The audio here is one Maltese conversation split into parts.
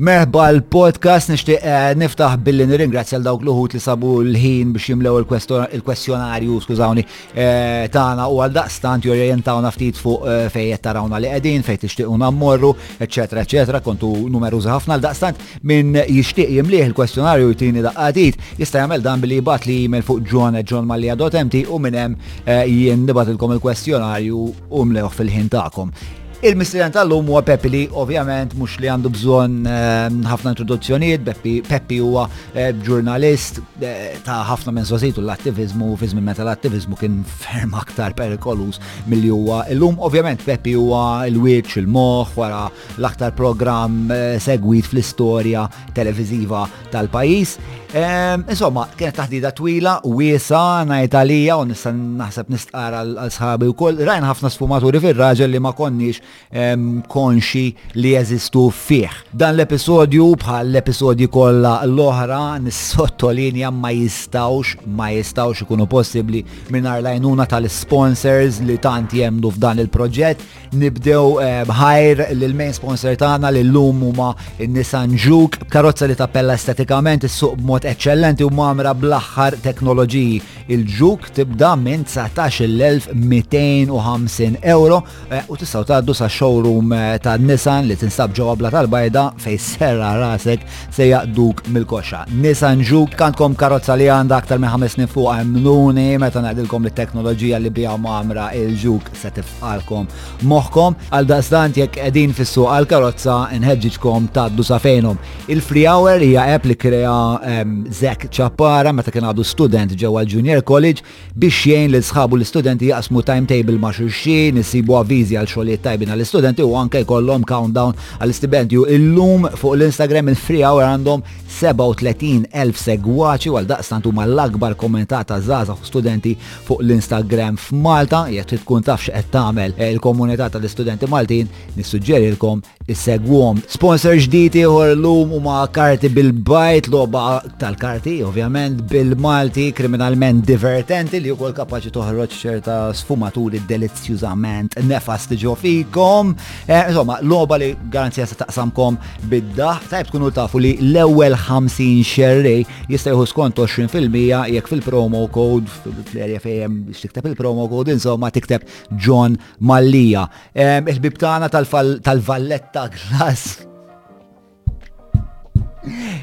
Merħba l-podcast nixtieq eh, niftaħ billi nirringrazzja l dawk l-uħut li sabu l-ħin biex jimlew il-kwestjonarju, skużawni, eh, tagħna u għal daqstant jorjentawna ftit fuq eh, fejn qed tarawna li qegħdin, fejn tixtiequna mmorru, eċetera, eċetera, kontu numerużi ħafna għal daqstant minn jixtieq jimlih il-kwestjonarju jtini daqqatit, jista' jagħmel dan billi jibgħat li jimel fuq John John Mallia Dotemti u minn hemm jien nibatilkom il-kwestjonarju u mlewh fil-ħin tagħkom. Il-mistieden tal-lum huwa Peppi li ovvjament mhux li għandu bżonn ehm, ħafna introduzzjonijiet, Peppi huwa eh, ġurnalist eh, ta' ħafna minn sositu l-attivizmu fi żmien meta l-attivizmu kien ferm aktar perikoluż milli huwa illum. Ovvjament Peppi huwa l-wiċċ, il-moħħ wara l-aktar programm eh, segwit fl-istorja televiżiva tal-pajis. Ehm, insomma, kienet taħdida twila, wiesa, najt għalija, u nistan naħseb nistqar għal-sħabi u koll, rajn ħafna sfumaturi fil-raġel li ma konniex ehm, konxi li jeżistu fih. Dan l-episodju bħal l-episodji kollha l-oħra nissottolinja ma jistawx, ma jistawx ikunu possibli mingħajr lajnuna tal-sponsors li tant jemdu f'dan il-proġett Nibdew eh, bħajr l-main sponsor tagħna li llum huma n-Nissan Juke, karozza li tappella estetikament is-suq b'mod eċċellenti u mamra bl-aħħar teknoloġiji. Il-ġuk tibda minn 19,250 euro eh, u tistgħu tgħaddu sa showroom eh, ta' Nissan li tinsab ġewwa bla tal-bajda fej serra rasek se jaqduk mill-koxa. Nissan Juke kantkom karozza li għandha aktar minn ħames snin fuq għamnuni meta ngħidilkom li t-teknoloġija li bija mamra il-ġuk se tifqalkom moħħkom għal daqstant jekk qegħdin fissu għal karozza nħeġġiġkom taddu sa fejnhom. Il-Free Hour hija app li krea ehm, Zek Ċappara meta kien għadu student ġewwa l-Junior College biex jgħin lil sħabu l-istudenti jaqsmu timetable ma' xulxin, isibu avviżi għal xogħlijiet tajbin għall-istudenti u anke jkollhom countdown għall-istipendju. Illum fuq l-Instagram il-Free Hour għandhom 37,000 segwaċi għal daqstant huma l-akbar kommentata żgħażagħ studenti fuq l-Instagram f'Malta, jekk trid tkun taf x'qed tagħmel eh, il-komunità tal-istudenti Maltin, nissuġġerilkom issegwhom. Sponsor ġdid ieħor lum huma karti bil-bajt logħba tal-karti, ovvjament bil-Malti kriminalment divertenti li wkoll kapaċi toħroġ ċerta sfumaturi delizzjużament nefast ġo fikom. Eh, insomma, loba li garanzija se taqsamkom bid-daħ, tajb tkunu tafu li l-ewwel 50 xerrej jista' jieħu skont 20% jekk fil-promo code fl-area fejn biex tikteb il-promo code insomma tikteb John Mallija. Eh, il-bib tagħna tal-Valletta Glass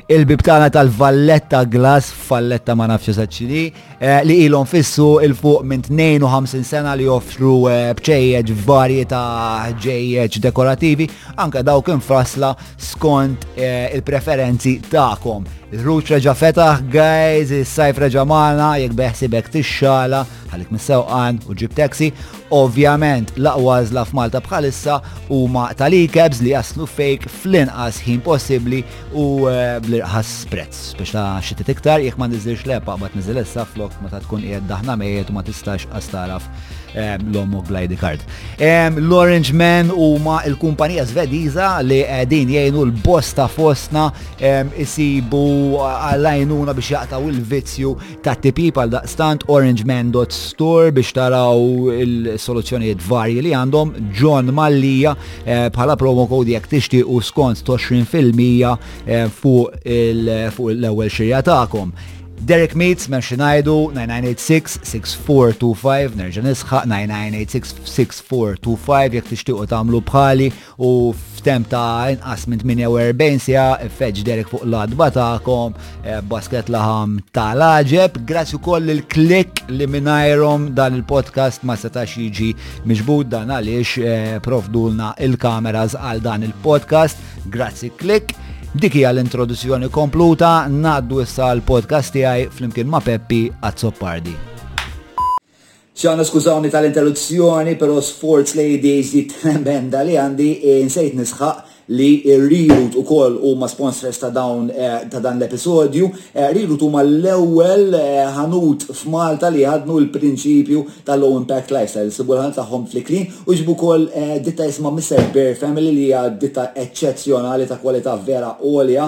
il-bibtana tal-Valletta Glass, Valletta ma nafx eżaċċini, eh, li ilhom fissu il-fuq minn 52 sena li joffru eh, bċejjeġ varji ta' ġejjeġ dekorativi, anka dawk infasla skont eh, il-preferenzi ta'kom. Il-ħruġ reġa' fetaħ, guys, is-sajf reġa' magħna, jekk beħsibek tixxala, ħalik mis-sewqan u ġib taxi. Ovvjament, l-aqwa għażla f'Malta bħalissa huma tal-e-cabs li jaslu fejk fl-inqas ħin possibbli u eh, bl-irħas prezz. Biex ta' xitit iktar, jekk ma niżilx lepa, ma tniżil issa flok meta tkun qiegħed daħna mejet u ma tistax għastaraf eh, l-omu glide card. Eh, L-Orange Man huma il-kumpanija Svediża li qegħdin jgħinu l-bosta fostna isibu għal-għajnuna biex jaqtaw il-vizzju Ta' tipip għal daqstant Orange Man Dot Store biex taraw il-soluzzjonijiet varji li għandhom John Mallija eh, bħala promo code jekk tixtiequ skont 20% eh, fuq l-ewwel xirja tagħkom. Derek Meets, memx najdu, 9986-6425, nerġa nisħa 9986-6425, jek tixtiqu tamlu bħali, u f'temp ta' inqas minn 48 siegħa feġġ Derek fuq l-adba tagħkom eh, basket laħam ta' laġeb. Grazzi wkoll lil klik li mingħajrhom dan il-podcast ma setax jiġi miġbud dan għaliex eh, provdulna il-kameras għal dan il-podcast. Grazzi klik. Dik hija l-introduzzjoni kompluta, ngħaddu issa l-podcast tiegħi flimkien ma' Peppi Azzopardi. X'għandna skużawni tal-interruzzjoni pero sforz l-ADHD tremenda li għandi nsejt nisħaq li Rirut ukoll huma sponsors ta' dawn ta' dan l-episodju. Rirut huma l-ewwel ħanut f'Malta li jħaddnu l-prinċipju ta' low impact lifestyle. Sibu l-ħanut tagħhom fl-Iklin u jġibu wkoll ditta jisimha Mister Bear Family li hija ditta eċċezzjonali ta' kwalità vera għolja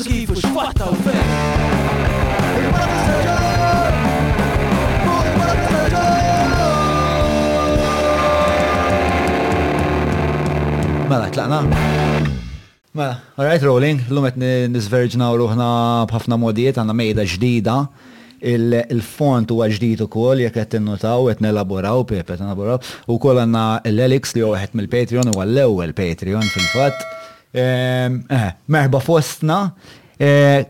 Kif u x'fatt hawn fejn? Il-Parti Staġun! Fuq il-Parti Staġun! Mela, tlaqna? Mela, alright rolling, illum qed niżverġnaw ruħna b'ħafna modijiet, għandna mejda ġdida, il-font huwa ġdid ukoll jekk qed tinnutaw, qed nelaboraw, Pepe qed elaboraw, u wkoll għandna l-Elix li huwa wieħed mill-Patreon, huwa l-ewwel Patreon fil-fatt. Eh, merħba fostna. Eh,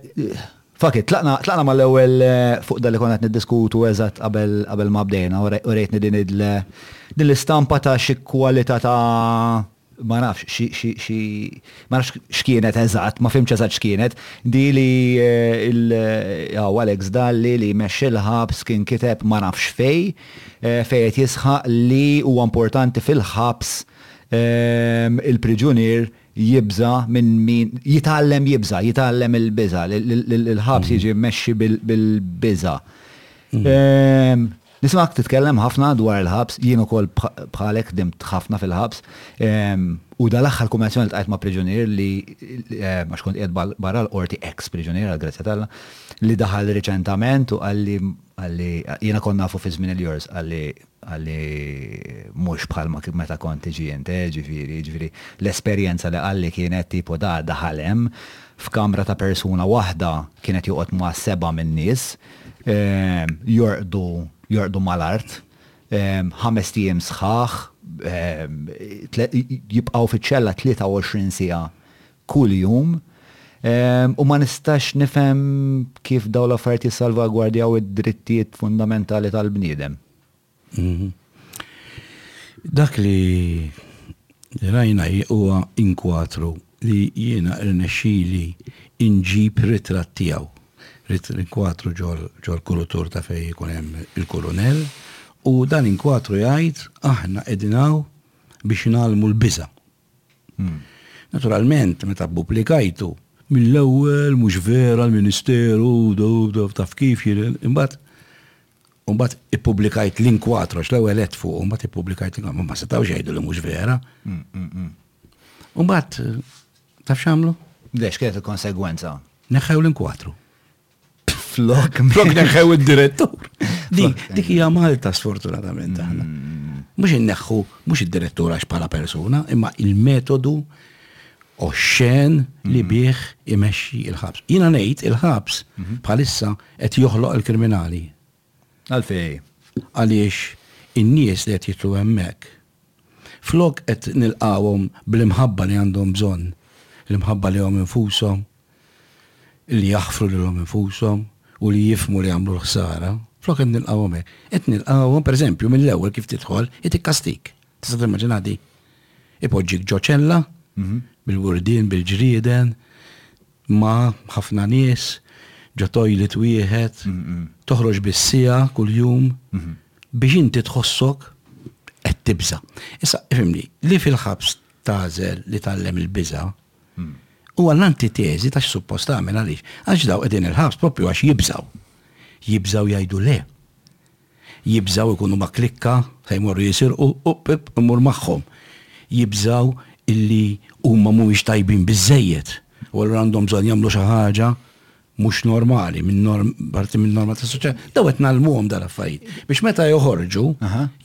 Fakit, tlaqna ma l-ewel eh, fuq dal-li konat niddiskutu eżat qabel ma bdejna u rejtni din l-istampa ta' xi kwalità ta' ma nafx xi ma nafx x'kienet eżatt, ma fimx eżatt x'kienet, di li eh, il-għaw eh, Alex Dalli li meċi l-ħabs kien kiteb ma nafx fej, fejt jisħaq li huwa importanti fil-ħabs Il-priġunier jibża' minn min, jitgħallem jibża', jitgħallem il-biża', l-ħabs jiġi mmexxi bil-biża'. Nismak titkellem ħafna dwar il-ħabs, jien ukoll bħalek dimt ħafna fil-ħabs. U dal-aħħar kumerazzjoni li tqajt ma' priġunier li għax kont qiegħed barra l-qorti ex priġunier għal grazzja t'Alla li daħal riċentament u qalli jiena kont nafu fi żmien il-jors qalli Qal li mhux bħalma meta kont tiġi int, eh, ġifieri, jiġifieri, l-esperjenza li qal li kienet tipo da, daħal hemm, f'kamra ta' persuna waħda, kien qed joqgħod ma' sebgħa minn nies, jorqdu, jorqdu mal-art, ħamest ijiem sħaħ, jibqgħu fiċ-ċella 23 siegħa kuljum, u ma nistax nifhem kif dawn l-affarijiet jissalvagwardjaw id-drittijiet fundamentali tal-bniedem. Dak li rajna huwa inkwatru li jiena rnexxieli nġib ritratt tiegħu. Ritt l-inkwatru ġol-kulutur ta' fejn ikun hemm il-Kurunell u dan inkwatru jgħid aħna qegħdin hawn biex ngħallmu l-biża'. Naturalment, meta ppubblikajtu, mill-ewwel mhux vera l-Ministeru taf kif jien imbagħad Umbat ippublikajt l-inkwatro, l-ewwel qed fuq, umbat ippublikajt l-inkwatro, ma setgħux jgħidu li mhux vera. Umbat taf x'għamlu? Lex kienet il-konsegwenza. Neħħew l-inkwatru. Flok. Flok neħħew id-direttur. Dik hija Malta sfortunatament aħna. Mm. Mhux inneħħu mhux id-direttur għax bħala persuna, imma il-metodu oxxen li mm. bih imexxi il-ħabs. Jiena ngħid il-ħabs mm-hmm. bħalissa qed joħloq il-kriminali. Għalfejn? Għaliex in-nies li qed jidħlu hemmhekk, flok qed nilqgħuhom bl-imħabba li għandhom bżonn, l-imħabba lejhom infushom, li jaħfru lilhom infushom u li jifhmu li għamlu l-ħsara, flok qed nilqgħuhom hekk, qed nilqgħuhom, pereżempju, mill-ewwel kif tidħol, itik kastig. Tista' timmaġinha di? Ipoġġik ġo ċella, bil-wurdien, bil-ġrieden, Ma' ħafna nies, ġo toilet wieħed, toħroġ biss siegħa kuljum biex inti tħossok qed tibża'. Issa, ifhimni, li fil-ħabs tagħżel li tgħallem il-biża', huwa l-antiteżi ta' x'suppost tagħmel. Għaliex? Għax dawk qegħdin il-ħabs proprju għax jibżgħu. Jibżgħu jgħidu le. Jibżgħu jkunu ma' klikka se jmorru jisirqu u ppp immur magħhom. Jibżgħu illi huma mhumiex tajbin biżżejjed u allura għandhom bżonn jagħmlu xi ħaġa mhux normali, parti min-norma tas-soċjetà. Dawn qed ngħallmuhom dawn l-affarijiet biex meta joħorġu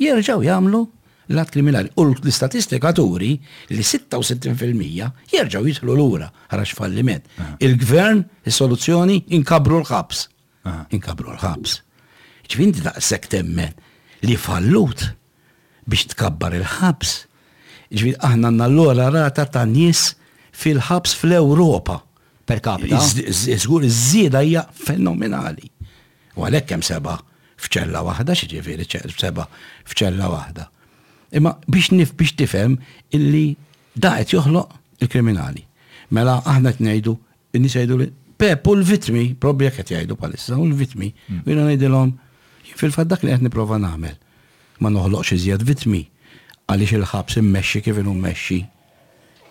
jerġgħu jagħmlu l-att kriminali. U l-istatistika turi li 66 fil-mija jerġgħu jidħlu lura ara x'falliment. Il-Gvern, is-soluzzjoni, inkabbru l-ħabs. Ah, inkabru l-ħabs. Ġvinti daqshekk temmen li fallut biex tkabbar il-ħabs. Ġvinti aħna għandna l-ora rata ta' nies fil-ħabs fl-Ewropa. Per capita. Żgur iż-żieda hija fenomenali. U għalhekk hemm seba' f'ċella waħda, xi ġifieri seba' f'ċella waħda. Imma biex nif biex tifhem illi da qed joħloq il-kriminali. Mela aħna qed ngħidu In-nies jgħiduli, Pepp, u l-vittmi, probabbli hekk qed jgħidu bħalissa, u l-vittmi. U jiena ngħidilhom, Jien fil-fatt dak li qed nipprova nagħmel. Ma noħloqx iżjed vittmi, għaliex il-ħabs immexxi kif inhu mmexxi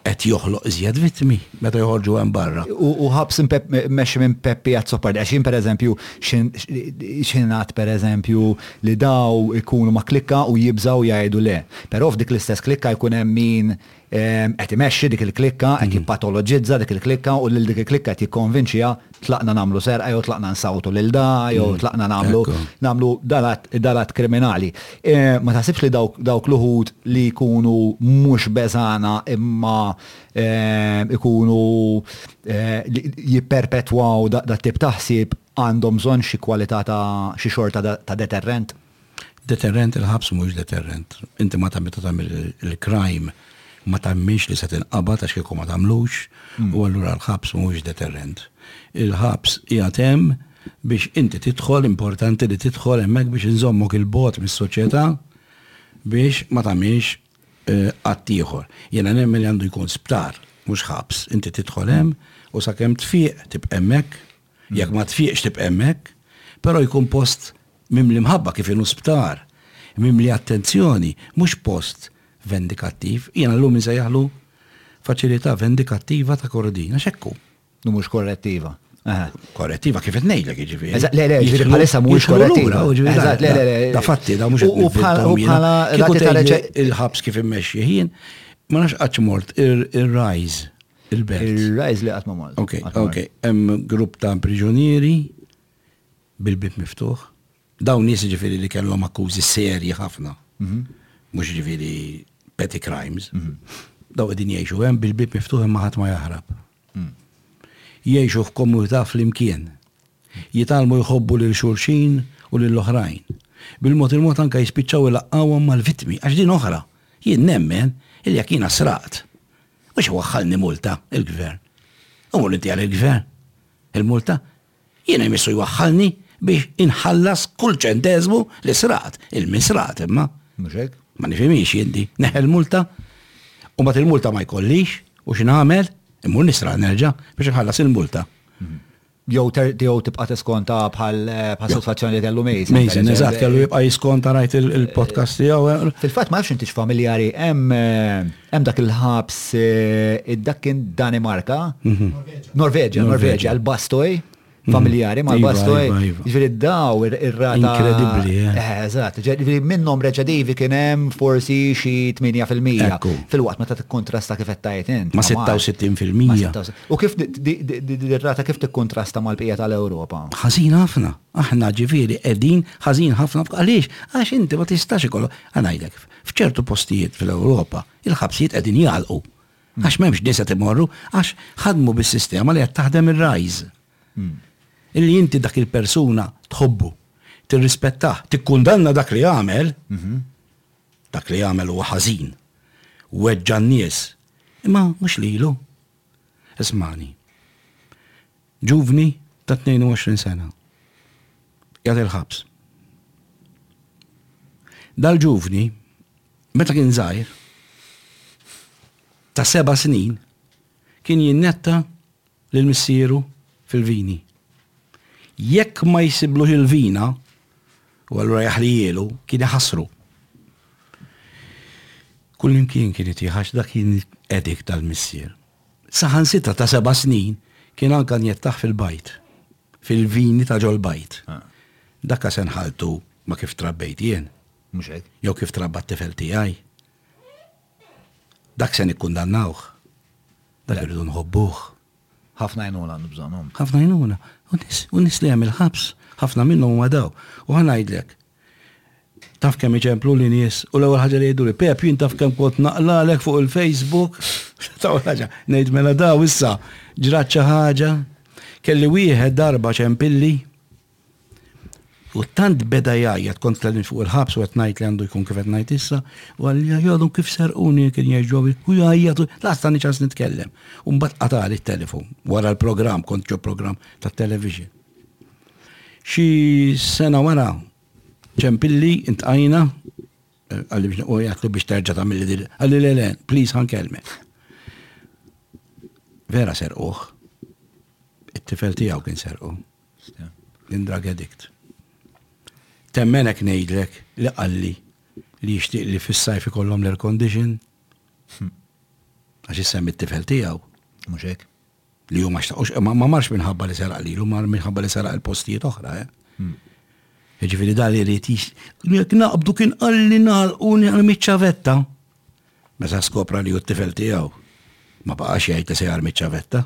qed joħloq iżjed vittmi meta joħorġu hemm barra. U ħabs immexxi minn Peppi Azzopardi, għax jien pereżempju x'ingħad pereżempju li dawn ikunu ma' klikka u jibżgħu jgħidu le. Però f'dik l-istess klikka jkun hemm min Qed imexxi dik il-klikka, qed jippatoloġizza dik il-klikka u lil dik il-klikka qed jikkonvinċiha tlaqna nagħmlu serqa jew tlaqna nsawtu lil da jew tlaqna nagħmlu nagħmlu dan l-att kriminali. Ma taħsibx li dawk l-uħud li jkunu mhux beżgħana imma jkunu jipperpetwaw dat-tip ta' ħsieb għandhom bżonn xi kwalità ta' xi xorta ta' deterrent? Deterrent il-ħabs mhuwiex deterrent. Inti ma ta' meta tagħmel il-crime ma temminx li se tinqabad għax kieku ma tagħmlux hmm. u allura l-ħabs mhuwiex deterrent. Il-ħabs qiegħed hemm biex inti tidħol importanti li tidħol hemmhekk biex inżommok il-bot mis-soċjetà biex ma tagħmilx eh, għattieħor. Jena nemmen li għandu jkun sptar, mhux ħabs. Inti tidħol hemm u sakemm tfiq tibqa' hemmhekk Jekk ma tfiqx tibqa' hemmhekk, però jkun post mimli mħabba kif inhu sptar, mimli attenzjoni, mhux post vendikattiv. Jiena llum insejjaħlu faċilità vendikattiva ta' Kordin, għax hekk hu. U mhux korrettiva. Aha. Korrettiva kif qed ngħidlek jiġifieri. Eżatt, le, le, ġifieri bħalissa mhuwiex Jidħlu lura, korrettiva. u ġifieri Eżatt, le, le, le. Da fatti, da mhux U- qed u bħala- nifilthom u jiena. bħala Kieku rati ta' tgħidli reċe- il-ħabs kif immexxi ħin, ma nafx qatt mort ir-Rise Il-belt. Ir-rajz li qatt ma mar. Ok, ok. Hemm grupp ta' priġunieri bil-bieb miftuħ. Dawn nies ġifieri li kellhom akkużi serji ħafna. Mhux ġifieri petty crimes. Dawn qegħdin jgħixu hemm bil-bieb miftuħ imma ħadd ma jaħrab. Jgħixu f'kommunità flimkien. Jitgħallmu jħobbu lil xulxin u lil oħrajn. Bil-mod il-mod anke jispiċċaw ilaqqgħuhom mal-vittmi għax din oħra. Jien nemmen li jekk jiena sraqt Mhux iwaħħalni multa l-gvern. Immur intiha lill-gvern il-multa. Jiena jmissu jwaħħalni biex inħallas kull ċenteżmu li sraqt, il-min sraqt imma. Mhux hekk? Ma nifhimhiex jien di. Neħħel l-multa u mbagħad il-multa ma jkollix u x'nagħmel? Immur nisraq nerġa' biex inħallas il-multa. Jew jew tibqa' tiskonta bħal bħal sitwazzjoni li kellu Mason. Mason, eżatt, kellu jibqa' jiskonta rajt il-podcast tiegħu. Eh. Fil-fatt ma nafx intix familjari hemm eh, hemm dak il-ħabs eh, id-dak kien Danimarka. Mhm. Norveġja, Norveġja, l-Bastoj mhm. familjari ma iva, bastoj iva, iva. ġviri daw ir-rata. Inkredibli, eżatt. Ġviri minnom reċedivi kienem forsi xi 8% fil-waqt ma ta' kontrasta kif qed tajt int. Ma 66%. U kif din ir-rata kif tikkuntrasta mal-bqija tal-Ewropa? Ħażin ħafna. Aħna ġifieri qegħdin ħażin ħafna fuq għaliex? Għax inti ma tistax ikollok, ħa ngħidlek, f'ċertu postijiet fl-Ewropa il-ħabsijiet qegħdin jagħlqu. Għax m'hemmx nies qed imorru, għax ħadmu bis-sistema li qed taħdem ir-RISE. Illi inti dak il-persuna tħobbu, tirrispettah, tikkundanna dak li għamel, dak li għamel huwa ħażin, weġġa' n-nies, Imma mhux lilu. Ismagħni. Ġuvni ta' 22 sena. Qiegħed il-ħabs. Dal-ġuvni, meta kien żgħir, ta' seba' snin, kien jinnetta lil missieru fil-vini. Jekk ma jsibluhx il-vina, u allura jaħlijielu, kien iħassru. Kullimkien kien itieħax dak kien edik tal-missier. Saħansitra ta' seba' snin kien anka njettaħ fil-bajt, fil-vini ta' ġol-bajt. Ah. Dakka se nħaltu ma kif trabbejt jien. Mhux hekk. Jew kif trabba t-tifel tiegħi. Dak se nikkundannawh. Dak irridu nħobbuh. Ħafna għajnuna għandu bżonn hu. Ħafna għajnuna. U nies li hemm il-ħabs, ħafna minnhom huma daw. U ħa ngħidlek, taf kemm iċempluli nies u l-ewwel ħaġa li jgħiduli, Pep, jien taf kemm kont naqlalek fuq il-Facebook. Taw ħaġa, ngħid mela daw issa ġrat xi ħaġa. Kelli wieħed darba ċempilli U tant beda jgħajjat kont tellin fuq il-ħabs u qed ngħid li għandu jkun kif qed ngħid issa, u għalli jgħadu kif serquni kien jgħidġobi u jgħajjat u laqsta niċas nitkellem. U mbagħad qatali t-telefon wara l-programm kont ġo programm tat-television. Xi sena wara ċempilli intqajna eh, għalli biex u jgħatli biex terġa' tagħmilli dil. Għalli le le, please ħankellmek. Vera serquh. It-tifel tiegħu kien serquh. minn drug addict. Temmen hekk ngħidlek li qalli li jixtieq li fis-sajf ikollhom l-air condition? Għax issemmi t-tifel tiegħu. Mhux hekk. Li huma xtaqux, ma marx minħabba li seraq lilu, mar minħabba li seraq il-postijiet oħra, eh? Hmm. Ġifieri dan li rrid jix. Jekk naqbdu kien qalli nagħlqu nagħmel miċ-ċavetta. meta skopra li hu t-tifel tiegħu, ma baqax jgħid li se jarmi ċ-ċavetta.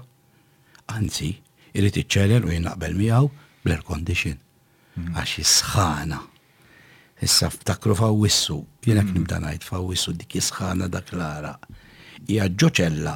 Anzi, irid iċċelel u jien naqbel miegħu bl-air condition. Għax is-sħana. Issa ftakru f'Awwissu, jien hekk nibda ngħid f'Awwissu dik is-sħana dak l-għaraq. Hija ġo ċella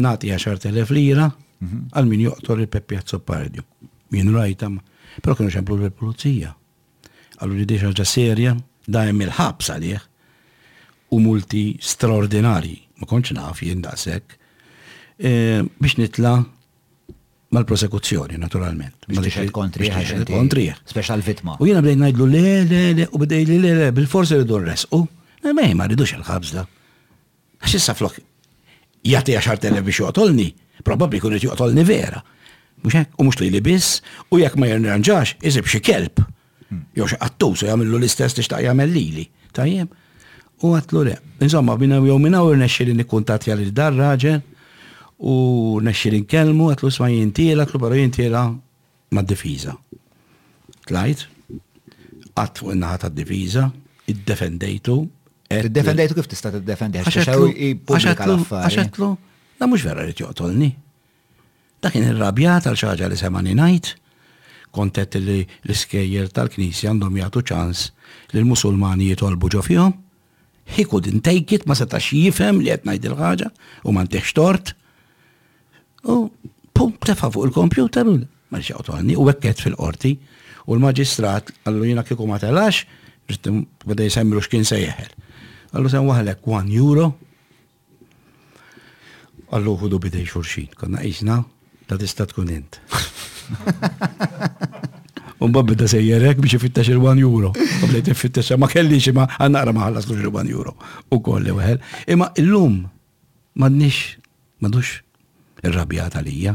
nagħti 10,000 lira mhm. għal min joqtol il-Peppi Azzopardio. Jien rajta, però kienu xemplu l-pulizija. Għallu li diġa ġa serja, dajem il-ħabs għalih u multi straordinari, ma konċ naf jien daqshekk, e, biex nitla' mal-prosekuzzjoni, naturalment. Biex kontri, kontri. Speċa l-vitma. U jena bdej najdlu le, le, le, u bdej li le, le, bil-forsi rridu l-resqu. Mej, ma rridux il-ħabżda. Għax issa flok jagħti 10,000 biex joqtolni, probabbli jkun qed joqtolni vera. Mhux hekk? U mhux lili biss, u jekk ma jirranġax, isib xi kelb. Hmm. Jew xi qattus u jagħmillu l-istess li xtaq jagħmel lili. Tajjeb? U għatlu le. Insomma, minna jew minna u rnexxi li nikkuntatja lil dar raġel u rnexxi li nkellmu għatlu sma jintiela, għatlu però jintiela mad-difiża. Tlajt, qgħadt fuq in-naħa tad-difiża, iddefendejtu, qed. Iddefendejtu kif tista' tiddefendi għax xew jippubblika l-affarijiet. Għax għedlu, da mhux vera li joqtolni. Da kien irrabjat għal xi ħaġa li semani ngħid, kontet li l-iskejjer tal-Knisja għandhom jagħtu ċans li l-Musulmani jitolbu ġo fihom, He couldn't take it, ma setax jifhem li qed ngħid il-ħaġa u ma ntihx tort. U pum tefa' fuq il-kompjuter u ma xaqtu għanni u għekket fil-qorti u l-maġistrat għallu jina kiku ma telax bada jisemmilu x'kien se jeħel. Għallu sen waħlek 1 euro Qallu ħudu bidej xurxin, konna qisna ta' tista' tkun int. Umba bida sejjerek biex ifittex il-1 euro. U bdejt ifittex ma kellix imma għannaqra ma ħallas lux il-1 euro. U koll li weħel. Imma illum m'għandniex m'għandux ir-rabjat għalija.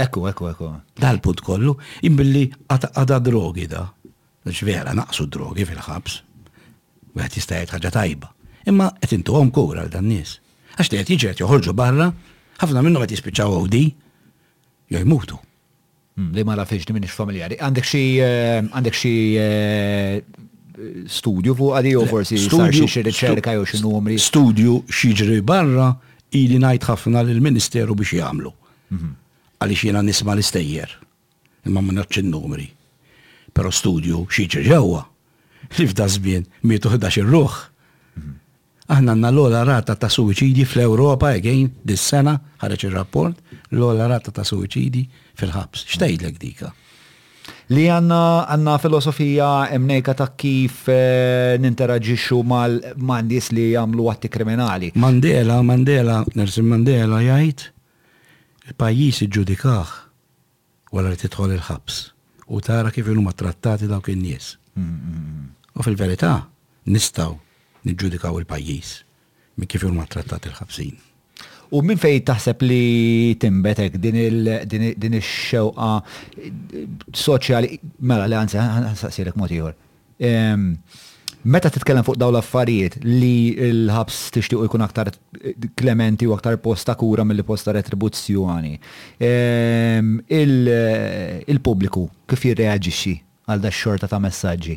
Ekku, ekku, ekku. Dal-punt kollu, jien billi għadha drogi da. Għax vera naqsu d-drogi fil-ħabs. Wieħed jista' jgħid ħaġa tajba. Imma qed intuhom kura għal dan-nies. Għax li qed jiġri qed joħorġu barra, ħafna minnhom qed jispiċċaw OD jew jmutu. Hmm, li ma nafx minix familjari. Għandek xi eh, għandek xi eh, studju fuq għadi jew forsi studju xi riċerka jew xi numri. Studju xi ġri barra ili ngħid ħafna lill-Ministeru biex jagħmlu. Għaliex jiena nisma' l-istejjer, imma ma nafx in-numri. Però studju x'jiġri ġewwa, li f'daż-żmien mietu ħdax-il ruħ. Aħna għandna l-ogħla rata ta' suwiċidji fl-Ewropa, again, dis-sena ħareġ ir-rapport, l-ogħla rata ta' suwiċidji fil-ħabs. X'tgħidlek dik? Li għandna għandna filosofija mnejka ta' kif ninteraġixxu mal ma' nies li jagħmlu atti kriminali. Mandela, Mandela, Nelson Mandela jgħid, Il-pajjiż iġġudikah wara li tidħol il-ħabs u tara kif inhuma ttrattati dawk in-nies. U fil-verità nistgħu niġġudikaw il-pajjiż minn kif huma ttrattati l-ħabsin. U minn fejn taħseb li tinbet hekk din ix-xewqa soċjali, mela li anzi nsaqsilek mod ieħor. Meta titkellem fuq dawn l-affarijiet li l-ħabs tixtiequ jkun aktar klementi u aktar post ta' kura milli post ta' retribuzzjoni, il-pubbliku kif jirreaġixxi għal dax-xorta ta' messaġġi?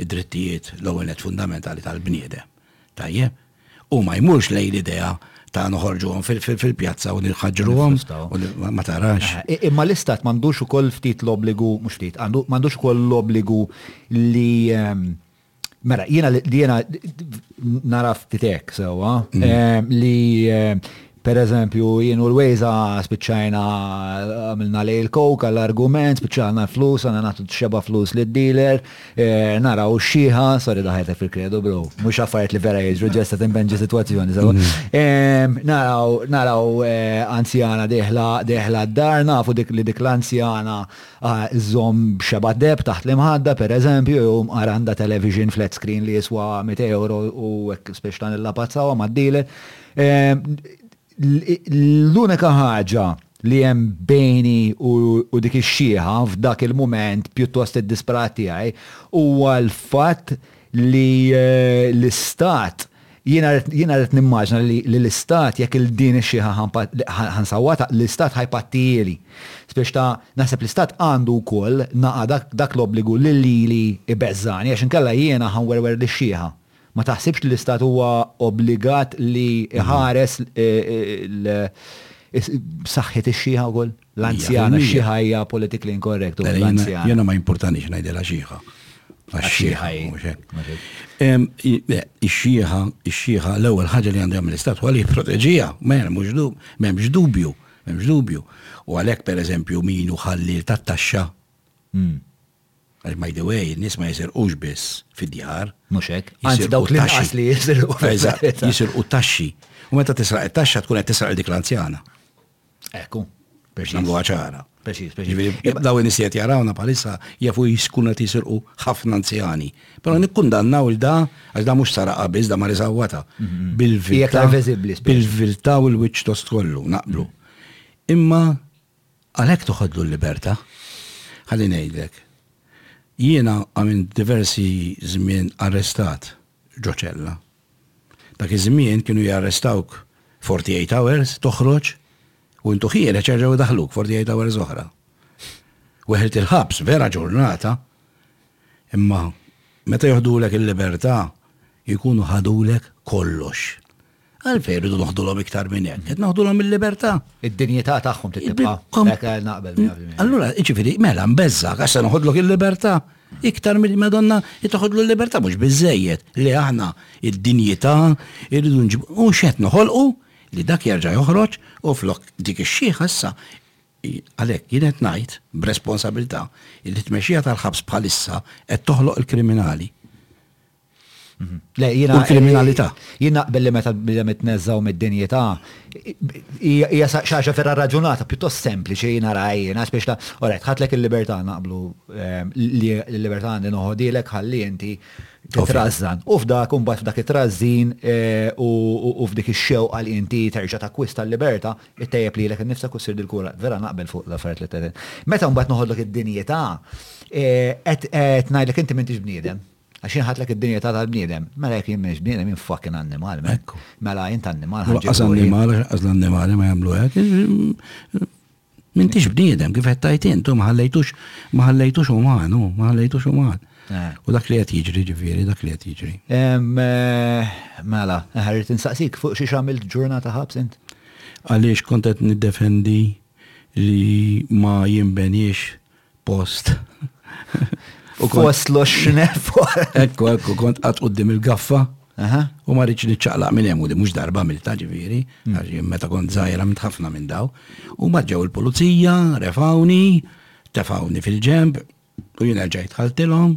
id-drittijiet l-ewwel nett fundamentali tal-bniedem. Tajjeb? U ma jmurx lejn l-idea ta' noħorġuhom fil-pjazza u nħaġġruhom u ma tarax. Imma l-istat m'għandux ukoll ftit l-obbligu, mhux ftit, m'għandux ukoll l-obbligu li ehm, mela, jiena li jiena naraf ftit hekk sewwa, ehm, li ehm, Per eżempju, jien u l-Wejża spiċċajna għamilna lejl coke għall-argument, spiċċajna għandna l-flus, għandna nagħtu xebgħa flus lid-dealer, naraw ix-xiħa, sorry daħħiltek fil-kredu bro, mhux affarijiet li vera jiġru, ġest qed inbenġi sitwazzjoni sewwa. Naraw, naraw anzjana dieħla, dieħla d-dar, nafu dik li dik l-anzjana żżomm xebgħa deheb taħt l-imħadda per eżempju, jew mqar għandha television flat screen li jiswa mitt ewro u hekk spiċċna nillapazzawa mad-dealer. L-unika ħaġa li hemm bejni u dik ix-xieħa f'dak il-mument pjuttost iddisperat tiegħi huwa l-fatt li l-Istat, jiena rrid nimmaġina li l-Istat jekk il-din ix-xieħa ħa nsawwatha, l-Istat ħa jpattihieli. Spiex ta' naħseb l-Istat għandu wkoll naqa' dak l-obbligu li lili jbeżżagħni għax inkella jiena ħa nwerwer lix-xieħa. Ma taħsibx li l-Istat huwa obbligat li jħares saħħit ix-xieħa wkoll? L-anzjana x-xieħa hija politically incorrect u l-anzjana. Jiena ma jimportanix ngħidilha xieħa. Għax-xieħa Ix-xieħa, ix-xieħa l-ewwel ħaġa li għandha l-Istat huwa li jipproteġija, mera mhux m'hemmx dubju, m'hemmx dubju. U għalhekk pereżempju min hu ħalliel tat-taxxa Għax by the way, in-nies ma jisirqux biss fid-djar. Mhux hekk. Anzi dawk l-inqas li jisirqu. Eżatt, jisirqu t-taxxi. U meta tisraq it-taxxa tkun qed tisraq lil dik l-anzjana. Ekku. Preċiż. Nagħmluha ċara. Preċiż, preċiż. Daw in-nies li qed jarawna bħalissa jafu jkunu qed jisirqu ħafna anzjani. Però nikkundannaw il da għax da mhux saraqa biss da mar isawwata. Bil-viltà. Bil-viltà u l-wiċċ tost kollu naqblu. Imma Għalhekk toħodlu l-libertà. Ħalli ngħidlek, jiena għamilt diversi żmien arrestat ġo ċella. Dak iż-żmien kienu jarrestawk forty eight hours, toħroġ, u intu ħiereġ jerġgħu jdaħħluk forty eight hours oħra. Weħlet il-ħabs vera ġurnata, imma meta joħdulek il-libertà jkunu ħadulek kollox. Għalfejn rridu noħdulhom iktar minn hekk? Qed noħdulhom il-libertà. Id-dinjità tagħhom titibqa' hekk naqbel. Allura, jiġifieri, mela mbeżża għax se noħodlok il-libertà iktar mill Madonna jitaħodlu l-libertà mhux biżejjed li aħna id-dinjità irridu nġibu u x'qed noħolqu li dak jerġa' joħroġ u flok dik ix-xieħa issa għalhekk jien qed ngħid b'responsabilità li tmexxija tal-ħabs bħalissa qed toħloq il-kriminali. Le, jina. U kriminalità. Jien naqbel li meta bidem it-tneżżaw mid-dinjità, hija xaġa ferra raġunata, pjuttost sempliċi jina rajjina, spiex ta' orajt, ħatlek il-libertà naqblu ehm, li l-libertà għandi noħodilek ħalli inti titrażżan. U f'dak un f'dak it-trażżin eh, u f'dik ix-xew għal inti terġa' takkwista l-libertà, it-tejjeb li l-ek nifsek u ssir dil-kura. Vera naqbel fuq l-affarijiet li t-tedin. Meta mbagħad noħodlok id-dinjità, eh, qed ngħidlek inti m'intix bniedem. Għax jien ħadtlek id-dinjità tal-bniedem. Mela jekk jien m'iniex bniedem, jien fucking annimal, man. Ekku. Mela int annimal, ħa nġibdulek. Laqqas annimal, għax laqqas l-annimali ma jagħmlu hekk. M'intix bniedem, kif qed tgħid int, u ma ħallejtux ma ħallejtux uman, u ma ħallejtux uman. Eh. U dak li qed jiġri ġifieri, dak li qed jiġri. Em, eh, Mela, ħarrit insaqsik fuq xi xamilt ġurnata ħabs int. Għaliex kont qed niddefendi li ma jinbenix Post. U post l-20 Ekku, ekku, kont għat qoddim il-gaffa. U ma rridx niċċaqlaq minn hemm u li mhux darba mill ta' ġifieri, mm. għax meta kont żgħira minn ħafna minn daw. U ma ġew il-pulizija, refawni, tefawni fil-ġemp, u jien ġejt ħaltilhom.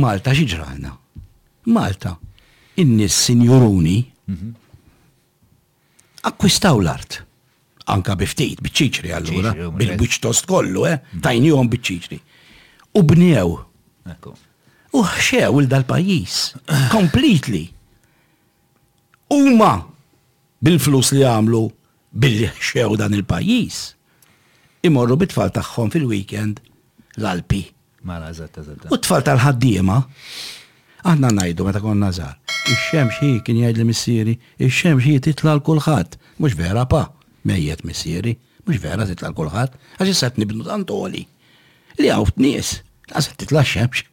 Malta xi ġralna? Malta, in-nies sinjuruni akkwistaw l-art. Anka bi ftit, biċ-ċiċri allura, bil-wiċċ tost kollu, eh, tajnihom biċ-ċiċri. U bnew. U ħxew il dal-pajjiż. Completely. Huma bil-flus li għamlu Billi ħxew dan il-pajjiż, imorru bit-tfal tagħhom fil-weekend l-Alpi. Mela, eżatt, eżatt. U t-tfal tal-ħaddiema, aħna ngħidu meta konna żgħar, ix-xemx hi, kien jgħidli missieri, ix-xemx hi titla' għal kulħadd. Mhux vera pa, mejjet missieri, mhux vera titla' għal kulħadd, għax issa qed nibnu tant għoli li hawn ftit nies lanqas qed titla' x-xemx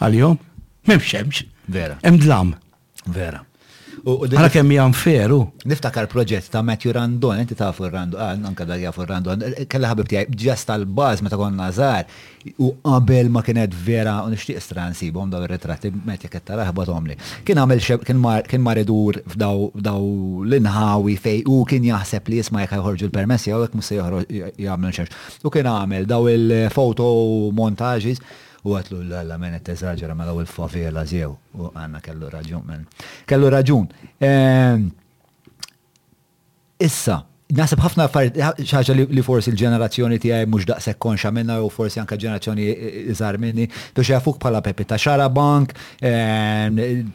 għalihom. M'hemmx xemx. Vera. Hemm dlam. Vera. Għala kemm jgħam feru. Niftakar proġett ta' Matthew Randon, inti ta' fu Randon, għal ah, anka dak jafu Randon, kalla ħabib tijaj, ġast tal-baz meta kon nazar, u qabel ma kienet vera, u nishtiq stran sibom daw il-retratti, met jek etta raħbat omli. Kien għamil kien mar idur f'daw l-inħawi fej u kien jaħseb li jisma jek ħajħorġu l-permessi, għawek musse jgħamlu xax. U kien għamil daw il-foto montaġis, U għatlu l Alla men qed teżaġera mela u l favela sew u Anna kellu raġun men kellu raġun. Issa, naħseb ħafna affarijiet xi ħaġa li forsi l-ġenerazzjoni tiegħi mhux daqshekk konxa minnha jew forsi anke ġenerazzjoni iżgħar minni biex jafuk bħala Pepita Xarabank,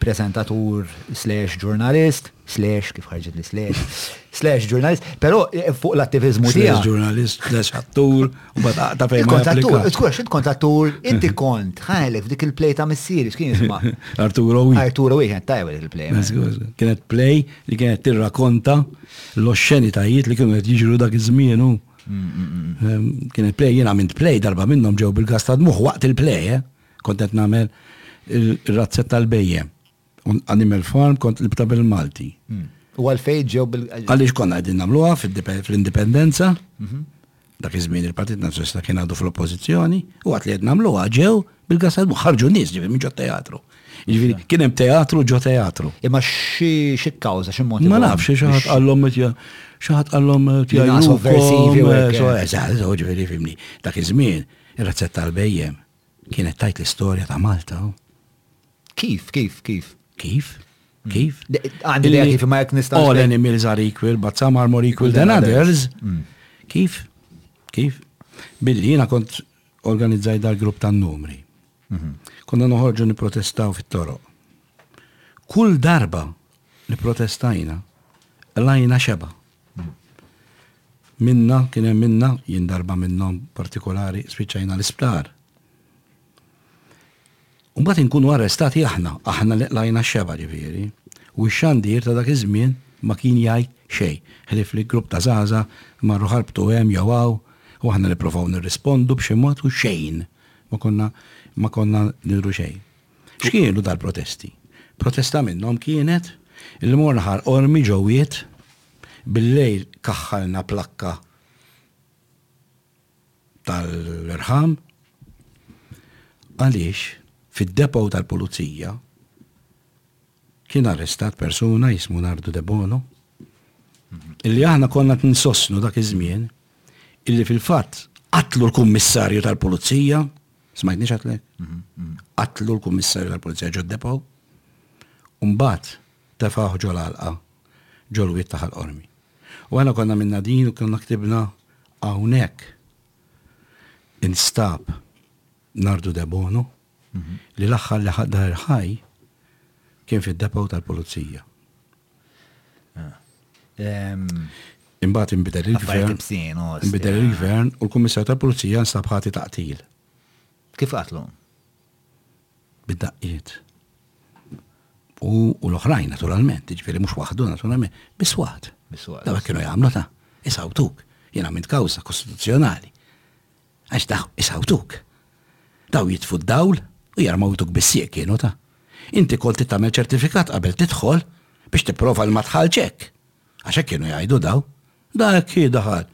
preżentatur slash ġurnalist. Slash, kif ħarġet li slash. Slash ġurnalist, pero eh, fuq l-attivizmu tiegħek. Slash ġurnalist, slash attur, u bat ta' fejn ma japplika. Skura, xint kont attur, inti kont, ħajlek f'dik il-play ta' missieri, x'kien jisma? Arturo Wi. Arturo Wi, kienet tajba dik il-play. Kienet play li kienet tirrakonta l-oxxeni tajiet li kienu qed jiġru dak iż-żmien mm, mm, mm. Ehm, kienet play jiena minn play darba minnhom ġew bil-gas ta' dmuħ waqt il-play, eh? kont qed nagħmel ir-razzetta tal-bejjem. On Animal Farm kont libta bil-Malti. Hmm. U għalfej ġew bil Għaliex konna qegħdin nagħmluha fl-indipendenza, mhm. dak iż-żmien il-Partit Nazzjonalista kien għadu fl-oppożizzjoni, u għat li qed nagħmluha ġew bil-gasal ħarġu nies ġifieri minn ġo teatru. Ġifieri kien hemm teatru ġo teatru. Imma xi xi kawża xi mod. Ma nafx xi ħadd qallhom xi ħadd qallhom ġifieri fimni. Dak iż-żmien ir-razzetta tal-bejjem kienet tajt l-istorja ta' Malta. Kif, kif, kif? Kif? Mm. Kif? Għandi dejja kif ma jek nista' All animals are equal, but some are more equal than others. Mm. Kif? Kif? Billi jina kont organizzaj dal-grupp tan numri. Mhm. Konna noħorġu niprotestaw fit-toroq. Kull darba li protestajna, lajna xeba. Mm. Minna, kienem minna, jien darba minnom partikolari, spiċajna l-isptar. U mbagħad inkunu arrestati aħna, aħna li qlajna x-xebgħa ġifieri. U x-xandir ta' dak iż-żmien ma kien jgħid xejn, ħlief li grupp ta' żgħażagħ marru ħarbtu hemm jew hawn u aħna nippruvaw nirrispondu b'xi mod u xejn, ma konna ma konna nidhru xejn. X'kienu dal-protesti? Protesta minnhom kienet li morna Ħal Qormi ġo wied, bil-lejl kaħħalna plakka, tal-irħam għaliex fid-depo tal-pulizija kien arrestat persuna jismu Nardu Debono illi aħna konna t-nsosnu dak iż-żmien illi fil-fatt qatlu l-kummissarju tal-pulizija smajtni xatlek? Mhm, mhm. Qatlu l-kummissarju tal-pulizija ġod depo Umbat, Tefgħuh ġol-għalqa, ġol-wied ta' Ħal Qormi. U aħna konna għamilna din u konna ktibna hawnhekk instab Nardu Debono li l-aħħar li daher ħaj kien fid-depot tal-Pulizija. Imbagħad inbidel il-gvern. Inbidel il-gvern u l-Kummissarju tal-Pulizija nsab ħati ta' qtil. Kif qatlu? bid-daqqiet. U, u l-oħrajn, naturalment, ġifiri mux wahdu, naturalment, bis waħd. Bis waħd. Dawa kienu jgħamlu ta' isawtuk, jena minn kawsa kostituzjonali. Għax daħ isawtuk. Daw jitfu d-dawl u jarmawtuk bis-sieq kienu ta' inti kol tittamel ċertifikat qabel tidħol biex tipprova l-matħal ċek. Għaxek kienu jgħidu daw, dak daħal.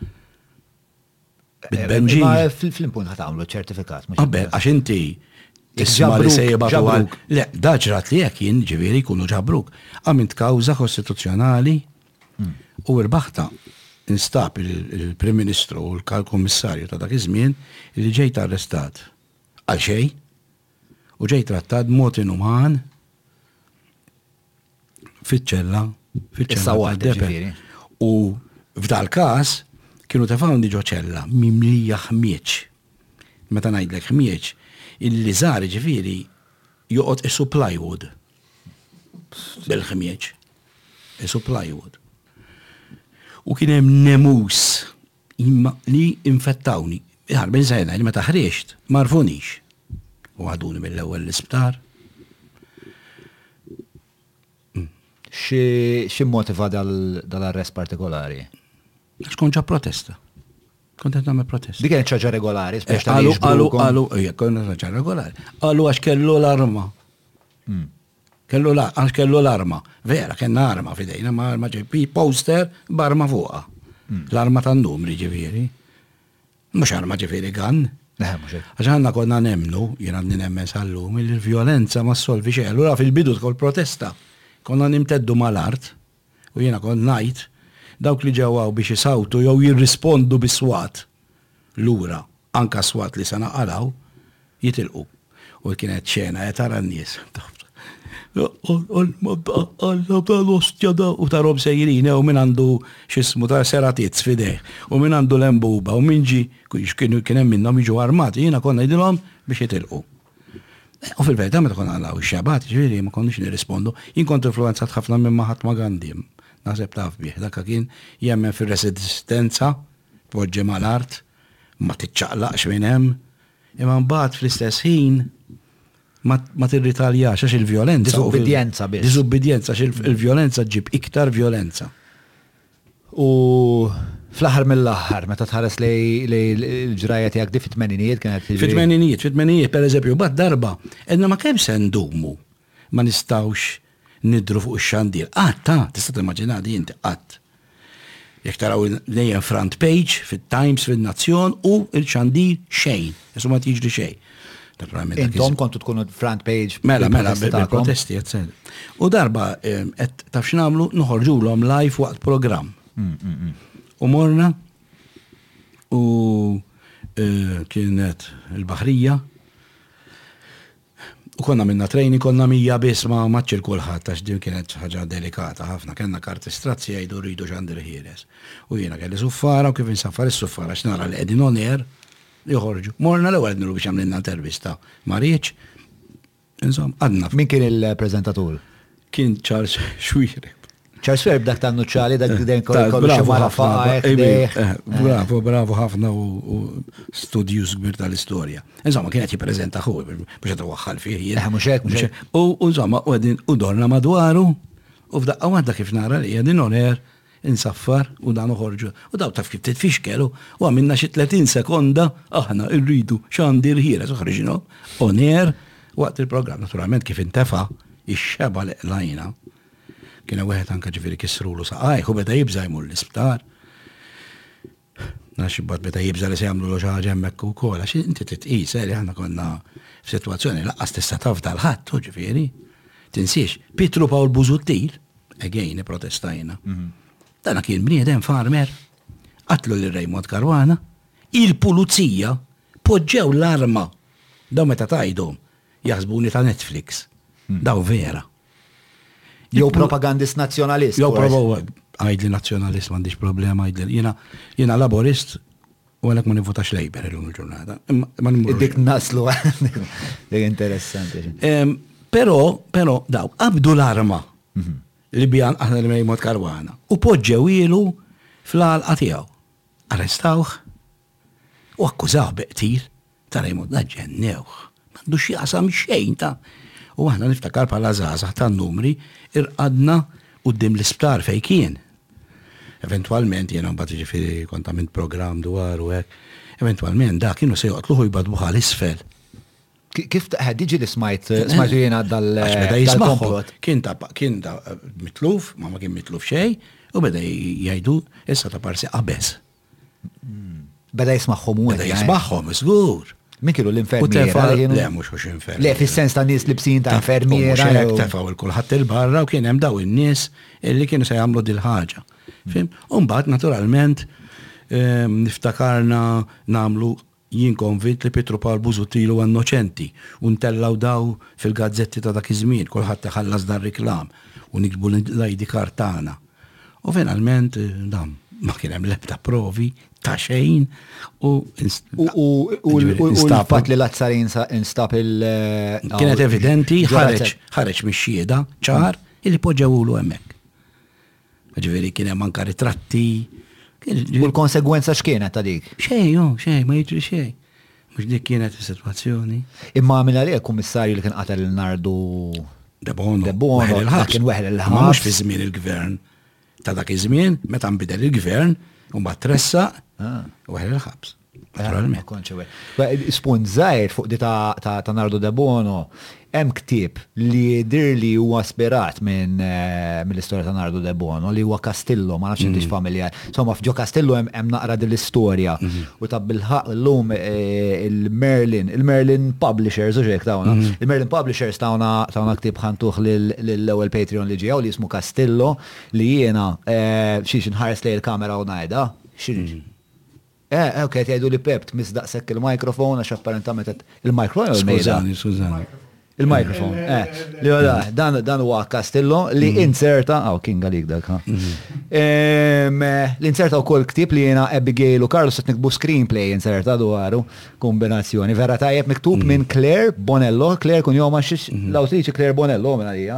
Bitbenġi. Ma fl-impun ħatamlu ċertifikat. Għabbe, għax inti tisma li se jibatu għal. Le, daġrat li jek jien ġiviri kunu ġabruk. Għamilt kawza kostituzjonali hmm. u rbaħta instab il-Prim Ministru u l-Kummissarju ta' dak iż-żmien li ġejt arrestat għal xej u ġejt trattat mod inuman fiċ-ċella, fiċ-ċella ta' depet. U f'dal każ kienu tefawni ġo ċella mimlija ħmieġ. Meta ngħidlek ħmieġ, illi żgħar ġifieri joqgħod isu plywood bil-ħmieġ. Isu plywood. U kien hemm nemus Imma li infettawni. Jar, minn sena ilu meta ħriġt, m'għarfunix. U ħaduni mill-ewwel l-isptar. Xi motiva dal-arrest partikolari? Għax kont ġa protesta. Kont qed nagħmel protesta. Dik kienet ċaġa regolari, speċi tal Qalu, qalu, qalu, hija kont ċaġa regolari. Qalu għax kellu l-arma. Hmm. Kellu la, għax kellu l-arma. Vera, kellna arma fidejna, ma arma ġejbi, poster b'arma fuqha. Hmm. L-arma tan-numri ġifieri. Mhux arma ġifieri gan. Għax għanna konna nemnu, jien għandi nemmen sal-lum, il-violenza ma solvi xejn. Allura fil-bidu tkol protesta, konna nimteddu mal-art, U jiena kont ngħid, Dawk li ġew hawn biex isawtu jew jirrispondu bi swat lura, anke s-swat li se naqalgħu, jitilqu. U kienet xena, eh, tara n-nies. Alla ta' l-ostja da, u tarhom sejrin, eh, u min għandu x'ismu ta' seratizz f'idejh, u min għandu l-enbuba, u min ġie, kien hemm minnhom jiġu armati, jiena kont ngħidilhom biex jitilqu. U fil-verità meta konna nagħlqu x-xagħbat, jiġifieri ma konniex nirrispondu, jien kont influwenzat ħafna minn Mahatma Gandhi, naħseb taf bih, dak kien jemmen fir-resistenza, tpoġġi mal-art, ma tiċċaqlaqx minn hemm, imma mbagħad fl-istess ħin ma tirritaljax għax il-vjolenza. Diżubbidjenza biss. Diżubbidjenza għax il-vjolenza ġġib iktar vjolenza. U fl-aħħar mill-aħħar, meta tħares lejn il-ġrajja tiegħek di fit-tmeninijiet kienet tiġi. Fit-tmeninijiet, fit-tmeninijiet pereżempju, bad darba, għedna ma kemm se ndumu ma nistgħux nidhru fuq ix-xandir. Qatt, ha, tista' timmaġina di inti, qatt. Jekk taraw dejjem front page fit-Times, fin-Nazzjon u l-xandir xejn, isma' ma qed jiġri xejn. Intom kontu tkunu front page. Mela, mela, protesti, etc. U darba, taf xnamlu, nħorġu l-om live waqt program. Mm, mm, mm. U morna, u e, kienet il-bahrija, u konna minna trejni, konna mija bis ma maċċir kullħat, għax din kienet ħaġa delikata ħafna, kena karti strazzi għajdu rridu ġandir ħieles. U jena kelli suffara, u kif nsaffar il-suffara, xnara l-edin on air, Joħorġu. Morna l-ewwel għednilu biex għamlinna intervista. Ma rieċ, insom, għadna. Min kien il-prezentatur? Kien Charles Xwiri. Charles Xwiri b'dak ta' nuċċali, dak eh, den kollu ximara faqajk. Eh, eh, bravo, bravo ħafna u studjus kbir tal-istoria. Insomma, kienet jiprezenta hu, biex għadu għaxħal fih. Muxek, muxek. U insomma, u għedin u dorna madwaru, u f'daqqa għadda kif nara li għedin oner. er Insaffar u dan uħorġu u daw taf kif titfixkel u għamilna xi tletin sekonda aħna rridu xandir ħieles u ħriġna on air waqt il-programm. Naturalment kif intefa' ix-xebgħa li qlajna kien hemm wieħed anke ġifieri kissrulu saqajh u beda jibża' jmur l-isptar. Għax imbagħad meta jibża' li se jagħmlulu xi ħaġa hemmhekk ukoll, għax inti titqis eh, li aħna konna f'sitwazzjoni laqqas tista' tafda l-ħadd, u ġifieri. Tinsiex, Pietru Pawl Bużuttil, again protestajna. Mhm. Dana kien bniedem farmer, qatlu lil Raymond Karwana, il-pulizija poġġew l-arma. Daw meta tajdhom, jaħsbuni ta' Netflix. Mhm. Daw vera. Jew propagandist nazzjonalist. Jew propagandist għajd li nazjonalist m'għandix problema għajd li jiena laborist u għalek ma nivvotax lejber il-lum il-ġurnata. Dik naslu Dik interessanti. Pero, pero, daw, abdu l-arma mhm. li bjan aħna li mejmot karwana u poġġew ilu fl-għalqa tiegħu. Arrestawh u akkużaw beqtil. Tara jmur dan ġennewh. M'għandu x'jaqsam xejn ta' U aħna niftakar bħala żgħażagħ tan-numri irqadna quddiem l-isptar fejn kien. Eventwalment jiena mbagħad jiġifieri kont għamilt programm dwar u hekk. Eventwalment dak kienu se joqtluh u jbadbuh għal isfel. Kif ta' diġi li smajt smajtu jiena dal komplot Kien ta' kien ta' mitluf, ma ma kien mitluf xejn, u beda jgħidu issa ta' parsi qabeż. Beda jismaħħom u Beda jismaħħom, żgur. Min kienu l-infermiera? Le, mhux mhux infermiera. Le, fis-sens ta' nies libsin ta' infermiera. Hekk tefaw il-kulħadd il-barra u kien hemm daw in-nies li kienu se jagħmlu dil-ħaġa. Fim? Umbagħad naturalment ehm, niftakarna nagħmlu Jien konvint li Pietru Pawl Busuttil huwa innoċenti u ntellgħu dawl fil-gazzetti ta' dak iż-żmien, kulħadd iħallas dar-riklam u niktbu l-ID card tagħna. U finalment dan ma kien hemm l-ebda provi ta' xejn u instab. Fatt li l-azzar instab il. Kienet evidenti, ħareġ mix-xhieda ċar illi poġġewhulu hemmhekk. Ġifieri kien hemm anke ritratti. U l-konsegwenza x'kienet ta' dik? Xejn, oh, xejn, ma jiġri xejn. Mhux dik kienet is-sitwazzjoni. Imma għamil għalih kummissarju li kien qatel il-Nardu Debono. Debono, kien weħel il-ħabs. Mhux fi żmien il-gvern ta' dak iż-żmien, meta nbidel il-gvern, u mbagħad tressa, ah. weħel il-ħabs. Naturalment. Spunt zaħir fuq di ta' Nardo De Bono, hemm ktib li dir li huwa aspirat minn eh, mill-istorja ta' Nardo De Bono li huwa Kastillo, ma nafx intix mm. familjar. Insomma, f'ġo Kastillo hemm naqra din l-istorja. Mm-hmm. U ta' bil-ħaq llum eh, il-Merlin, il-Merlin Publishers, u xek tawna, mm-hmm. il-Merlin Publishers tawna tawna ktib ħantuħ lill-ewwel Patreon li ġew li jismu Kastillo li jiena eh, xiex nħares lej il-kamera u ngħidha, xiex mm-hmm. Eh, ok, qed jgħidu li Pep tmiss daqshekk il-microphone għax apparentament qed il-microphone jew il-mejda. Skużani, skużani. Il-microphone, eh. Li wara, dan dan huwa Castillo li mm. inserta, aw kien għalik dak ha. Mm. Ehm, li inserta wkoll ktieb li jiena Abigail u Carlos qed nikbu screenplay inserta dwaru kombinazzjoni. Vera tajjeb miktub mm. minn Claire Bonello, Claire kun joma xiex l-awtriċi Claire Bonello minn għalija.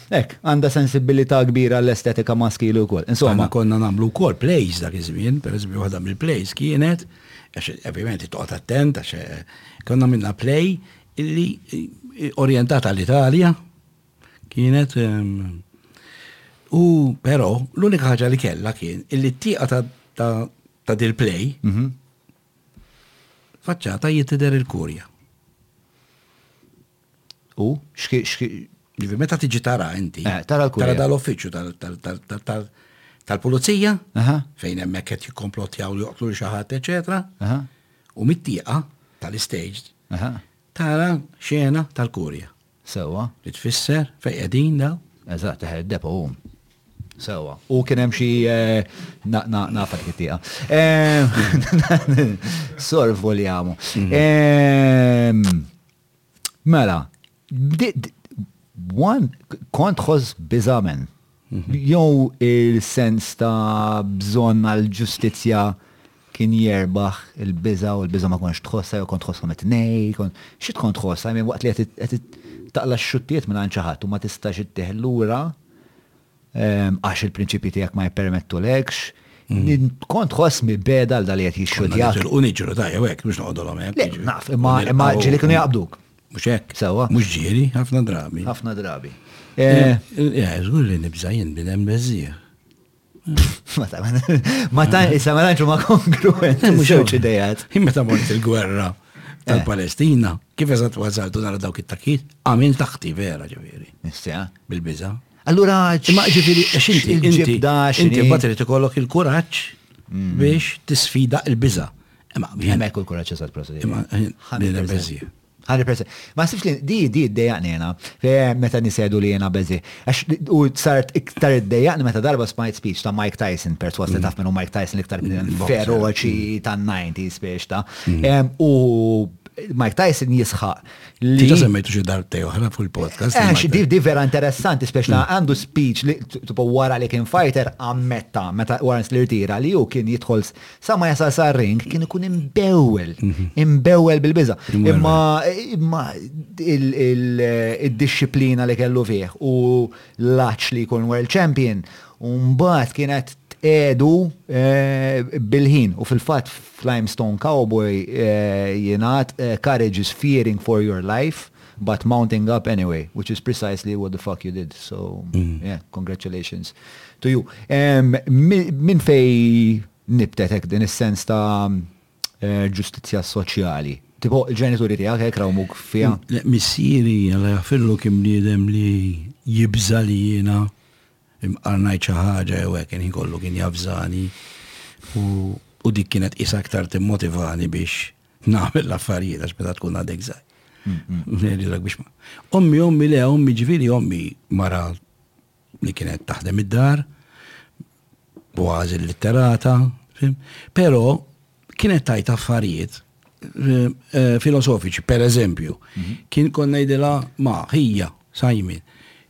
Hekk, għandha sensibbilità kbira għall-estetika maskili wkoll. Insomma. Aħna konna nagħmlu wkoll plays dak iż-żmien, pereżempju waħda mill-plays kienet, għax ovvjament toqgħod attent għax konna minna play illi orjentata għall-Italja kienet u però l-unika ħaġa li kellha kien illi t-tieqa ta' dil-play mhm. faċċata jittider il-kurja. U? Ġifieri meta tiġi tara inti. Eh, tara l-kurja. Tara dal-uffiċċju tal-pulizija, fejn hemmhekk qed jikkomplottjaw li joqtlu xi ħadd, eċetera. U mit-tieqa tal-istage tara xena tal-kurja. Sewwa. Li tfisser fejn qegħdin daw. Eżatt, teħed depo hum. Sewa. U kien hemm xi eh, nafa dik it-tieqa. Eh, Sorv voljamu. Mhm. Eh, Mela, one, kont ħoss bizamen. Mhm. Jow il-sens ta' bżon għal-ġustizja kien jerbaħ il-biza u l-biza ma konx tħossa, jow kont tħossa mit nej kont xit kont tħossa, għamin waqt li għet taqla x-xuttiet minn għanċaħat u ma tistax it-teħ l-ura, Ehm, għax il-prinċipji tiegħek ma jippermettulekx. Mm. Kont ħossmi beda għal dal qed jixxudjak. U niġru tajja hekk biex noqgħodolhom hekk. Jiġifieri. Naf, imma imma ġieli kienu jaqbduk. Mhux hekk. Sewwa. Mhux ġieli, ħafna drabi. Ħafna drabi. Eh, eh, żgur li nibża' jien bidem beżżieħ. Ma ta' ma ta' issa ma tantx ma kongruent eh, mhux hewġ idejat. Jien meta mort il-gwerra tal-Palestina, kif eżatt wasalt u nara dawk it-takkiet, għamil taħti vera ġifieri. Issa. Bil-biża'. Allura għax. Imma ġifiri, għax inti, inti, inti, bat irid ikollok il-kuraġġ mm. biex tisfida il-biża. Imma hemmhekk u l-kuraġġ eżatt prosit. Imma ħanibbeżi. Eh, ħanibbeżi. Ma sibx li di di ddejjaqni jena, meta nisedu li jena beżi. Għax u sart iktar ddejjaqni meta darba smajt speech ta' Mike Tyson, perswas li mm. taf minnu Mike Tyson iktar mm, feroċi ta' 90 speech ta' mm. u Mike Tyson jisħaq li. Ġa semmejtu xi darbtej oħra fuq il-podcast. Eh, xi di vera interessanti, speċna mm. għandu speech li tipo wara li kien fighter ammetta meta wara li rtira li ju kien jidħol sa ma jasal sa ring kien ikun imbewel, mhm. imbewel bil biza Imma imma il-disciplina li kellu fih u l-laċ li jkun world champion u mbagħad kienet edu eh, bil-ħin u fil-fatt F'Limestone Cowboy jingħad courage is fearing for your life but mounting up anyway, which is precisely what the fuck you did. So, yeah, congratulations to you. Minn fej nibtet hekk din is-sens ta' ġustizzja soċjali? Tipo, il-ġenituri tiegħek hekk rawmuk fiha? Missieri, għala jafillu kien bniedem li jibża li jiena Imqar ngħid xi ħaġa jew hekk il-ħin kollu kien javżani u dik kienet qisha aktar timmotivani biex nagħmel l-affarijiet għax meta tkun għadek żgħir. Ngħidilek biex ma. Ommi, ommi le, ommi ġifieri ommi mara li kienet taħdem id-dar, kważi litterata, però kienet tajt affarijiet eh, eh, filosofiċi, per eżempju, mhm. kien konna jdela ma, ħija, sajmin,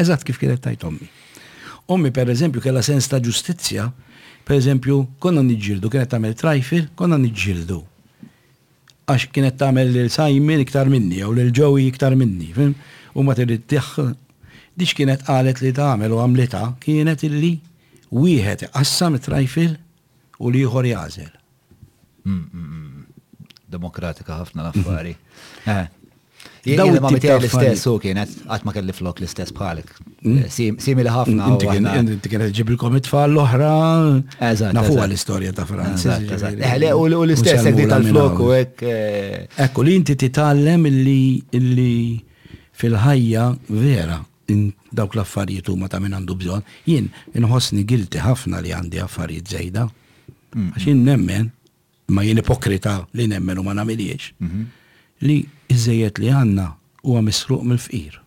Eżatt kif kienet tgħid ommi. Ommi pereżempju kellha sens ta' ġustizzja, pereżempju konna niġġieldu, kienet tagħmel trajfil, konna niġġieldu. Għax kienet tagħmel lil Simon iktar minni jew lil Joey iktar minni, fim? U ma trid tih. Dik x'kienet qalet li tagħmel u għamlitha kienet illi wieħed iqassam it-trajfil U l-ieħor jagħżel. Demokratika ħafna l-affari. Eh. Daw ma mittel l-istess u kienet għat ma kelli flok l-istess bħalek. Hmm? Eh, simili ħafna. Inti kienet ġibilkom it-tfal l-oħra. Nafu l-istoria ta' Franz. Eh, u l-istess għek tal-flok u għek. Eh. Ekku li inti titallem illi fil-ħajja vera Int dawk l-affarijiet huma ta' min għandu bżonn. Jien inħossni guilty ħafna li għandi affarijiet żejda. Għax jien nemmen, imma jien ipokrita li nemmen u ma nagħmilhiex, li ż-żejjed li għandna huwa misruq mill-fqir.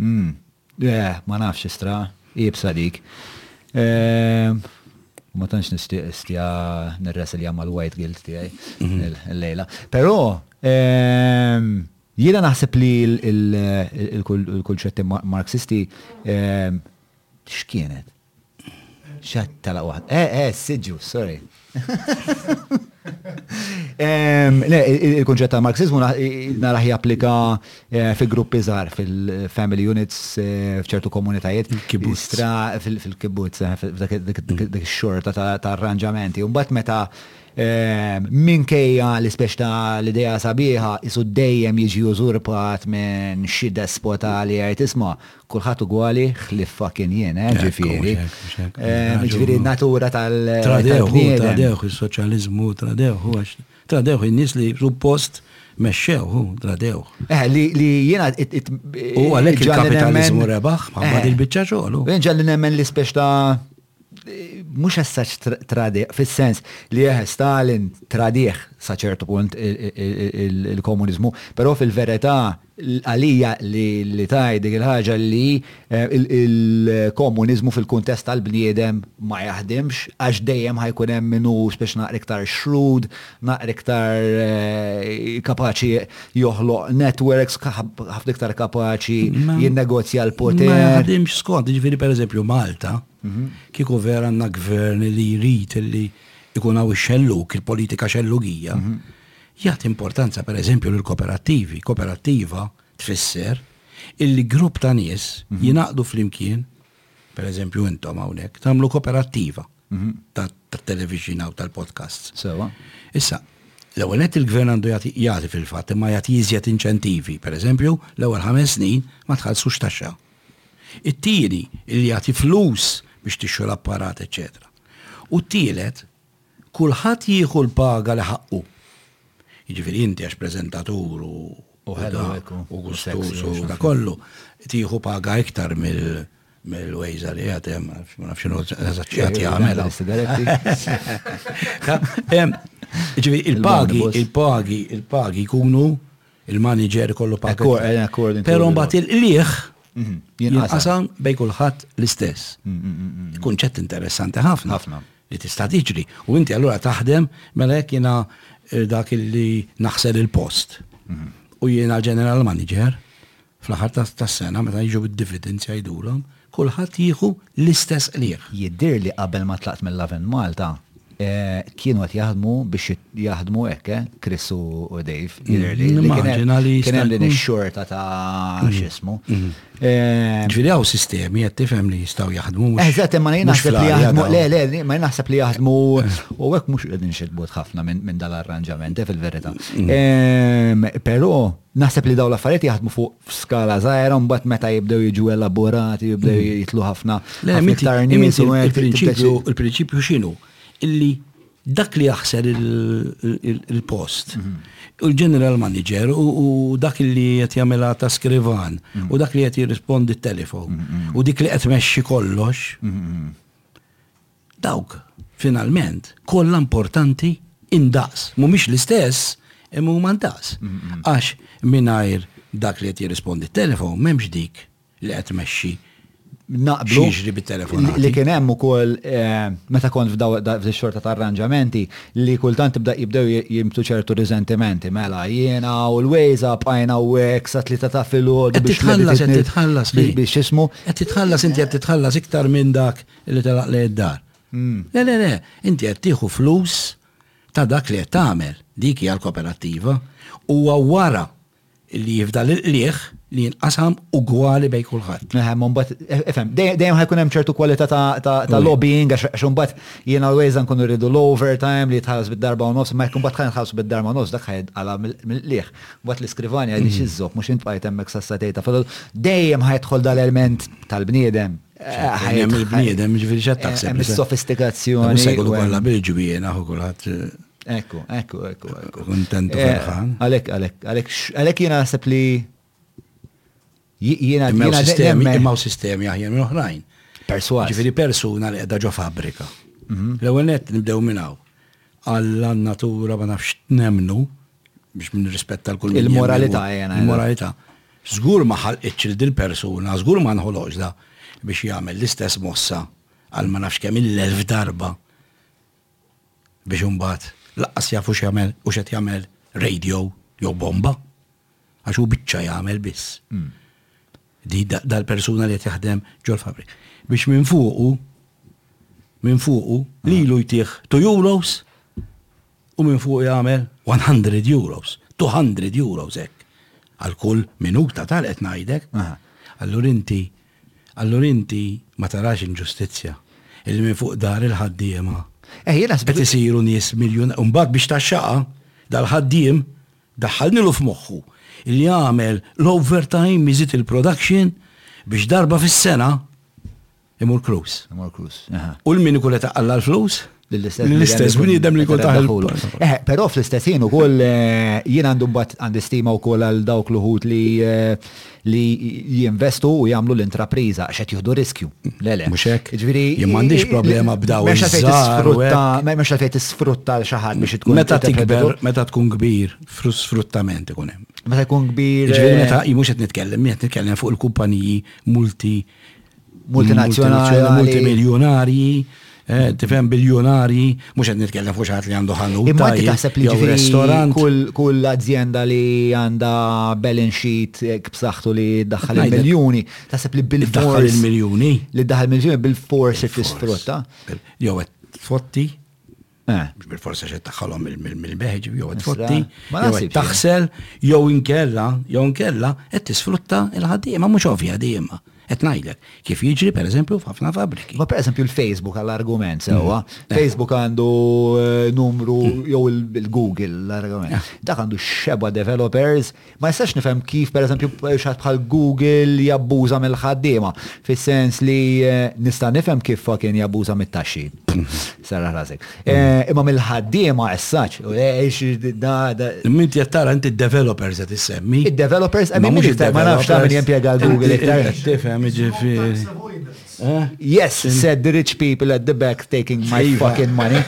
Eeh, ma nafx istra, iebsa dik. U ma tantx nixtieq istia nirresilja mal-white guilt tiegħi illejla. Però, Jiena naħseb li l-kunċetti Marxisti, x'kienet? X'għedt telaq waħda? Eh, eh, siġġu, sorry. Le, il-kunċett ta' Marxismu naraħ japplika eh, fi gruppi żgħar, fil-family units, eh, f'ċertu komunitajiet. Fil-kibbutz. Fil-kibbutz, eh, dik xorta ta' arranġamenti. Mbagħad meta Minkejja li speċta l-idea sabiħa, qisu dejjem jiġi użurpat minn xi despota li jgħid isma', kulħadd ugwali ħlief fucking jien, eh, ġifieri. Ġifieri n-natura tal. Tradewh, tradewh is-soċjaliżmu, tradewh, hu għax tradewh in-nies li suppost mexxew, hu tradewh. Eh, li jiena. U għalhekk il-kapitalizmu rebaħ, ma' il-biċċa xogħol. Ġalli nemmen li speċta mhux as such tradih, fis-sens li eħe Stalin tradih sa ċertu punt il-komuniżmu, però fil-verità għalija li tgħid dik il-ħaġa li il-komuniżmu fil-kuntest tal-bniedem ma jaħdimx għax dejjem ħajkun hemm min hu speċi naqra iktar xrud, naqra iktar eh, kapaċi joħloq networks, ħafna iktar kapaċi jinnegozja l-poter. Ma jaħdimx skont, ġifiri per eżempju Malta, mhm. kieku vera għanna gvern li jrid li ikun għaw xelluk, il-politika xellugija, mhm. jgħat importanza per eżempju l-kooperativi. Kooperativa tfisser illi grupp ta' nies mhm. jinaqdu fl-imkien, per eżempju intom hawnhekk, tagħmlu kooperattiva. tat-television u tal-podcasts. Sewwa. Issa, l-ewwel nett il-gvern għandu jagħti, jagħti fil-fatt, imma jagħti iżjed inċentivi. Per eżempju, l-ewwel ħames snin ma tħallsux taxxa. It-tieni, li jagħti flus biex tixtru l-apparat, eċċetera. U t-tielet, kulħadd jieħu l-paga li ħaqqu. Jiġifieri inti għax preżentatur u u ħelu u gustux u da kollu, tieħu paga iktar mill- mill-wejza li għatem, ma nafx xinu għat jgħamel. Il-pagi, il-pagi, il-pagi kunu il-manager kollu pagi. Pero mbat il-liħ mhm, jinqasam bej kulħadd l-istess. Mm, mm, mm, Kunċett interessanti ħafna. Ħafna. Li tista' tiġri. U inti allura taħdem mela jekk jiena eh, dak li naħsel il-post. Mhm. U jiena l-general manager Fl-aħħar tas-sena meta jiġu d-dividends jgħidulhom, kulħadd jieħu l-istess qligħ. Jidhirli qabel ma tlaqt mill-Lovin Malta kienu qed jaħdmu biex jaħdmu hekk, eh? Chris u Dave, jidhirli. Immaġina li. Kien hemm din ix-xorta ta' mm. x'ismu. Mm. Eh, Ġifieri hawn sistemi qed tifhem li jistgħu jaħdmu. Eżatt, imma jien naħseb li jaħdmu. Le, le, ma jien naħseb li jaħdmu eh. u hekk mhux qegħdin xidbut ħafna minn dal-arranġament eh, fil-verità. Mm. Ehm, però Naħseb li dawn l-affarijiet jaħdmu fuq skala żgħira u mbagħad meta jibdew jiġu elaborati, jibdew jitlu ħafna iktar nies u hekk. Il-prinċipju x'inhu? Illi dak li jaħsel il-post u l-general manager u dak li qed jagħmilha ta' skrivan u dak li qed jirrispondi t-telefon u dik li qed tmexxi kollox Dawk, finalment, kollha importanti indaqs. Mhumiex l-istess, imma huma ndaqs. Għax mingħajr dak li qed jirrispondi t-telefon m'hemmx dik li qed tmexxi naqblu jiġri bit-telefonati. Li kien hemm ukoll meta kont f'dix-xorta ta' arranġamenti li kultant jibdew jimtu ċertu riżentimenti. Mela jiena u l-Waze bqajna u hekk sa tlieta ta' filgħodu biex titħallas, qed titħallas. Biex ismu. Qed titħallas inti qed titħallas iktar minn dak Li telaq lejn id-dar. Le, le, le, inti qed tieħu flus ta' dak li qed tagħmel. Dik hija l-koperattiva. Huwa wara li jifdal il-qligħ li jinqasam ugwali bejn kulħadd. Eħe, imma mbagħad, ifhem, dejjem ħa jkun hemm ċertu kwalità ta' lobbying għax imbagħad jiena always dan nkunu rridu l-overtime li jitħallas bid-darba u nofs, imma jekk imbagħad ħa jinħallsu bid-darba u nofs dak ħa jinqala' mill-qligħ. Mbagħad l-iskrivani jgħidli x'iżżomm, mhux int bqajt hemmhekk sas-setgħetha filgħodu. Dejjem ħa jidħol dal-element tal-bniedem. Ħajjem il-bniedem, ġifiri xed taħseb. Hemm sofistikazzjoni. Mhux se jkunu kollha bil-ġbien aħu kulħadd. Ekku, ekku, ekku, ekku. Kontentu ferħan. Għalek, għalek, għalek, għalek jiena naħseb li jiena jiena sistemi imma sistemi aħjar minn oħrajn. Perswas. Ġifiri persuna li qiegħda ġo fabrika. L-ewwel nett nibdew minn hawn. Alla natura ma nafx nemnu biex minn rispetta l-kull minn. Il-moralità jena. Eh, il-moralità. Zgur ma ħalqitx il dil-persuna, zgur ma nħoloġ da biex jagħmel l-istess mossa għal ma nafx kemm il-elf darba biex imbagħad laqqas jafu x'jagħmel u x'qed jagħmel radio jew bomba għax hu biċċa jagħmel biss. Hmm. Di dal-persuna li qed jaħdem ġol fabrik. Biex minn fuqu minn fuqu ah. lilu jtih 2 euros U min fuq jagħmel one hundred euros, two hundred euros hekk għal kull minuta tal qed ngħidlek, allura inti allura inti ma tarax inġustizzja illi minn fuq dahar il-ħaddiema qed isiru nies miljun u mbagħad biex taxxaqha dal-ħaddiem daħħalnilu f'moħħu li jagħmel l-overtime iżid il-production biex darba fis-sena Imur Cruz. Imur Cruz. U l-min ikun qed aqalla l-flus? L-istess bniedem li jkun taħlu. Eh, però fl-istess ħin ukoll eh, jien għandu mbagħad għandi stima wkoll għal dawk l-uħud li eh, li jinvestu u jagħmlu l-intrapriża għax qed jieħdu riskju. Lele. Mhux hekk. Ġifieri jien m'għandix problema b'daw. Mhux fejn tisfrutta, mhux fejn tisfrutta l xi ħadd biex tkun. Meta tikber, meta tkun kbir, sfruttament ikun hemm. Meta jkun kbir. Ġifieri meta mhux qed nitkellem, qed nitkellem fuq il-kumpaniji multi multinazzjonali, multimiljonarji, eh, tifhem biljonarji, mhux qed nitkellem fuq ħadd li għandu ħanut. Imma inti taħseb li ġifieri restaurant. Kull azienda li għandha balance sheet eh, b'saħħtu li daħħal il-miljuni, taħseb li bil-daħħal il-miljuni. Li daħħal il-miljuni bil-forsi tisfrutta. Jew qed tfotti Eh. Mhux bil-forsa xed taħħalhom mill-beħ, ġibi jew tfotti, jew taħsel, jew inkella, jew inkella qed tisfrutta il-ħaddiema mhux ovvja ħaddiema. Qed ngħidlek kif jiġri pereżempju f'ħafna fabriki. Ma pereżempju l-Facebook għall-argument mm. sewwa, eh. Facebook għandu eh, numru mm. jew il-Google l-argument. Eh. Dak għandu xeba developers Ma jistax nifhem kif pereżempju xatt bħal Google jabbuża mill-ħaddiema, fis-sens li eh, nista' nifhem kif kien jabbuża mit-taxxi. Sarah rasek. Eh, imma mill-ħaddiema essaċ, eh, da da. Minti qed tara inti developers qed issemmi. Id-developers, ma mhux ma nafx ta' min jimpjega Google iktar. Tifhem jiġifieri. Yes, said the rich people at the back taking my iva. fucking money.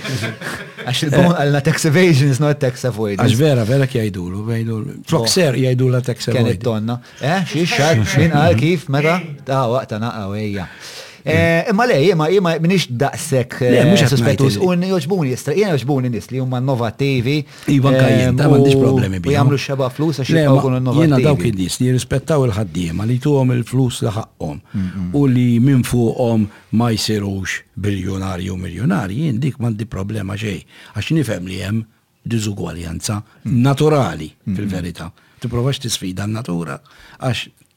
Għax il-bon eh. għalna tax evasion is not tax avoidance. Għax vera, vera kjajdulu, kjajdulu. Floxer jajdu la tax avoidance. Kien it-tonna. Eh, xie xar, xin għal kif, meta? Ta' waqta naqqa għeja. Eh, imma le, imma imma minix daqsek eh, suspettus. Un joġbuni jistra, jena joġbuni nis li jumma innovativi, Iva anka jien, ta' m'għandix problemi bihom. Jagħmlu xeba flus għax jibqgħu jkunu innovattivi. Jiena dawk in-nies li jirrispettaw il-ħaddiema li jtuhom il-flus li ħaqqhom u li minn fuqhom ma jsirux biljunarji u miljunarji, jien dik m'għandi problema xejn. Għax nifhem li hemm diżugwaljanza naturali fil-verità. Tipprovax tisfida n-natura għax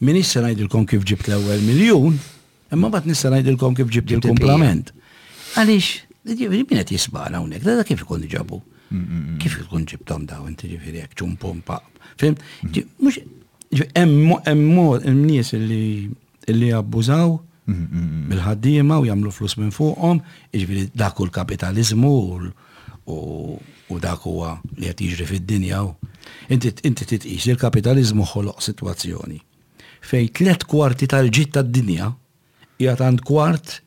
M'iniex se ngħidilkom kif ġibt l-ewwel miljun, imma mbagħad nista' ngħidilkom kif ġibt il-kumplament. Għaliex, min qed jisbaqna hawnhekk, da kif ikun ġabu? Kif ikun ġibtom daw inti ġifieri hekk ċum pum pa. Fim? Mhux hemm nies li abbużaw mill-ħaddiema u jagħmlu flus minn fuqhom, jiġifieri dak hu l-kapitaliżmu u dak huwa li qed jiġri fid-dinja. Inti titqis li l-kapitaliżmu ħoloq sitwazzjoni fejn tliet kwarti tal-ġid tad-dinja qiegħed għand kwart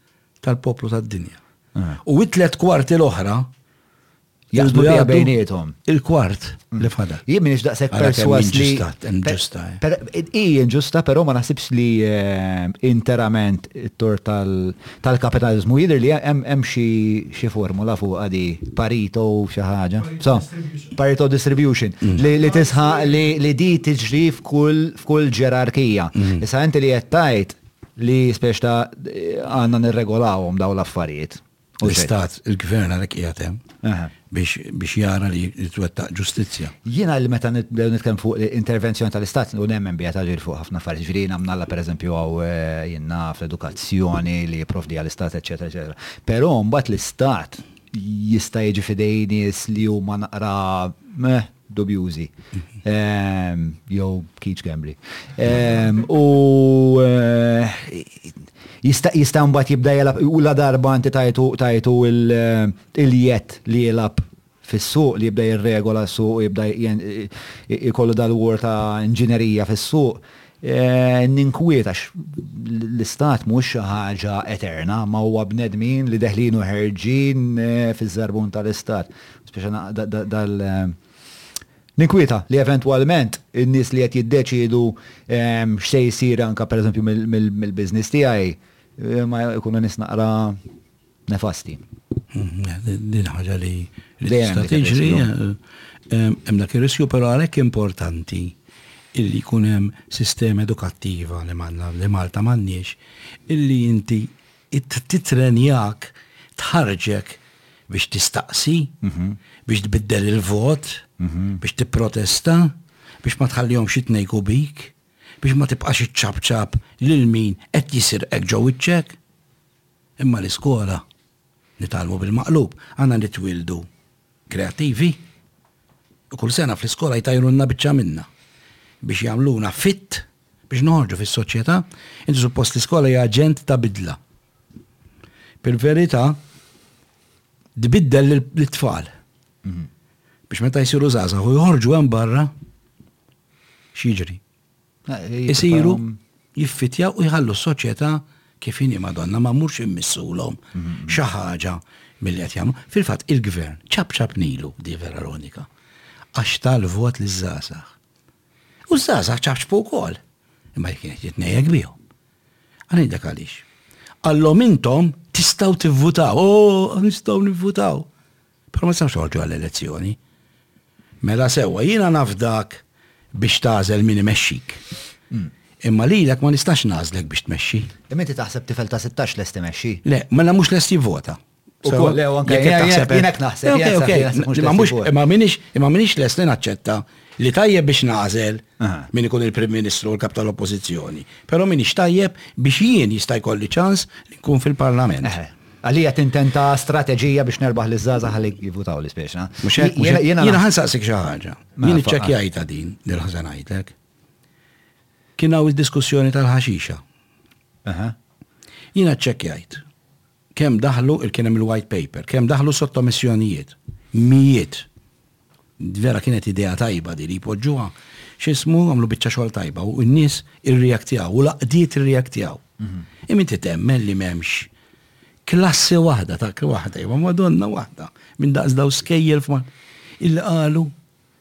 tal-poplu tad-dinja. U t-tliet kwarti l-oħra Jaqdu biha bejniethom. Il-kwart mm. li fada. Jien minix daqshekk perswas li. Inġusta. Eh. Hi inġusta, però ma naħsibx li eh, interament it-tor tal-kapitalizmu jidher li hemm xi formula fuq għadi parito xi ħaġa. So, parito distribution mm. li tisħa li di tiġri f'kull ġerarkija. Mm. Issa inti li qed tgħid li speċta għandna nirregolawhom dawn l-affarijiet. L-istat, il-gvern għalek qiegħed hemm biex jara li twettaq ġustizzja. Jiena li meta nitkellem fuq intervenzjoni tal-istat u nemmen biha taġir fuq ħafna affarijiet. Ġifieri jiena mnalla pereżempju hawn eh, jien naf l-edukazzjoni li jipprovdi għall-istat, eċetera, eċetera. Però mbagħad l-istat jista' jiġi fidej nies li huma naqra dubjużi jew kiċ gambli. U jista' jista' mbagħad jibda jelab u la darba inti tajtu tajtu il-jett li jilab fis-suq li jibda jirregola s-suq u jibda ikollu dal-ward ta' inġinerija fis-suq, Ninkwiet għax l-istat mhux xi ħaġa eterna, ma huwa bnedmin li deħlin u ħerġin fiż-żarbun tal-istat. Ninkwieta li eventwalment in-nies li qed jiddeċiedu x'se jsir anke pereżempju mill-business tiegħi ma jkunu nies naqra nefasti. Din ħaġa li tista' tiġri hemm dak ir-riskju, però għalhekk importanti illi jkun hemm sistema edukattiva li manna li Malta m'għandniex illi inti titrenjak tħarġek biex tistaqsi, mhm. biex tbiddel il-vot, mhm. biex tipprotesta, biex ma tħallihom xi tnejku bik, biex ma tibqax iċċabċab lil min qed jisirqek ġew iċċek. Imma l-iskola, nitgħallmu bil-maqlub, għandna nitwieldu kreattivi u kull sena fl-iskola jtajrulna biċċa minnha biex jagħmluna fit biex noħorġu fis-soċjetà, inti suppost l-iskola hija aġent ta' bidla. Fil-verità, tbiddel l-tfal. Mhm. Biex meta jsiru żgħażagħ u jħorġu hemm barra, x'jiġri? Isiru jiffitjaw u jħallu s-soċjetà kif inhi Madonna ma mmurx immissulhom xi ħaġa milli qed jagħmlu. Fil-fatt il-Gvern ċapċap nilu di vera ironika għax ta l-vot liż-żgħażagħ. U ż-żgħażagħ ċapċpu wkoll. Imma jekk qed jitnejjek bihom. Għanidek għaliex. Qallhom intom tistgħu tivvutaw, oh nistgħu nivvutaw. Però ma nistgħux noħorġu għall-elezzjoni. Mela sewwa, jiena nafdak biex tagħżel min imexxik. Hmm. Imma lilek ma nistax nagħżlek biex tmexxi. Imma inti taħseb tifel ta' 16 lest imexxi? Le, mela mhux lest jivvota. Ukoll, le, anke jienek naħseb. Imma minix, imma minix lest li naċċetta li tajjeb biex nażel min ikun il-Prim Ministru l-Kap tal-Oppożizzjoni. Però minix tajjeb biex jien jista' jkolli ċans li nkun fil-Parlament. Għalija tintenta strateġija biex nerbaħ liż-żgħażagħ ħalli jivvutaw li spiċna. Mhux hekk, mhux hekk. Jiena ħa nsaqsik xi ħaġa. Mela, Jien faqa. iċċekkjajta din li l-ħa se ngħidlek. Kien hawn id-diskussjoni tal-ħaxixa. Aha. Jiena ċċekkjajt kemm daħlu il kien hemm il-white paper, kemm daħlu sottomissjonijiet. Mijiet. Vera kienet idea tajba di li jpoġġuha x'ismu għamlu biċċa xogħol tajba u n-nies irreaktjaw u l-għaqdiet irreaktjaw. Imma inti temmen li m'hemmx klassi waħda ta' waħda, jew madonna waħda minn daqs daw skejjel f'ma illi qalu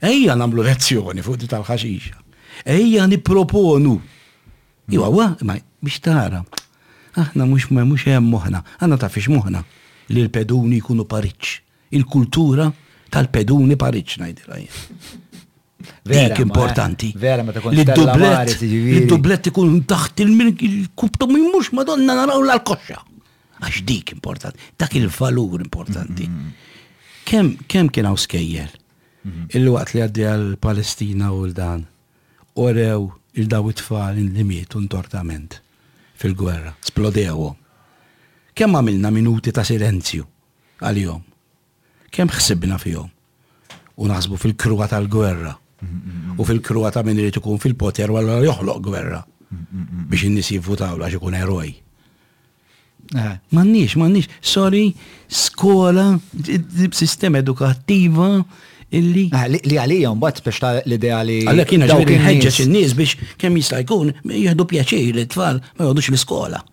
ejja nagħmlu lezzjoni fuq di tal-ħaxixa. Ejja nipproponu. Iwa, wa, ma biex tara. Aħna mhux mhux hemm moħħna, għandna tafix moħħna li l-peduni jkunu pariċ. Il-kultura tal-peduni Pariġ ngħidilha jien. Dik importanti. Eh? Vera meta kont dublet Id-dublet ikun taħt il-kubtu minn mhux madonna naraw l-koxxa. Għax dik importanti, dak il-valur importanti. Mm-hmm. Kemm kemm kien hawn skejjel? Mm-hmm. Il-waqt li għaddi għal Palestina u l-dan. Orew il-daw it-tfal li mietu ntortament fil-gwerra, splodewhom. Kemm għamilna minuti ta' silenzju għalihom. Kemm ħsibna fihom u naħsbu fil-krua tal-gwerra u fil-krua ta' min irid ikun fil-poter wara joħloq gwerra biex in-nies jivvutaw għax ikun eroj. Eh. M'għandniex, m'għandniex, sorry, skola, sistema edukattiva illi. Ah, li għalija mbagħad biex ta' l-idea li. Għalla kiena ġewri ħeġġeġ in-nies biex kemm jista' jkun jieħdu pjaċir li tfal ma jgħodux l-iskola.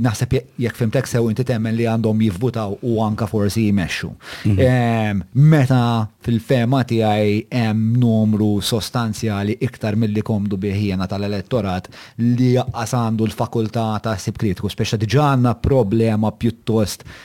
Naħseb jekk fimtek sew inti temmen li għandhom jivvutaw u anka forsi jmexxu. Mhm. Meta fil-fema tiegħi hemm numru sostanzjali iktar milli komdu bih jiena tal-elettorat li jaqqas għandu l-fakultà ta' sib kritiku, speċa diġà għandna problema pjuttost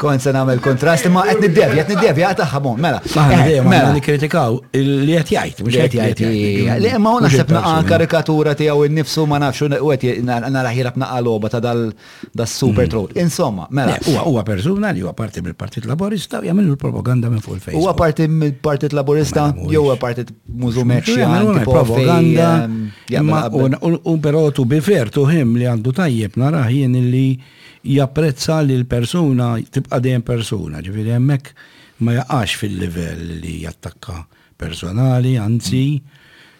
Kont se nagħmel kontrast imma qed niddevja, qed niddevja tagħha bon, mela. Eh, mela nikkritikaw li qed jgħid, mhux qed jgħid. Li imma hu naħseb naqa' karikatura tiegħu nnifsu ma nafx u qed nara ħira b'naqa' logħba ta' dal super mm. troll. Insomma, mela. Huwa huwa persuna li huwa parti mill-Partit Laburista u jagħmlu l-propaganda minn fuq il-Facebook. Huwa parti mill-Partit Laburista mela, jew huwa partit mużumek xi propaganda. Ehm, u però tu bifer tu ħim li għandu tajjeb naraħ jien li Japprezza li l-persuna tibqa' dejjem persuna, ġifieri hemmhekk ma jaqax fil-livell li jattakka personali, anzi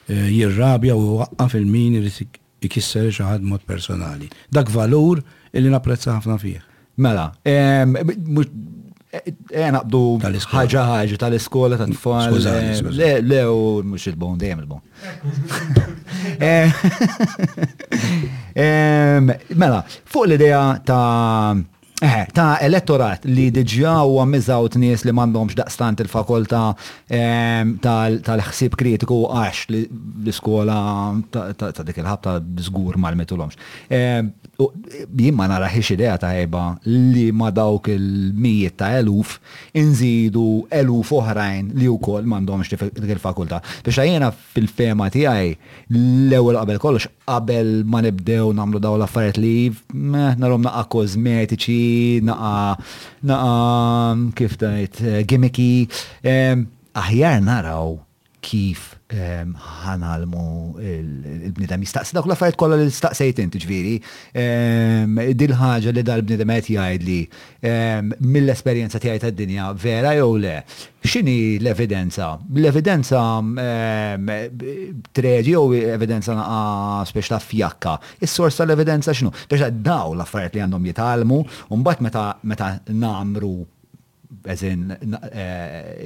jirrabja u jwaqqa' fil-min irid ikisser lil xi ħadd b'mod personali. Dak valur illi napprezza ħafna fih. Mela, Eh, naqbdu ħagġa ħagġa tal-iskola ta' tfal. Le, le, u mux il-bon, dejjem il-bon. Eh, mela, fuq l-idea ta' eh, ta' elettorat li diġa u għamizawt nies li mandomx daqstant il-fakulta tal-ħsib kritiku għax l-iskola ta' dik il-ħabta zgur mal-mitulomx. Jien ma naraħiex idea tajba li ma dawk il-mijiet ta' eluf inżidu eluf oħrajn li wkoll m'għandhomx dik il-fakultà. Biex jiena fil-fehma tiegħi l-ewwel qabel kollox qabel ma nibdew nagħmlu dawn l-affarijiet li narhom naqa' kożmetiċi, naqa' kif tgħid gimmicky, aħjar naraw Kif ħa ngħallmu l-bniedem jistaqsi dawk l-affarijiet kollha li staqsejt int, jiġifieri din il-ħaġa li dal-bniedem qed jgħidli mill-esperjenza tiegħi tad-dinja vera jew le? X'inhi l-evidenza? L-evidenza tregħġi jew hi evidenza naqas biex taf fjakka? Is-sors tal-evidenza x'inhu? Biex dawn l-affarijiet li għandhom jitgħallmu u mbagħad meta ngħammru as in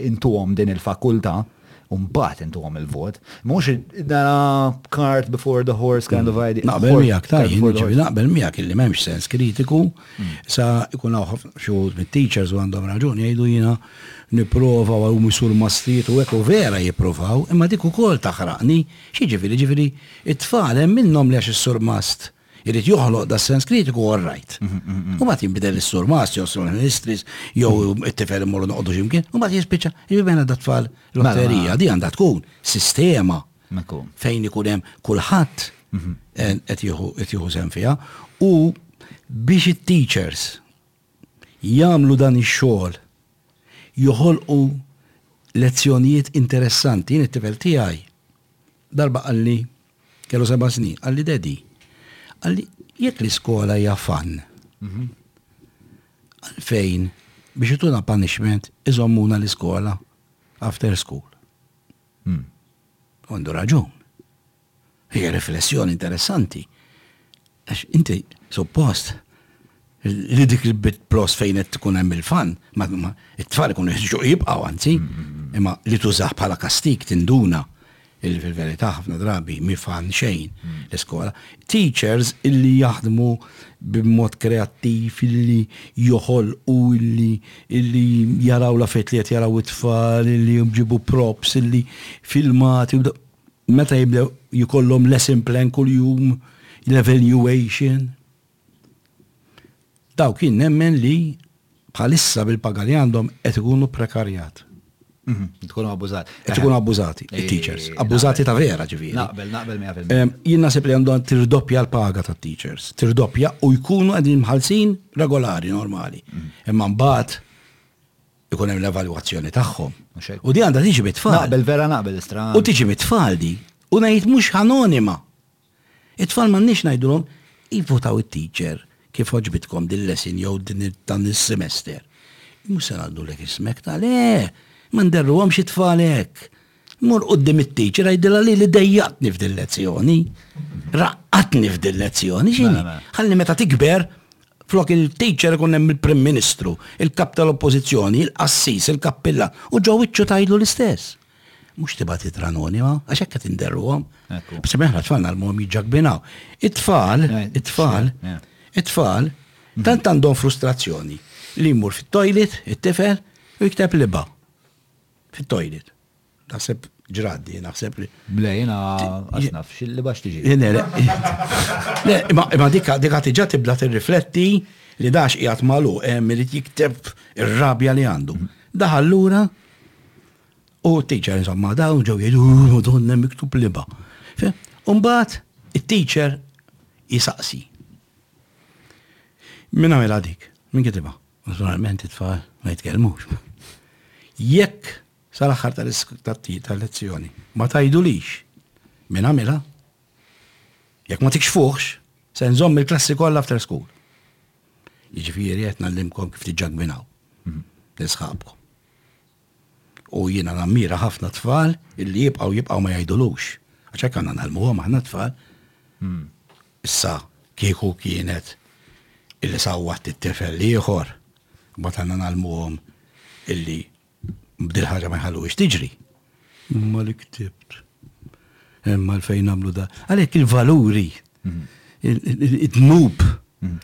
intuhom din il-fakultà u mbagħad intuhom il-vot. Mhux dara cart before the horse kind of idea. Naqbel miegħek tajjeb, naqbel miegħek illi m'hemmx sens kritiku mm. sa jkun hawn xi mit-teachers u għandhom raġuni jgħidu jiena nipprova u misur mastijiet u hekk u vera jippruvaw, imma dik ukoll taħraqni, xi ġifieri ġifieri it-tfal hemm minnhom li għax is-surmast Irid joħloq da sens kritiku all right. U mbagħad jinbidel is-surmast jew surmistris jew it-tifel imorru noqogħdu x'imkien, u mbagħad jispiċċa jiġbena da tfal lotterija di għandha tkun sistema fejn ikun hemm kulħadd qed jieħu sem fiha u biex it-teachers jagħmlu dan ix-xogħol joħolqu lezzjonijiet interessanti, jien it-tifel tiegħi darba qalli Kellu seba' snin, qalli dedi, qalli jekk l-iskola hija fan. Mhm. Għalfejn biex ituna punishment iżommuna l-iskola after school. Hmm. Għandu raġun. Hija riflessjoni interessanti. Għax inti suppost li dik il-bit plos fejn qed tkun hemm il-fan, it-tfal ikunu jħiġġu jibqgħu anzi, imma li tużah bħala kastik tinduna il-verità ħafna drabi mi fan xejn l-iskola. Teachers illi jaħdmu b'mod kreattiv illi joħol u illi illi jaraw la fejt li qed jaraw it-tfal illi jġibu props illi filmati Meta jibdew jkollhom lesson plan kuljum, l-evaluation. Dawk jien nemmen li bħalissa bil-paga li għandhom qed ikunu prekarjat. Mhm, tkunu abbużati. Qed ikunu abbużati, eh, it-teachers. Abbużati ta' vera ġifieri. Naqbel, naqbel mija fil-mija. Jien naħseb li għandhom tirdoppja l-paga tat-teachers. Tirdoppja u jkunu qegħdin mħallsin regolari, normali. Mhm. Imma mbagħad ikun hemm l-evalwazzjoni tagħhom. U di għandha tiġi mit-tfal. Naqbel vera naqbel istra. U tiġi mit-tfal di. U ngħid mhux anonima. It-tfal m'għandniex ngħidulhom ivvutaw it-teacher kif oġbitkom din lesin jew din dan is-semester. Mhux se ngħaddu lek ismek ta' le, ma nderruhomx it-tfal hekk. Mur qudiem it-teacher għidilha li li dejjaqtni f'din lezzjoni. Raqqatni f'din lezzjoni. Ġini, mela, mela. ħalli meta tikber flok il-teacher ikun hemm il-Prim Ministru, il-Kap tal-Oppożizzjoni, il-Qassis, il-Kappilla, u ġew iċċu tajlu l-istess. Mhux tibgħat itranoni ma, għax hekk qed inderruhom. Biex meħna tfal nagħlmuhom jiġġagbinaw. It-tfal, it-tfal, it-tfal, tant għandhom frustrazzjoni li jmur fit-toilet, it-tifel, u jikteb liba. Fit-toilet. Naħseb ġraddi, naħseb li. Le, jena għax naf, xilli bax tiġi. Jena, le, ma dika, dika tiġa tibda t-rifletti li dax jgħat malu, eh, mirit jikteb il-rabja li għandu. Daħal l-ura, u t-teacher, insomma, dawn ġew jgħidu, oh, donna miktub liba. Umbat, il-teacher jisaqsi. Minna mela dik, minn kitiba. Użwalment it-tfal ma jitkellmux. Jekk sal-aħħar tal-lezzjoni ma tajdulix minn għamilha, jekk ma tikxfuħx, se nżomm il-klassi kollha after school. Jiġifieri qed nallimkom kif tiġġagbinaw. Nisħabkom. Mhm. U jiena nammira ħafna tfal illi jibqgħu jibqgħu ma jgħidulux. Għax hekk għandna ngħallmuhom aħna tfal. Hmm. Issa kieku kienet illi sawwat it-tifel l-ieħor, mbagħad għandna ngħallmuhom illi b'dil ħaġa ma jħalluhiex tiġri. Imma li ktibt. Imma l-fejn nagħmlu da. Għalhekk il-valuri id-dnub.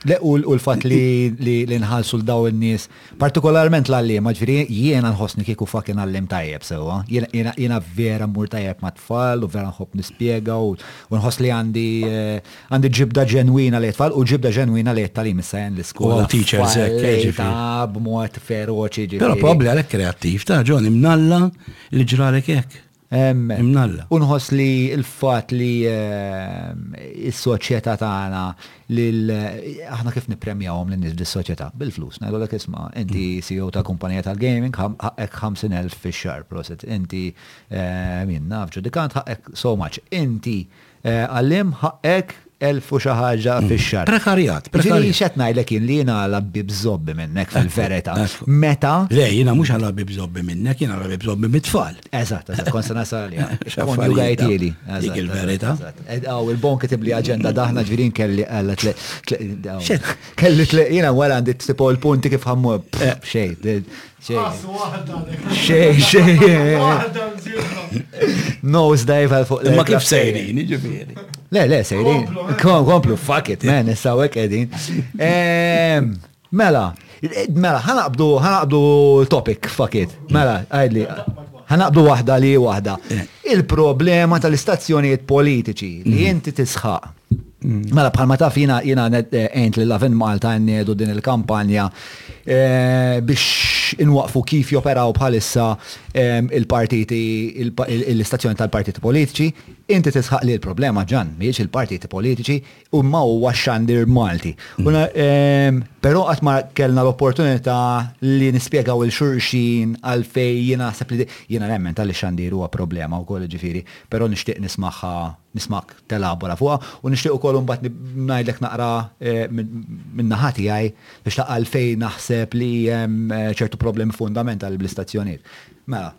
Le, u l-fat li nħalsu l-daw n-nis, partikolarment l-għallim, ġviri jiena nħosni kieku fakin għallim tajjeb sewa, jiena vera mur tajjeb ma' tfal, u vera nħob nispiega, u nħos li għandi eh, għandi ġibda ġenwina li tfal, u ġibda ġenwina li talim issa jen l-iskola. U teachers, ta' b'mod feroċi ġifiri. Pero probabli għalek kreativ, ta' ġoni, mnalla li ġralek ek. Imnalla. Unħoss li l-fat li s-soċieta tagħna li aħna kif nipremjawhom lin nies dis-soċieta bil-flus. Ngħidulek isma' inti mm. CEO ta' kumpanija tal-gaming ħaqqek 50,000 fix-xahar prosit. Inti min naf ġudikant ħaqqek so much. Inti Għalliem, ħaqqek elf u xi ħaġa fix-xahar. Prekarjat, prekarjat. Jiġifieri x'qed ngħidlek jien, li jien għala l-bieb żobbi minnek fil-verità. Meta? Le, jiena mhux għala l-bieb żobbi minnek, jiena għala l-bieb żobbi mit-tfal. Eżatt, eżatt, kont se nasal għaliha. Konjugajt ili. Dik il-verità. Hawn il-bon kitibli aġenda daħna ġifieri jien kelli għala tliq. Kelli tliq, jiena wara għandi tipo l-punti kif ħammur. Xejn, Xejn. Xejn, xejn. Nose dive għal fuq. Ma kif sejrin, ġifieri. Le, le, sejrin. Komplu, eh. fuck it, man, nissawek edin. Ehm, mela, mela, ħanaqbdu, ħanaqbdu topic, fuck it. Mela, għajdli. ħanaqbdu wahda li wahda. Eh. Il-problema tal-istazzjonijiet politiċi li mm. inti tisħaq. Mela bħalma taf jina jina għajnt li Laven Malta għennedu din il-kampanja eh, biex inwaqfu kif joperaw bħalissa eh, il-partiti, l-istazzjoni tal-partiti politiċi. Inti tisħaq li l-problema ġan miex il-partiti politiċi u ma huwa xandir Malti. Mm. Eh, Pero għat ma kellna l-opportunità li nispiegaw il-xurxin għalfej jina sepp li jina nemmen tal-xandir huwa problema u koll ġifiri, pero nishtiq nismaħħa nismak telabora fuqha u nixtieq ukoll imbagħad ngħidlek naqra min-naħa tiegħi biex tara għalfejn naħseb li hemm ċertu problemi fundamentali bl-istazzjonijiet. Mela.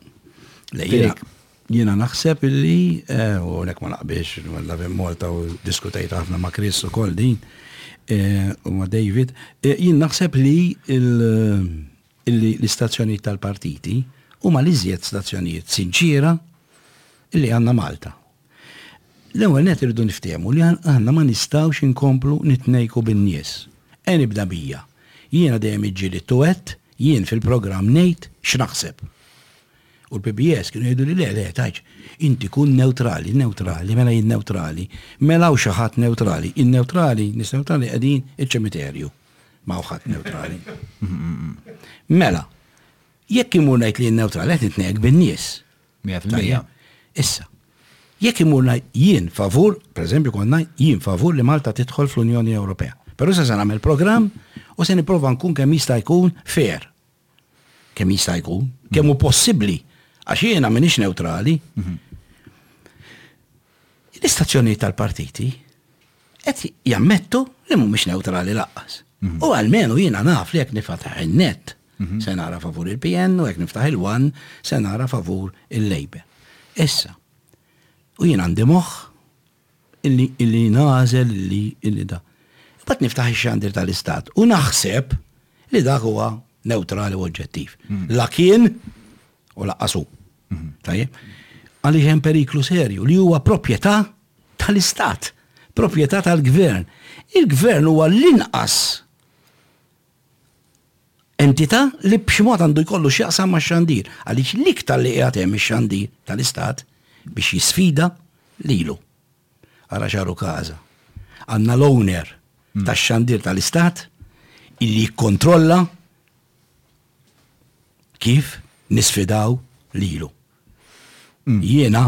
Jiena naħseb illi, u nek ma naqbiex, mela vim Malta u diskutajt ħafna ma' Chris ukoll din, u ma' David, jien naħseb li l-istazzjonijiet tal-partiti huma l-iżjed stazzjonijiet sinċiera illi għandna Malta. L-ewwel nett irridu niftehmu li aħna ma nistgħux inkomplu nitnejku bin-nies. Ejja nibda bija. Jiena dejjem iġġielidt u għedt, jien fil-programm ngħid x'naħseb. U l-PBS kienu jgħiduli le, le, tgħidx, inti kun newtrali, newtrali, mela jien newtrali, mela hawn xi ħadd newtrali, in-newtrali, nies newtrali qegħdin iċ-ċemiterju. Ma hawn ħadd newtrali. Mela, jekk imur ngħid li jien newtrali qed nitnejjek bin-nies. 100%. Issa, jekk immur ngħid jien favur, pereżempju kont ngħid jien favur li Malta tidħol fl-Unjoni Ewropea. Però issa se nagħmel programm u se nipprova nkun kemm jista' jkun fair. Kemm jista' jkun, kemm hu possibbli, għax jiena m'iniex newtrali. L-istazzjonijiet tal-partiti Qed jammettu li mhumiex newtrali lanqas. U almenu jiena naf li jekk nifataħ in-net se nara favur il-PN u jekk niftaħ il-one se nara favur il-Labour. Issa, u jien għandi moħħ illi nagħżel illi da. Imbagħad niftaħ ix-xandir tal-Istat u naħseb li dak huwa newtrali u oġġettiv. La kien u laqqas hu. Tajjeb? Għaliex hemm periklu serju li huwa proprjetà tal-Istat, proprjetà tal-Gvern. Il-Gvern huwa l-inqas entità li b'xi mod għandu jkollu x'jaqsam ma' xandir, għaliex l-iktar li qiegħed hemm ix-xandir tal-Istat biex jisfida lilu. Ara xaru każa. Għandna l-owner hmm. tax-xandir tal-Istat illi jikkontrolla kif nisfidaw lilu. Hmm. Jiena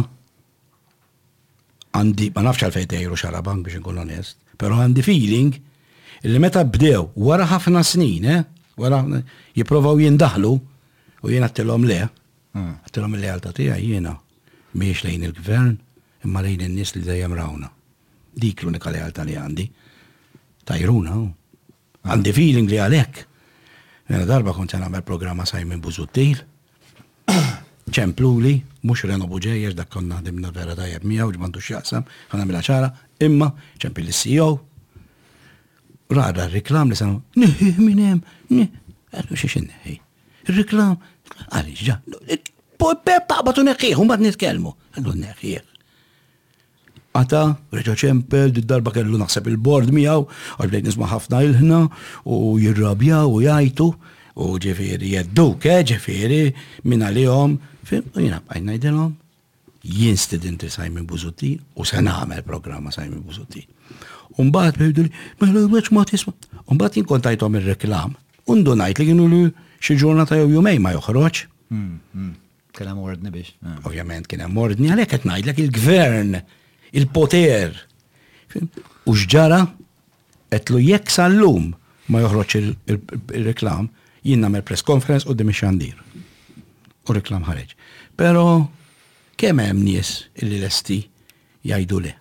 għandi, ma nafx għalfejn tejru xarabank biex nkun onest, pero għandi feeling li meta bdew wara ħafna snin, eh, wara jiprovaw jindaħlu u jien għattilhom le, hmm. għattilhom il-lealta tiegħi jiena miex lejn il-gvern imma lejn in-nies li dejjem rawna. Dik l-unika lealta li għandi. Tajruna, Għandi feeling li għalhekk mela darba kont se nagħmel programm ma' Simon Busuttil. Ċempluli, mhux Reno Buġej għax dak konna ħdimna vera tajjeb miegħu ġmandu x'jaqsam, ħa nagħmilha ċara, imma ċempil is-CEO. Rara r-reklam li sanu, niħħih minn hemm, niħħih, xiex inneħħi. Ir-reklam, għaliex ġa, taqbad u neħħih, u mbagħad nitkellmu. Għallu neħħih. Qata', reġa' ċempel, did-darba kellu naħseb il-bord miegħu, għax bdejt nisma' ħafna ilħna, u jirrabjaw u jgħajtu, u ġifieri jedduk, eh, ġifieri, min għalihom, fim, u jiena bqajt ngħidilhom, jien stidint Simon Busuttil u se nagħmel programm ma' Simon Busuttil. U mbagħad bħidu li, mela weċ ma tisma'. U mbagħad jien kont tajthom ir-reklam, u ndunajt li kienu li xi ġurnata jew jumej ma joħroġ. Hmm, hmm. Kien hemm ordni biex. Eh. Ovvjament kien hemm ordni għalhekk qed ngħidlek il-gvern, il-poter. U x'ġara qed lu jekk sal-lum ma joħroġ il-reklam, jien nagħmel press conference u dimi xandir. U reklam ħareġ. Pero kemm hemm nies illi lesti jgħidu le.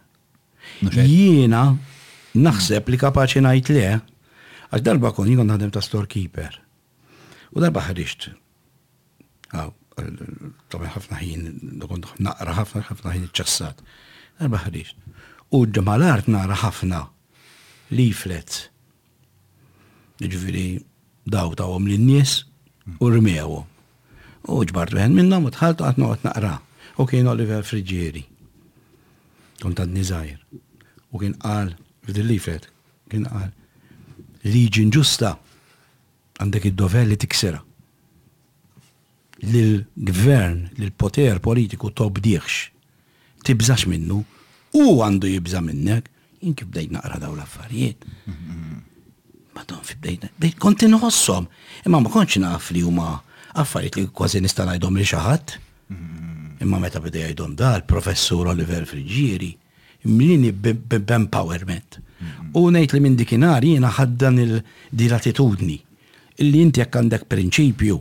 Jiena naħseb li kapaċi ngħid le għax darba kun jien naħdem ta' storekeeper. U darba ħriġt, ah, tamen ħafna ħin, kont naqra ħafna ħafna ħin ċassat. Darba ħriġt. U ġemma l-art nara ħafna leaflets. Ġviri, daw tawhom lin-nies u rmewhom. U ġbart wieħed minnhom u tħaltu qatt noqgħod naqra. U kien Oliver Friġieri. Kont għadni żgħir. U kien qal f'dil-leaflet, kien qal liġi ġusta għandek id-dover li tiksirha. Lill-gvern, lill-poter politiku tobdihx, tibżax minnu, hu għandu jibża' minnek, jien kif bdejt naqra dawn l-affarijiet. Madon fi bdejt, bdejt kont inħossom, imma ma kontx naf li huma affarijiet li kważi nista' ngħidhom li xi ħadd. Imma meta bdejt jgħidhom dal, professur Oliver Friġġieri, Imlieni b'empowerment. U ngħid li minn dikinhar jiena ħadt dan il din l-attitudni. Illi inti jekk għandek prinċipju,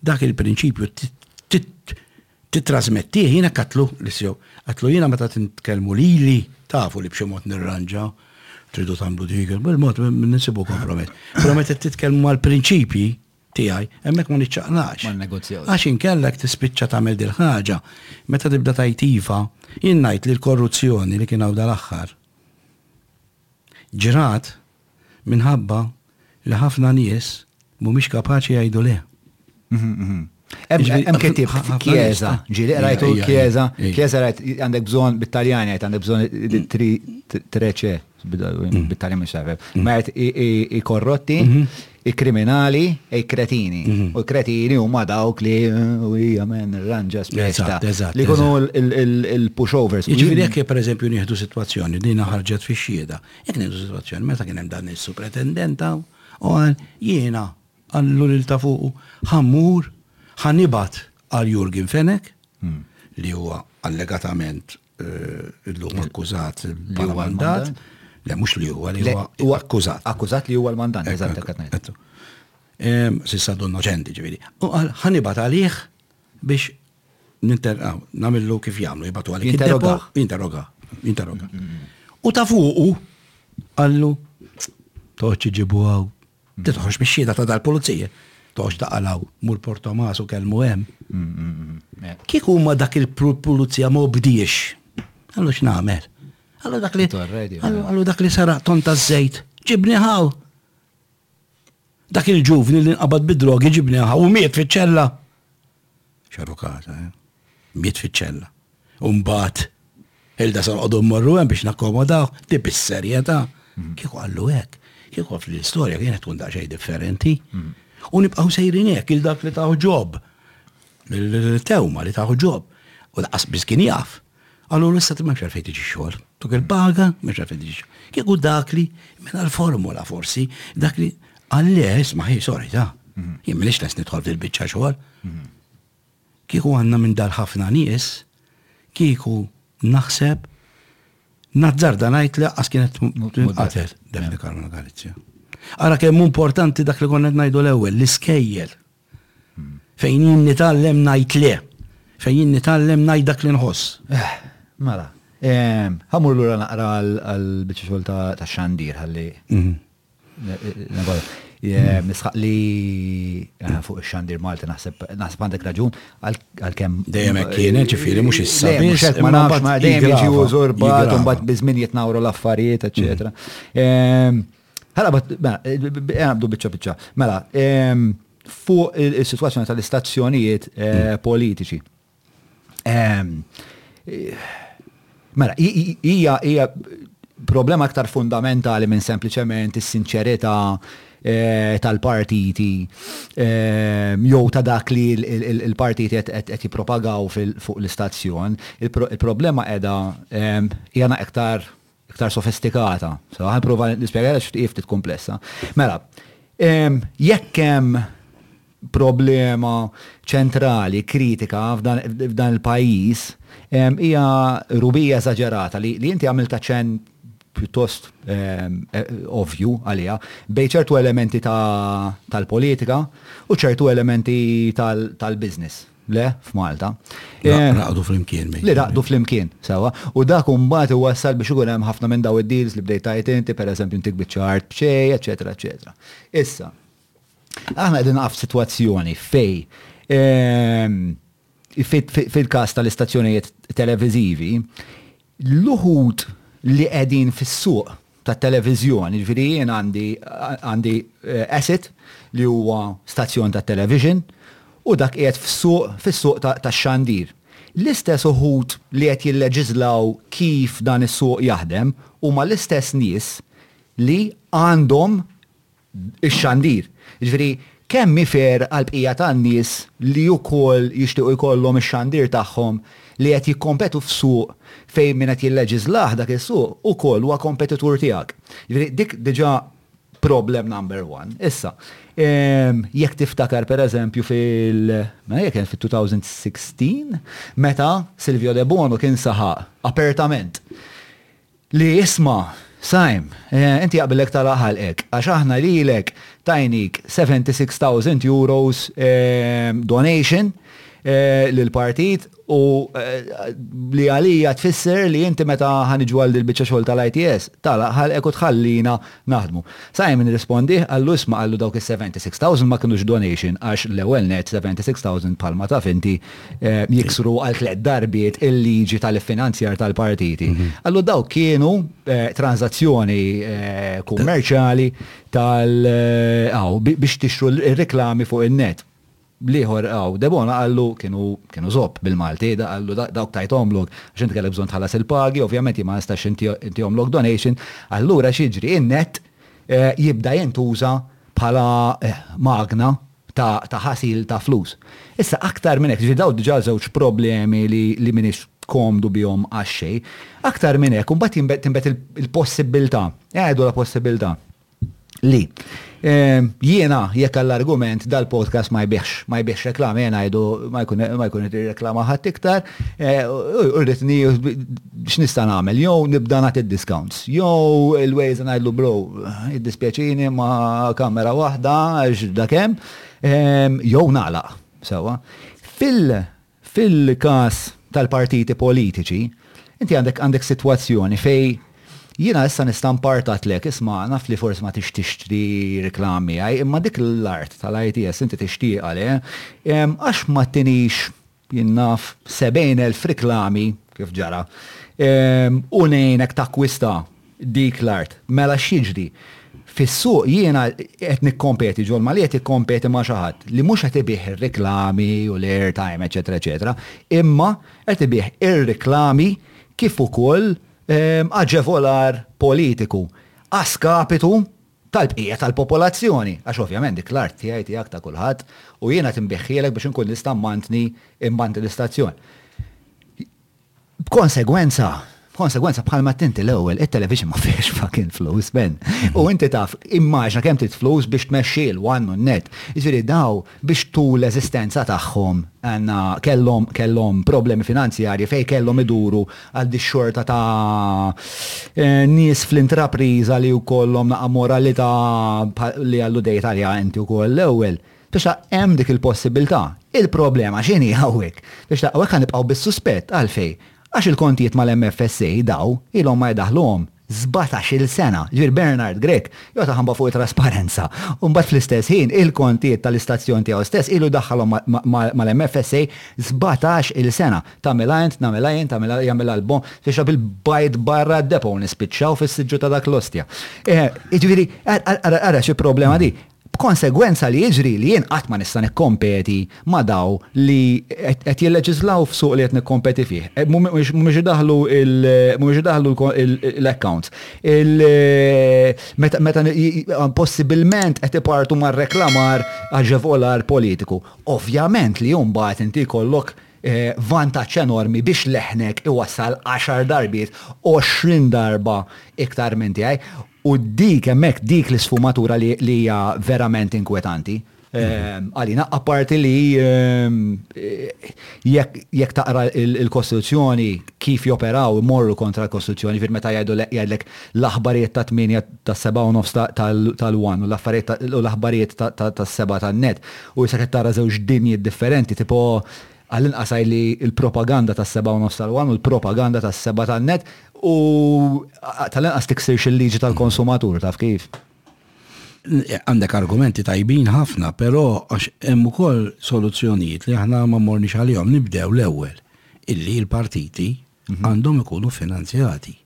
dak il-prinċipju tittrasmettih, jien hekk għadtlu l-issew. Għadtlu jiena meta titkellmu lili, tafu li b'xi mod nirranġa, tridu tagħmlu dik, bil-mod nisibu kompromess. Però meta titkellmu mal-prinċipji, tiegħi, hemmhekk ma niċċaqlaqx. Ma nnegozjawx. Għax inkella jekk tispiċċa tagħmel dil-ħaġa, meta tibda tgħid iva, jien ngħid li l-korruzzjoni li kien hawn dal-aħħar ġrat minħabba li ħafna nies mhumiex kapaċi jgħidu le. Hemm kien tip kieża, ġieli qrajtu kieża, kieża rajt għandek bżonn bit-Taljan jgħid għandek bżonn treċe. Mm. bit-talim ix-xarreb. Mm. Ma i-korrotti, mm-hmm. i-kriminali, i-kretini. Mm-hmm. U kretini u ma dawk li u hija men ranġa spesta. Li kunu il-pushovers. Ġifieri jekk per eżempju nieħdu sitwazzjoni din ħarġet fi xieda. Jekk nieħdu sitwazzjoni meta kien hemm dan is-supretendenta u għal jiena għallu lil ta' fuqu ħammur ħanibat għal Jurgen Fenek mm. li huwa allegatament illum akkużat li huwa mandat. Le, mhux li huwa, li huwa akkużat. Akkużat li huwa l-mandant, eżatt qed Sissa du noċenti ġifieri. U qal ħanibat għalih biex ninterqaw, namillu kif jagħmlu, jibatu għalih. Jinterroga. Jinterroga. Jinterroga. U ta' fuqu għallu toċi ġibu għaw Inti toħroġ bix-xhieda ta' dal-pulizija. Toħroġ daqqa law, mur Port Tomas u kelmu hemm. Mm, mm, mm, Kieku huma dak il-pulizija ma bdiex, għallu x'nagħmel? Għallu dak li. Għallu dak li saraq ton ta' żejt. Ġibni ħaw. Dak il-ġuvni li nqabad bid-drogi ġibni ħaw u miet fiċ-ċella. Xaru kaza, eh? Miet fiċ-ċella. Umbat, Hilda san qodu morru hemm biex nakkomodaw, di bis-serjetà. Mm. Kieku għallu hekk, kieku għaf li l-istorja kienet tkun daqsxejn differenti. Mm. U nibqgħu sejrin hekk il dak li taħu ġob. Tewma li taħu ġob. U laqas biss kien jaf. Qalulu issa ti m'hemmx għalfejn tiġi x-xogħol. Tuk il-paga, m'hemmx għalfejn tiġi x-xogħol. Kieku dak li, mingħajr formula forsi, dak li qal le, isma' ħi, sorry, ta. Jien m'iniex lest nidħol fil-biċċa xogħol. Kieku għandna minn dar ħafna nies, kieku naħseb nazzar dan ngħid li qas kienet tinqatel Defni Karmel Galizja. Ara kemm importanti dak li konna ngħidu l-ewwel, l-iskejjel. Fejn jien nitgħallem ngħid le. Fejn jien nitgħallem ngħid dak li nħoss. Eh, mela. Ħamur lura naqra għal-biċċa xogħol ta' xandir ħalli. Mhm. Mhm. Nisħaq li eh, fuq ix-xandir Malti naħseb naħseb għandek raġun għalkemm. Dejjem hekk kienet ġifieri mhux issa. Mhux ma nafx ma dejjem jiġi użur bad u mbagħad biżmin jitnawru l-affarijiet, eċetera. Mhm. Ħala, mela, għabdu bicċa bicċa. Mela, ehm, fuq il-situazzjoni tal-istazzjonijiet eh, hmm. politiċi. Ehm, eh, mela, hija hija problema aktar fundamentali minn sempliċement is-sinċerità eh, tal-partiti ehm, jew ta' dak li l-partiti qed jippropagaw fuq l-istazzjon. Il-problema qiegħda hija aktar iktar sofistikata. So, għan prova nispjega għax ftit komplessa. Mela, jekk hemm problema ċentrali, kritika f'dan il-pajis, hija rubija eżagerata li inti għamilta ċen pjuttost ovju għalija bej ċertu elementi tal-politika u ċertu elementi tal-biznis. Le, f'Malta. Raqdu flimkien. Li raqdu flimkien, sawa. U dak umbat u wassal biex ikun hemm ħafna minn daw id-deals li bdejt tajt inti, per eżempju, intik biċċart bċej, eccetera, eccetera. Issa, aħna qegħdin naqaf situazzjoni fej ehm, fil-kas tal-istazzjonijiet televizivi, L-uħud li qegħdin fis-suq tat-televiżjoni, jiġifieri jien għandi asset li huwa stazzjon tat-television u dak qiegħed f'suq fis-suq tax-xandir. L-istess uħud li qed jilleġiżlaw kif dan is-suq jaħdem huma l-istess nies li għandhom ix-xandir. Jiġifieri, kemm hi fair għall-bqija tan-nies li wkoll jixtiequ jkollhom ix-xandir tagħhom li qed jikkompetu f'suq fejn min qed jilleġiżlah dak is-suq ukoll huwa kompetitur tiegħek. Jiġifieri, dik diġà problem number one. Issa, jekk tiftakar pereżempju fil-, ma hija kienet fit-2016, meta Silvio Debono kien saħaq apertament Li, Isma', Saim, inti jaqbillek tagħlaq ħalqek, għax aħna lilek tajnik seventy six thousand euros donation lill-partit u li għalija tfisser li inti meta ħa niġu għal dil-biċċa xogħol tal-ITS tagħlaq ħalqek u tħallina Naħdmu. Sakemm nirrispondih, qallu isma' qallu dawk is-76,000 ma kinux donation għax l-ewwel nett 76,000 bħal ma taf inti jiksru għal tliet darbiet il-liġi tal-iffinanzjar tal-partiti. Qallu dawk kienu transazzjoni kummerċjali tal-, hawn, biex tixtru r-reklami fuq in-net. L-ieħor, hawn, Debona qallu, kienu, kienu żopp, bil-Malti, qallu, dawk tajthomlok għax inti kellek bżonn tħallas il-pagi, ovvjament jien ma nistax intihomlok donation, allura x'jiġri, in-nett jibda jintuża bħala magna ta' ta' ħasil ta' flus. Issa aktar minn hekk, jiġifieri dawn diġà żewġ problemi li li m'iniex komdu bihom għax-xejn, aktar minn hekk imbagħad tinbet il-possibbiltà, qegħdu la possibbiltà, li ehm, jiena jekk għall-argument dal-podcast ma jbiex, ma jbiex reklam, jena jdu ma jkun reklama ħadd iktar, eh, u rritni x'nista' nagħmel, jew nibda nagħti discounts, jew il-ways ngħidlu bro, id-dispjaċini ma' kamera waħda għax dakem, ehm, jew nagħlaq, sewa. Fil- Fil-każ tal-partiti politiċi, inti għandek għandek sitwazzjoni fejn jiena issa nista' mpartatlek, isma' naf li forsi ma tix tixtri reklam miegħi, imma dik l-art tal-ITS inti tixtieqha, le? Għax ma tinix, jien naf, 70,000 reklami, kif ġara, u ngħinek takkwista? dik l-art. Mela x'jiġri? Fis-suq jiena qed nikkompeti, John Malli qed jikkompeti ma' xi ħadd li mhux qed ibigħ ir-riklami u l-airtime eċċetera eċċetera, imma qed ibigħ ir-riklami kif ukoll aġevolar politiku a skapitu tal-bqija tal-popolazzjoni, għax ovvjament dik l-art tiegħi, tiegħek, ta' kulħadd, u jiena qed inbiegħhielek biex inkun nista' mmantni l-istazzjon. B'konsegwenza, b'konsegwenza bħalma għedt inti l-ewwel, it-television ma fihiex fucking flus, Ben. U inti taf, immaġina kemm trid flus biex tmexxi l-one u n-net. Jiġifieri daw biex tul l-eżistenza tagħhom għandna kellhom kellhom problemi finanzjarji fejn kellhom iduru għal dix-xorta ta' nies fl-intrapriża li jkollhom naqa' moralità li alludejt għaliha inti wkoll l-ewwel. Biex ta' hemm dik il-possibilità. Il-problema x'inhi hawnhekk? Biex ta' hawnhekk ħa nibqgħu bis-suspett. Għalfejn? Għax il-kontijiet mal-MFSA daw ilhom ma jdaħħluhom sbatax-il sena. Ġifieri Bernard Grech joqgħod iħambat fuq it-trasparenza u mbagħad fl-istess ħin il-kontijiet tal-istazzjon tiegħu stess ilu jdaħħalhom mal-MFSA sbatax-il sena. Tagħmilha int, nagħmilha jien, tagħmilha jagħmilha l-Bon biex ta' bil-bajt barra d-depot u nispiċċaw fis-siġġu ta' dak l-ostja. Jiġifieri ara xi problema din. B'konsegwenza li jiġri li jien qatt ma nista' nikkompeti ma' dawn li qed jilleġiżlaw f'suq li qed nikkompeti fih. Mhumiex idaħħlu mhumiex idaħħlu l-accounts. Meta possibbilment qed ipartu ma' reklamar aġevolar politiku. Ovvjament li mbagħad inti jkollok vantaġġ enormi biex leħnek iwassal għaxar darbiet, għoxrin darba iktar minn tiegħi. U dik hemmhekk dik l-isfumatura li hija verament inkwetanti għalina, apparti li jekk taqra l-Kostituzzjoni kif joperaw imorru kontra l-Kostituzzjoni, ġifieri meta jgħidu jgħidlek l-aħbarijiet tat-tmienja tas-sebgħa u nofs tal-one u l-affarijiet u l-aħbarijiet tas-sebgħa tan-net u issa qed tara żewġ dinjiet differenti tipo Għall-inqas għidli l-propaganda tas-sebgħa u nofs tal-one u l-propaganda tas-sebgħa tan-net u tal-inqas tiksirx il-liġi tal-konsumatur, taf kif? Għandek argumenti tajbin ħafna, però għax hemm ukoll soluzzjonijiet li aħna ma morniex għalihom. Nibdew l-ewwel illi l-partiti għandhom ikunu finanzjati.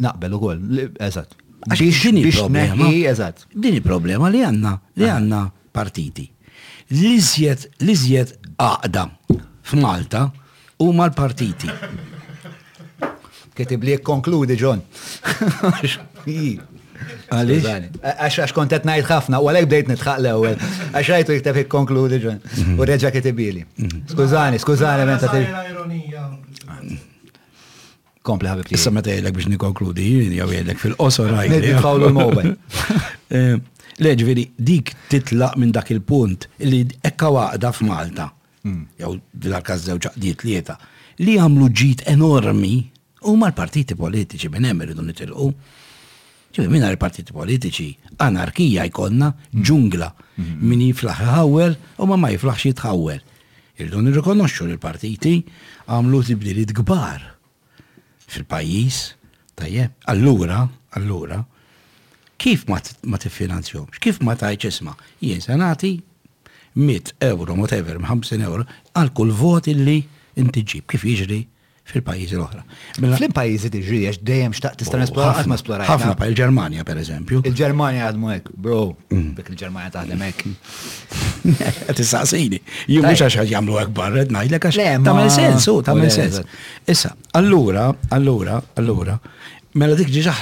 Naqbel ukoll, eżatt. Biex neħi, eżatt. Din hi problema li għandna, li għandna partiti. L-iżjed, l-iżjed għaqda f'Malta huma l-partiti. Kitib li konkludi, John. Għalix? Għax għax kontet najt ħafna, u għalek bdejt nitħaq l-ewel. Għax għajtu jiktef konkludi, John. U reġa kitibili. Skużani, skużani, menta t Kompli ħabib Issa meta jgħidlek biex nikonkludi, jew jgħidlek fil-qosor għajli. Pawlu l-mobile. Eh, le ġveri, dik titlaq minn dak il-punt li ekka waqda f'Malta, hmm. jew dil-arkaż żewġ aqdiet lieta, li għamlu ġit enormi u mal-partiti politiċi minn hemm irridu nitilqu. Ġifi minna l-partiti politiċi, anarkija jkonna, hmm. ġungla, hmm. minni jiflaħ ħawel u ma ma jiflaħx jitħawel. Irridu nirrikonoxxu li l-partiti għamlu tibdiliet kbar fil-pajjiż, tajjeb, allura, allura, kif ma tiffinanzjahomx, kif ma tgħidx isma' jien se nagħti 100 ewro, whatever, 50 ewro, għal kull vot illi inti ġġib, kif jiġri fil-pajjiżi l-oħra. Mela- Flim pajjiżi tiġri għax dejjem xtaqt tista' nesplora qatt ma esplorajt. Ħafna pa il-Ġermanja pereżempju. Il-Ġermanja għadmu hekk, bro. Mm. Dik il-Ġermanja taħdem hekk. Qed issaqsini. Jien mhux għax qed jagħmlu hekk barra qed ngħidlek għax Le, ma- tagħmel sens, u tagħmel Le, sens. eżatt. Issa, allura, allura, allura, mela dik ġiġa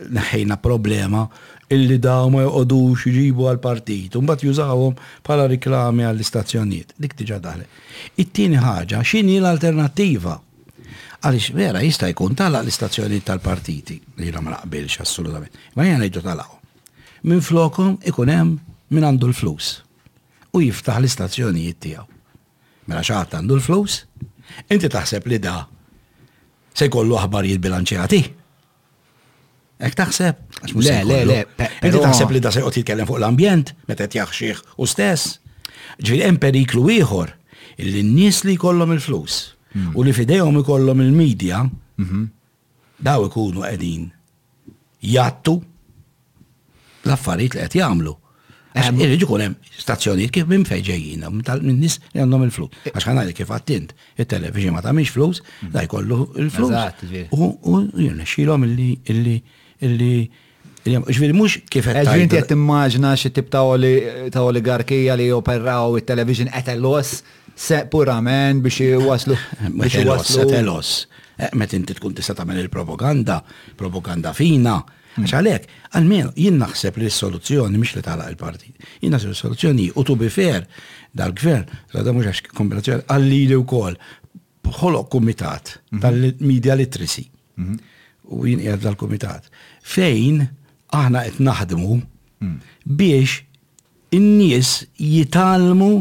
neħħejna problema illi daw ma joqogħdux jġibu għall-partit, u mbagħad jużawhom bħala riklami għall-istazzjonijiet. Dik diġà daħlet. It-tieni ħaġa, x'inhi l-alternattiva? Għaliex vera jista' jkun talaq l-istazzjonijiet tal-partiti, li jiena ma naqbilx assolutament. Ma jiena ngħidu talaqhom. Minn flokhom ikun hemm min għandu l-flus u jiftaħ l-istazzjonijiet tiegħu. Mela xaħat għandu l-flus, inti taħseb li da se jkollu aħbarijiet bilanċjati? Ek taħseb? Le, le, le. Inti taħseb li da se jqgħod jitkellem fuq l-ambjent meta qed jaħxih u stess. Ġifieri hemm periklu ieħor illi n-nies li jkollhom il-flus hmm. u li fidejhom ikollhom il-medja mhm. daw ikunu qegħdin jattu l-affarijiet li qed jagħmlu. Għax irid ikun hemm stazzjonijiet kif minn fejn ġejjin, minn nies li għandhom il-flus. Għax ħanali kif għattint, it-television ma tagħmilx flus, da jkollu il-flus. U jirnexxilhom illi illi illi Ġviri, mux kif għed. Ġviri, għed immaġna xie tip ta' oligarkija li operaw il-television etelos, se purament biex jwaslu. Biex jwaslu. Etelos. Eh, met inti tkun tista' tagħmel il-propaganda, propaganda fina, Għax għalhekk, għalmenu jien naħseb li s-soluzzjoni mhix li tagħlaq il-partit. Jien naħseb is-soluzzjoni u to be fair dal-gvern, da mhux għax kombinazzjoni għalli li wkoll ħoloq kumitat mhm. tal-media literacy. Mhm. U jien qiegħed dal-kumitat fejn aħna qed naħdmu mhm. biex in-nies jitalmu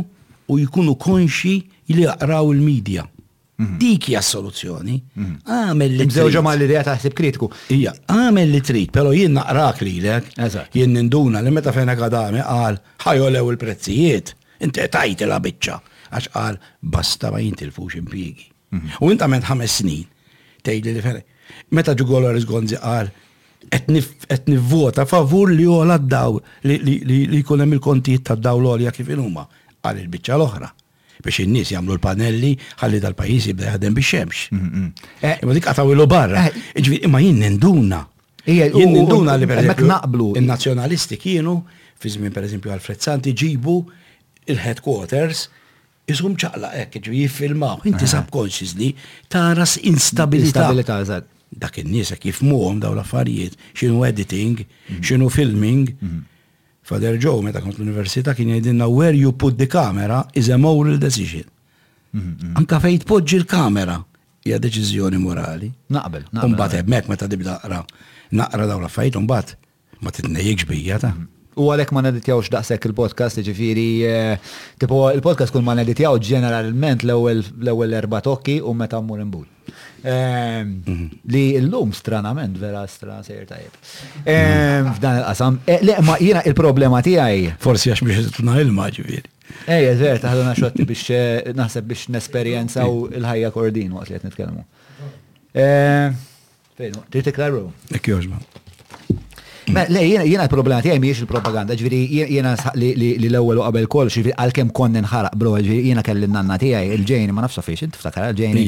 u jkunu konxi li jaqraw il-medja. Dik hija s-soluzzjoni. Għamel li. Mżewġa ma l-idea ta' ħsib kritiku. Ija, għamel li trid, pero jien naqrak lilek, jien ninduna li meta fejna għadami għal ħajolew il-prezzijiet, inti tajt il biċċa għax għal basta ma jintilfux impiegi. Mhm. U inta ment ħames snin, tgħidli li ferri. Meta ġugolo rizgonzi għal qed nivvota favur li għola d-daw li jkun hemm il-kontijiet tad-dawl għolja kif inhuma għal il-biċċa l-oħra. biex in-nies jagħmlu l-panelli ħalli dal-pajjiż jibda jaħdem bix-xemx. Eh, imma dik qataw ilu barra. Eh. Imma jien ninduna. Jien ninduna li pereżempju naqblu. In-nazzjonalisti kienu fi żmien pereżempju għal Frezzanti ġibu il-headquarters jisum ċaqla hekk ġi jiffilmaw. Inti eh. subconsciously tara instabilità. Instabilità, Dak in-nies kif muhom dawn l-affarijiet, x'inhu editing, mhm. x'inhu filming, mhm. Father Joe meta kont l-università kien jgħidilna where you put the camera is a moral decision. Anka fejn tpoġġi l-kamera hija deċiżjoni morali. Naqbel. Mbagħad hemmhekk meta nibda naqra naqra dawn l-affarijiet mbagħad ma titnejjekx bija ta'. U għalhekk ma neditjawx daqshekk il-podcast, jiġifieri eh, tipo il-podcast kull ma neditjaw ġeneralment l-ewwel erba' tokki u meta mmur imbul. Ehm, li l-lum stranament vera stra sejr tajib. Ehm, f'dan il-qasam, eh, le ma jiena il-problema tiegħi. Forsi għax biex tuna ilma ġifieri. Ej, eh, eżer, taħduna xotti biex eh, naħseb biex nesperjenza u l-ħajja kordin waqt li qed nitkellmu. Ehm, Fejn, trid tikra room. Ek joġba. Le, jiena l-problema tiegħi mhijiex il-propaganda, ġifieri jiena saq li l-ewwel u qabel kollox, ġifieri għalkemm konni nħaraq bro, ġifieri jiena kelli nanna tiegħi il-ġejni ma nafx fiex, int ftakar ġejni.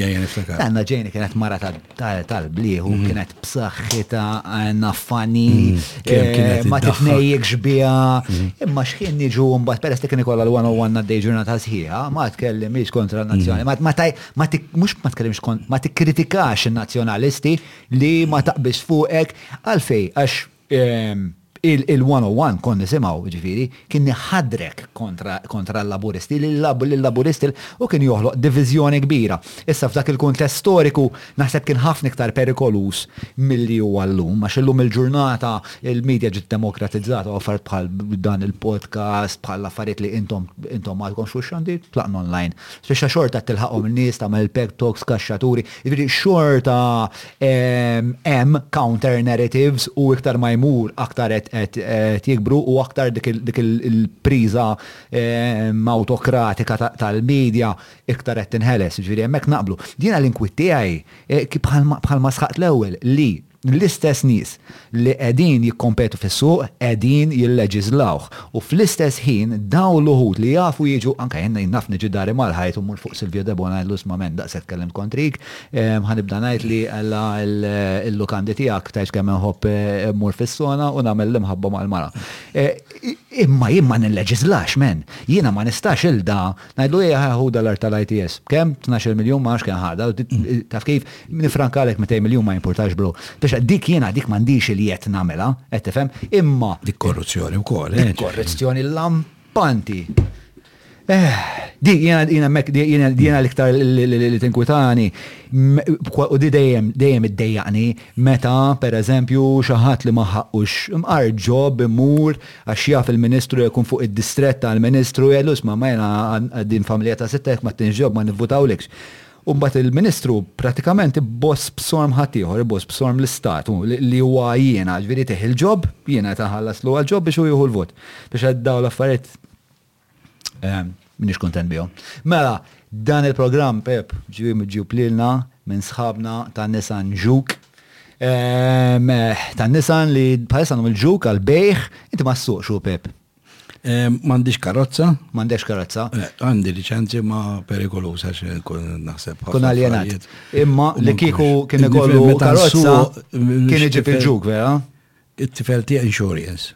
Nanna ġejni kienet mara tal-blieħu, mhm. kienet b'saħħitha, għandna fanni, mhm. eh, ma tifnejjekx biha, mhm. imma x'kien niġu mbagħad peress li kien ikollha l-one on one għaddej ġurnata sħiħa, ma tkellimx kontra n-nazzjoni, ma Ma ti, mhux ma tkellimx kont, ma tikkritikax in-Nazzjonalisti li ma taqbilx fuqek. Għalfejn? Għax il-101 kont nisimgħu, jiġifieri, kien iħaddrek kontra kontra l-Laburisti, lill-Laburisti, u kien joħloq diviżjoni kbira. Issa f'dak il-kuntest storiku naħseb kien ħafna iktar perikoluż milli huwa llum, għax illum il-ġurnata l-media ġiet demokratizzata u affarijiet bħal dan il-podcast, bħall-affarijiet li intom intom m'għadkomx u x-xandir, tlaqna online. Spiċċa xorta tilħaqhom in-nies tagħmel il-peg talks, kaxxaturi, jiġifieri xorta hemm counter narratives u iktar ma jmur aktar qed jikbru u aktar dik il-priża awtokratika tal-media iktar qed tinħeles, jiġifieri hemmhekk naqblu. Jiena l-inkwiet tiegħi bħalma sħaqt l-ewwel li L-istess nies li qegħdin jikkompetu fis-suq qegħdin jilleġiżlawh u fl-istess ħin dawn l-uħud li jafu jiġu, anke jien naf niġi dari mal-ħajt u mmur fuq Silvio Debono ngħidlu isma' m'hemmx daqshekk tkellimt kontrik, ħa nibda ngħid li ella l-lukandi tiegħek tgħidx kemm inħobb immur fis-sona u nagħmel l-imħabba mal-mara. Imma jien ma nilleġiżlax, men! Jiena ma nistax ilda' Ngħidlu ejja ħa ħu dal-art tal-ITS. B'kemm? B'tnax-il miljun ma nafx kemm ħadha, taf kif, nifrankalek 200 miljun ma jimpurtax bro. Biex dik jiena dik m'għandix il-jedd nagħmilha, qed tifhem, imma. Dik korruzzjoni wkoll, eh. Dik korruzzjoni lampanti. Eh, dik jiena jiena hemmhekk jiena l-iktar li tinkwitani u di dejjem dejjem iddejjaqni meta pereżempju xi ħadd li ma ħaqqux mqar ġob imur Għax jaf il-Ministru jekk ikun fuq id-distrett tal-Ministru jgħidlu isma' ma jiena din familja ta' sitta jekk ma ttinx ġewk ma nivvutawlekx. U mbagħad il-Ministru prattikament ibboss b'sorm ħaddieħor, ibboss b'sorm l-Istat hu li huwa jiena, jiġifieri jtih il-ġob, jiena qed inħallaslu għall-ġob biex hu jieħu l-vot. Biex dawn l-affarijiet. Minix kontent bihom. Mela, dan il-programm Pep ġi ġiu plilna minn sħabna ta' Nissan Ġuk. Ta' Nissan li bħalissa għandhom il-ġuk għal-bejħ, inti ma s-suqx u Pep. Mandiġ karozza. Mandiġ karozza. Għandi licenzi ma perikolusa xe kun naħseb. Kun għaljenat. Imma li kiku kien ikollu karozza kien iġib il-ġuk, vera? It-tifel ti insurance.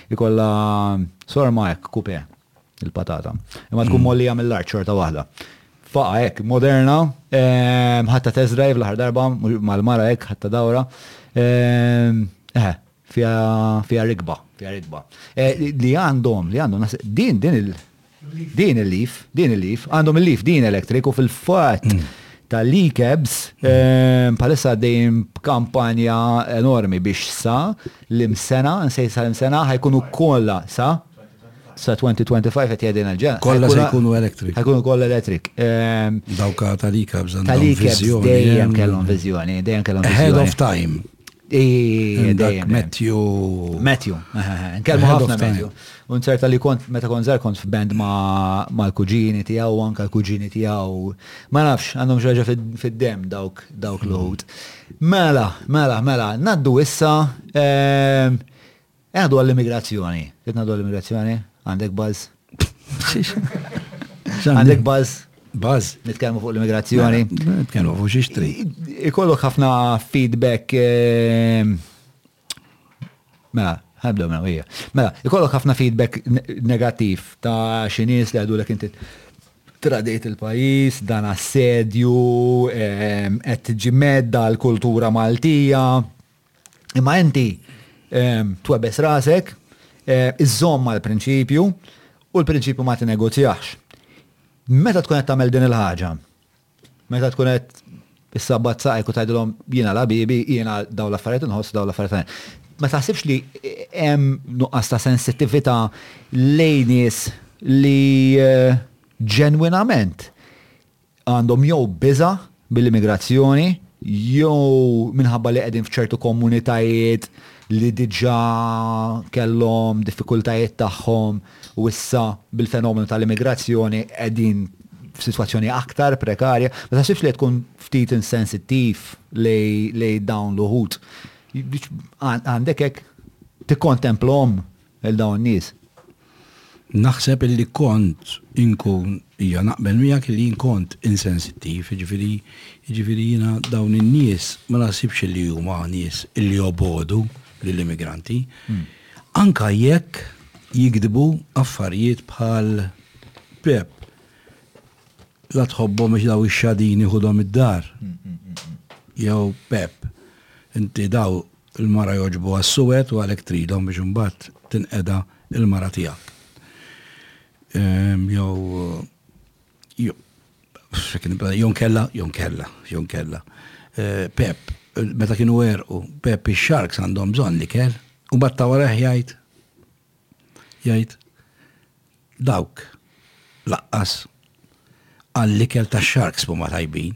Ikolla sorma hekk kupe il-patata. Imma tkun mm. mollija mill-art xorta waħda. Faqa hekk moderna, ehm, ħatta test drive l-aħħar darba mal-mara hekk ħatta dawra. Ehm, eh, fija rikba, fija rikba. Eh, li għandhom, li għandhom, din din il- Din il-leaf, din il-leaf, għandhom il-leaf din electric u fil-fatt tal-e-cabs ehm, bħalissa għaddejjin b'kampanja enormi biex sa l-imsena, nsejsa l-imsena, ħajkunu kolla sa sa 2025 qed jgħidin il-ġen. Kolla se jkunu electric. Ħajkunu kolla electric. Ehm, Dawka tal-e-cabs għandhom viżjoni. Dejjem kellhom viżjoni, dejjem kellhom viżjoni. Ahead of time. Dak Matthew. Matthew, nkellmu ħafna Matthew. Un ċerta li kont, meta kont żgħar kont f'band mal-kuġini tiegħu u anke l-kuġini tiegħu. Ma nafx, għandhom xi ħaġa fid-demm dawk l-uħud. Mela, mela, mela, ngħaddu issa. Ngħaddu għall-immigrazzjoni. Trid ngħaddu għall-immigrazzjoni? Għandek buzz? Għandek buzz? Buzz. Nitkellmu fuq l-immigrazzjoni. Mela, nitkellmu fuq xi xtri. Ikollok ħafna feedback. Ehm, mela, ħabda mela hija. Mela, ikollok ħafna feedback negattiv ta' xi nies li għadu l inti tradit il-pajis, dan assedju, ehm, qed ġimed dal kultura Maltija, Imma inti twebes rasek, iżżomm mal-prinċipju u l-prinċipju ma tinnegozjahx. Meta tkun qed tagħmel din il-ħaġa, meta tkun qed is-sabbat saqajk u tgħidilhom jiena la bibi, jiena dawn l-affarijiet inħoss dawn l-affarijiet. Ma taħsibx li hemm nuqqas ta' sensittività lejn nies li ġenwinament għandhom jew biża' mill-immigrazzjoni jew minħabba li qegħdin f'ċertu komunitajiet li diġà kellhom diffikultajiet tagħhom u issa bil-fenomenu tal-immigrazzjoni qegħdin f'sitwazzjoni aktar prekarja, ma taħsibx li tkun ftit insensittiv lejn dawn l-uħud? Għandek hekk tikkontemplhom 'l dawn nies. Naħseb illi kont inkun, iva naqbel miegħek illi jien kont insensittiv, jiġifieri jiġifieri jiena dawn in-nies ma naħsibx illi huma nies illi jobogħdu lill-immigranti. Anke jekk jigdbu affarijiet bħal Pepp, la tħobbhom għax dawn ix-xadini ħudhom id-dar. Jew Pepp, inti dawn Il-mara jogħġbuha s-suwed u għalhekk tridhom biex imbagħad tinqeda l-mara tiegħek. Jew jew nkella, jew nkella, jew nkella. Pep, meta kienu għerqu, Pep ix-sharks għandhom bżonn l-ikel, u mbagħad ta' warajh jgħid jgħid dawk laqqas għall-ikel tax-sharks m'huma tajbin.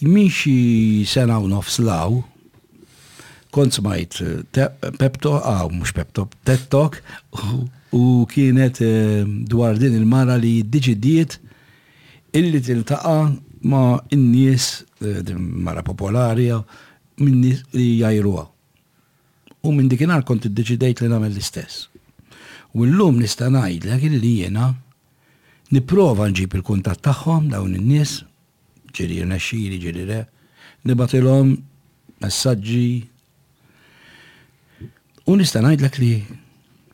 Minn xi sena u nofs 'l hawn, kont smajt pep talk, aw mhux pep talk, ted talk, u kienet dwar din il-mara li ddeċidiet illi tiltaqa' ma' n-nies, din mara popolari, min-nies li jgħajruha. U minn dikinhar kont iddeċidejt li nagħmel l-istess. U llum nista' ngħidlek illi jiena nipprova nġib il-kuntatt tagħhom, dawn in-nies, ġieli jirnexxili, ġieli le, nibgħatilhom messaġġi u nista' ngħidlek li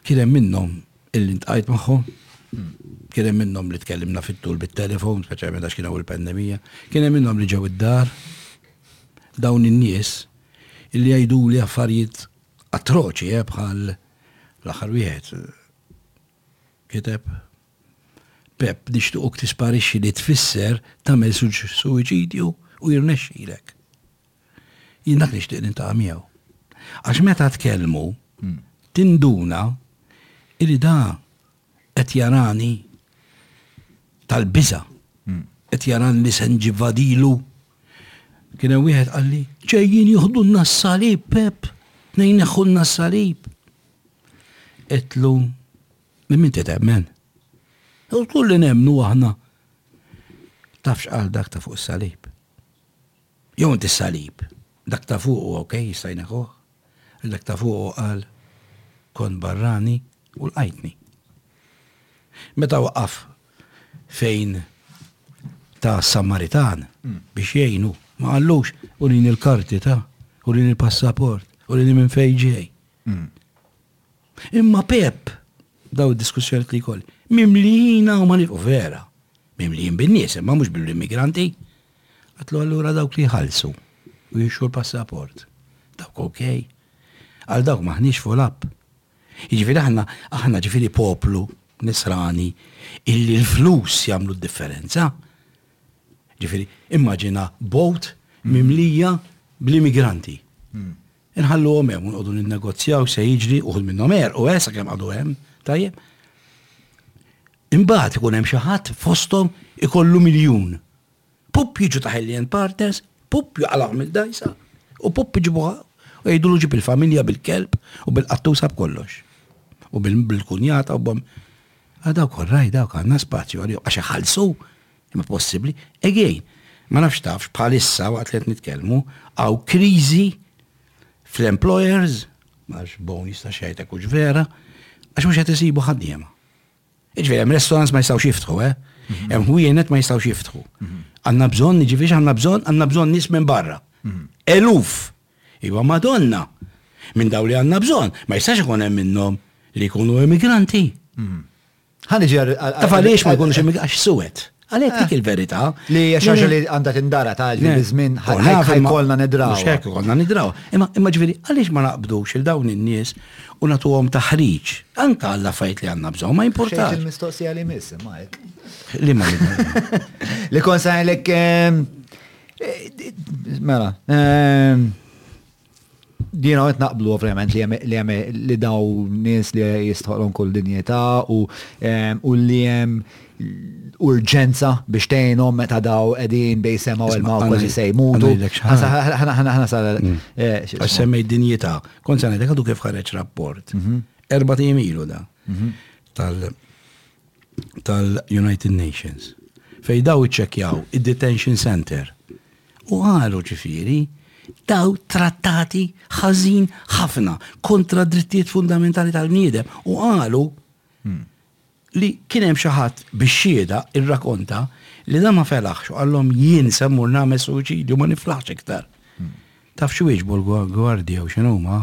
kien hemm minnhom illi ntqajt magħhom, kien hemm minnhom li tkellimna fit-tul bit-telefon, speċjalment għax kien hawn il-pandemija, kien hemm minnhom li ġew id-dar dawn in-nies illi jgħiduli affarijiet atroċi eh, bħal l-aħħar wieħed kiteb Pepp, nixtiequk tisparixxi li tfisser tagħmel suwiċidju u jirnexxilek. Jien dak nixtieq niltaqa' miegħu. Għax meta tkellmu, tinduna illi da qed jarani tal-biża, qed jarani li se nġivadilu. Kien hemm wieħed qalli, ġejjin jieħdu n-nassalib, Pepp, nejn neħħu n-nassalib. Qedlu Imma inti temmen. U kull li nemmnu aħna tafx qal dak ta' fuq is-salib. Jew inti s-salib, dak ta' fuq u ok, jista' jneħħuh, dak ta' fuq u qal kont barrani u lqajtni. Meta waqaf fejn ta' Samaritan hmm. biex jgħinu, ma qallux u lin il-karti ta' u lin il-passaport u lin minn fejn ġej. Hmm. Imma Pepp, dawn id-diskussjonijiet li jkoll, mimlijin hawn ma nifqu vera. Mimlijin bin-nies, imma mhux bl-immigranti. Għatlu allura dawk li jħallsu u jixxu l-passaport. Dawk okej. Għal dawk m'aħniex full up. Jiġifieri aħna, aħna ġifieri poplu nisrani illi l-flus jagħmlu d-differenza. Ġifieri, immaġina boat mimlija bl-immigranti. Hmm. Inħalluhom hemm u nqogħdu ninnegozjaw x'se jiġri, uħud minnhom għerqu eh sakemm qagħdu hemm, tajjeb. Imbagħad ikun hemm xi ħadd fosthom ikollu miljun. Pup jiġu ta' Hellian Partners, pup jaqalgħu mill-dajsa u pup iġibuha u jgħidulu ġib il-familja bil-kelb u bil-qattusa b'kollox. U bil-kunjata u bom. Għadaw korraj dawk għandna spazju għalihom għax iħallsu Imma possibbli. Again, ma nafx tafx, bħalissa waqt li qed nitkellmu, hawn kriżi fl-employers, għax Bowen jistax jgħidlek hux vera, għax mhux qed isibu ħaddiema. Iġifieri hemm restaurants ma jistgħux jiftħu, eh? Mhm. Hemm ħwienet ma jistgħux jiftħu. Mhm. Għandna bżonn, jiġifieri għandna bżonn, għandna bżonn nies minn barra. Mhm. Eluf. Iwa Madonna. Minn daw li għandna bżonn, ma jistax ikun hemm minnhom li jkunu emigranti. Ħa niġi għal. Taf għaliex ma jkunux immigrati għax suwed. Għalhekk dik il-verità. Li hija xi ħaġa li għandha tindara ta' żmien ħajkolna nidraw. Mhux hekk ikollna nidraw. Imma ġifieri għaliex ma naqbdux il dawn in-nies u nagħtuhom taħriġ anke għall affarijiet li għandna bżonn ma jimpurtax. Il-mistoqsija li miss imma hekk. Li ma Li konsajlek Mela. Ehm, Dina għet naqblu ovvjament li hemm li daw nies li jistħolhom kull dinjità u li hemm urġenza biex tgħinhom meta daw qegħdin bej sema u ma kważi se jmutu. Ħana sal. Għax semmej dinjità. Kont se ngħidlek għadu kif ħareġ rapport. Mhm. Erba' tim ilu da. Mhm. Tal-United Nations. Fej daw iċċekjaw id-detention center U qalu, ġifieri, daw trattati ħażin ħafna kontra drittijiet fundamentali tal-bniedem u qalu hmm. li kien hemm xi ħadd bix-xieda irrakonta li da ma felaħx u qallhom jien se mmur nagħmel suwiċidju ma niflaħx iktar. Hmm. Taf xi wieġbu l-gwardja u x'inhuma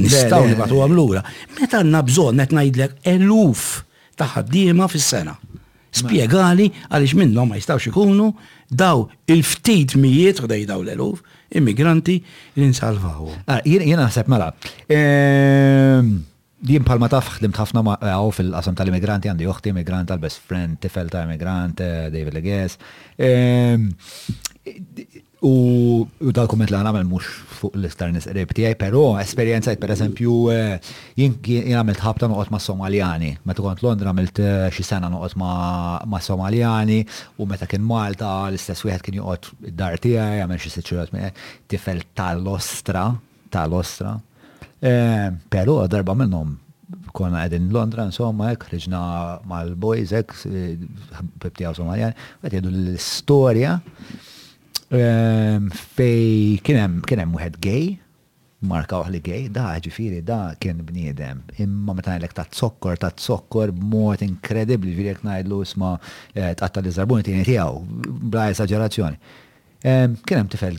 Nistgħu nibgħatuhom lura. Meta għandna bżonn qed ngħidlek eluf ta' ħaddiema fis-sena. Spjegali għaliex minnhom ma jistgħux ikunu daw il-ftit mijiet, ħdej daw l-eluf, immigranti li nsalvaw. Ah, jien naħseb mela. Ehm, jien bħalma taf ħdimt ħafna ma' eh, fil-qasam tal-immigranti għandi uħti immigrant għal best friend tifel ta' immigrant eh, David Leges. Ehm, U dal-kumment li ħa nagħmel mhux fuq l-istar nies qrib tiegħi, però esperjenzajt pereżempju jien għamilt ħabta noqgħod mas-Somaljani. Meta kont Londra għamilt xi sena noqgħod mas-Somaljani u meta kien Malta l-istess wieħed kien joqgħod id-dar tiegħi, jagħmel xi sitt xhur tifel tal-ostra. ta' l-ostra. Pero' darba minnhom konna qegħdin Londra insomma hekk ħriġna mal-boys hekk ħbib tiegħu Somaljan, qed jgħidu l-istorja fej kien hemm kien hemm wieħed gay, markawh li gay, da ġifieri da kien bniedem. Imma meta ngħidlek ta' zokkor ta' zokkor b'mod inkredibbli, ġifieri jekk ngħidlu isma' tqatta' liż-żarbun it-tieni tiegħu, bla esaġerazzjoni. Kien hemm tifel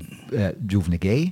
ġuvni gay,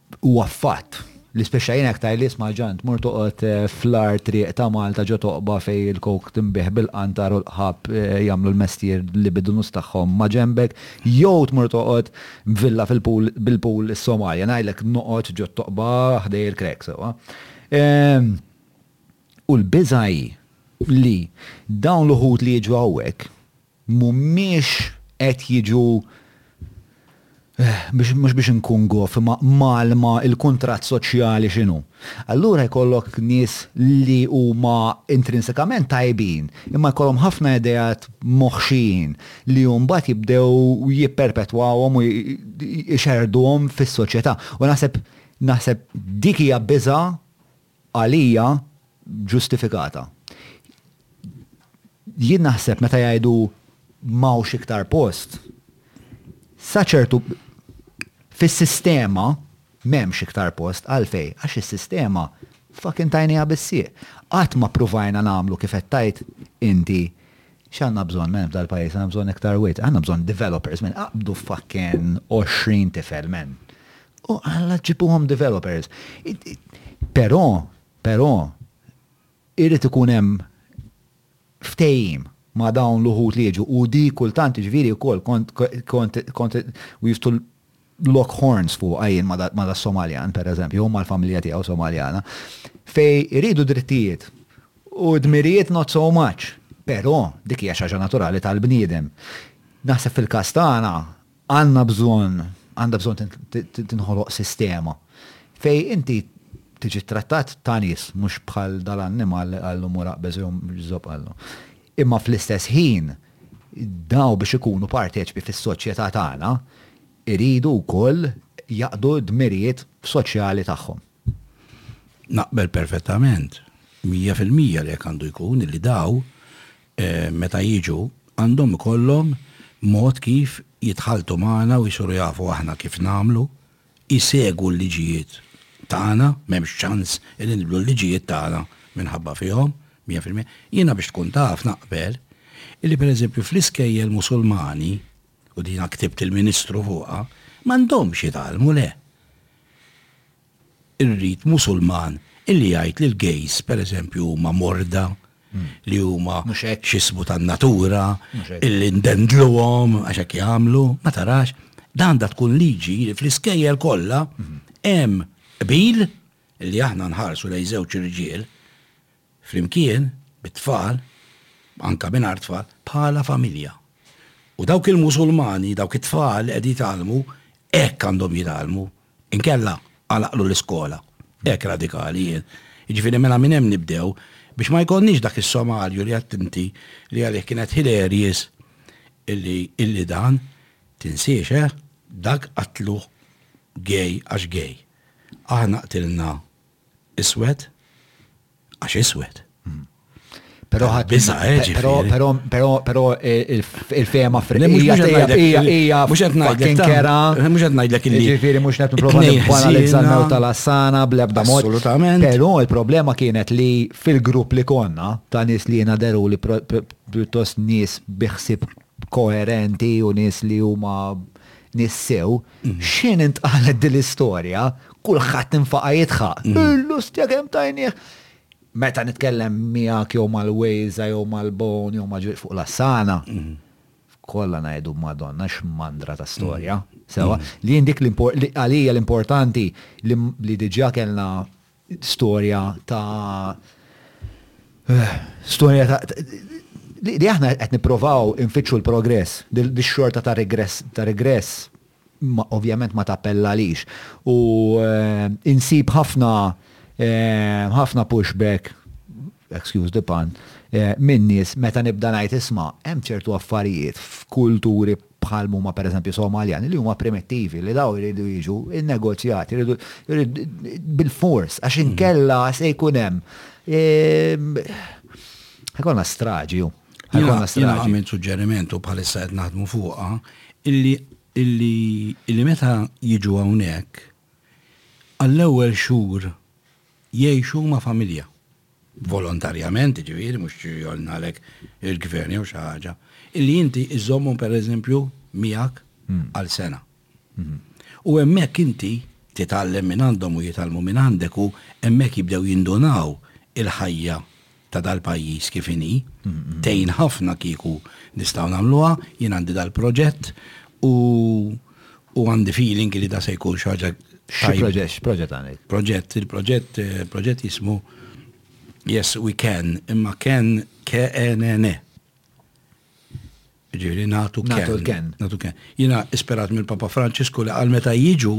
Huwa fatt li spiċċa jien aktar li isma' ġann tmur toqgħod fl-agħar triq ta' Malta ġo Toqba fejn il-coke tinbiegħ bil-qantar u l-qħab jagħmlu l-mestier li bid-dnus tagħhom ma' ġenbek jew tmur toqgħod b'villa fil-pool bil-pool is-Somalja. Ngħidlek noqgħod ġo Toqba ħdej il-Creck sewwa. U l-biża' hi li dawn l-uħud li jiġu hawnhekk mhumiex qed jiġu, mhux biex inkun goff, imma mgħallma l-kuntratt soċjali x'inhu. Allura jkollok nies li huma intrinsikament tajbin, imma jkollhom ħafna ideat moħxijin li mbagħad jibdew jipperpetwawhom u jxerrduhom fis-soċjetà. U naħseb, naħseb dik hija biża' Għalija ġustifikata. Jien naħseb meta jgħidu m'hawnx iktar post, sa ċertu fis-sistema m'hemmx iktar post, għalfejn? Għax is-sistema fucking tajnieha bis-sieq. Qatt ma ppruvajna nagħmlu kif qed tgħid inti X'għandna bżonn men f'dal pajjiż? Għandna bżonn iktar wied. Għandna bżonn developers men. Qabdu fucking 20 tifel men. U Alla ġibuhom developers. Però, però, irid ikun hemm ftehim ma' dawn l-uħud li jiġu u di kultant ġifieri wkoll kont kont kont we used to lok horns fuqha jien ma' das-Somaljan, pereżempju, u mal-familja tiegħu Somaljana, fejn iridu drittijiet u dmirijiet not so much. Però dik hija xi ħaġa naturali tal-bniedem. Naħseb fil-każ tagħna għandna bżonn, għandha bżonn tinħoloq sistema fejn inti tiġi ttrattat ta' nies, mhux bħal dal-annimal li qallu mur aqbeż jew żopp qallu. Imma fl-istess ħin, Dawn biex ikunu parteċipi fis-soċjetà tagħna jridu wkoll jaqdu d-dmirijiet soċjali tagħhom. Naqbel perfettament, mija fil-mija li hekk għandu jkun, illi dawn meta jiġu għandhom ikollhom mod kif jitħalltu magħna u jsiru jafu aħna kif nagħmlu, Isegwu l-liġijiet tagħna, m'hemmx ċans illi nibdlu l-liġijiet tagħna minħabba fihom, mija fil-mija. Jiena biex tkun taf naqbel illi pereżempju fl-iskejjel Musulmani, u dina ktibt il-Ministru fuqha, m'għandhomx jitgħallmu le. Irrid Musulman illi jgħid li l-gays pereżempju huma morda li huma xismu tan-natura, illi ndendluhom għax hekk jagħmlu, ma tarax, dan da tkun liġi li fl-iskejjel kollha mhm. hemm qbil li aħna nħarsu lej żewġ irġiel flimkien bit-tfal, anka minn tfal, bħala familja. U dawk il-Musulmani, dawk it-tfal qed jitgħalmu, hekk għandhom jitgħalmu Inkella għalaqlu l-iskola. Hekk radikali jien. Jiġifieri mela minn hemm nibdew, biex ma jkollniex dak is-sommarju li għedt inti li għalih kienet hilarious illi illi dan, tinsiex eh, dak qatluh gay għax gay. Aħna qtilna iswed Għax iswed. Hmm. Pero ħadd biża' eġi. Pero pero pero pero il-fema f'rija hija hija mhux qed ngħidlek kera. Mhux qed ngħidlek illi. Ġifieri mhux qed nipprova nibbanalizza l-mew tal-assana bl-ebda mod. Assolutament. Però il-problema kienet li fil-grupp li konna ta' nies li jiena deru li pjuttost nies biħsib koerenti u nies li huma nies sew, x'ħin intqalet din l-istorja, kulħadd infaqa' jidħaq. L-ustja kemm tajnieh! Meta nitkellem miegħek jew mal-Wejża jew mal-Bone jew ma' Ġwieq fuq Lassana, kollha ngħidu Madonna x'mandra ta' storja, sewwa. Li jien dik li għalija l-importanti li diġà kellna Storja ta' storja ta' li aħna qed nipprovaw infittxu l-progress, dix-xorta ta' regress ta' regress ovvjament ma tappellalix. U insib ħafna ħafna pushback, excuse the pun, min-nies meta nibda ngħid isma' hemm ċertu affarijiet f'kulturi bħal m'huma pereżempju Somaljani li huma primittivi li dawn iridu jiġu nnegozjati, iridu bil-fors għax mhm. inkella se jkun hemm. Ehm, ħakonna straġi. Ħakonna straġi. Jiena għamil suġġerimentu bħalissa qed naħdmu fuqha illi illi meta jiġu hawnhekk għall-ewwel xhur jgħixu ma' familja. volontarjament, jiġifieri mhux xi jgħolnalek il-gvern jew xi ħaġa, illi inti żżommhom pereżempju miegħek għal sena. U hemmhekk inti titgħallem minn għandhom u jitgħallmu minn għandek u hemmhekk jibdew jindunaw il-ħajja ta' dal-pajjiż kif inhi. Tgħin ħafna kieku nistgħu nagħmluha, jien għandi dal-proġett u u għandi feeling li da se jkun xi ħaġa Proġett, proġett għanek. Proġett, il-proġett, eh, proġett jismu Yes We Can, imma Can KNN. E. Ġiri, natu Can. Natu Can. Natu Can. Jina isperat mill Papa Franċisku li għal meta jiġu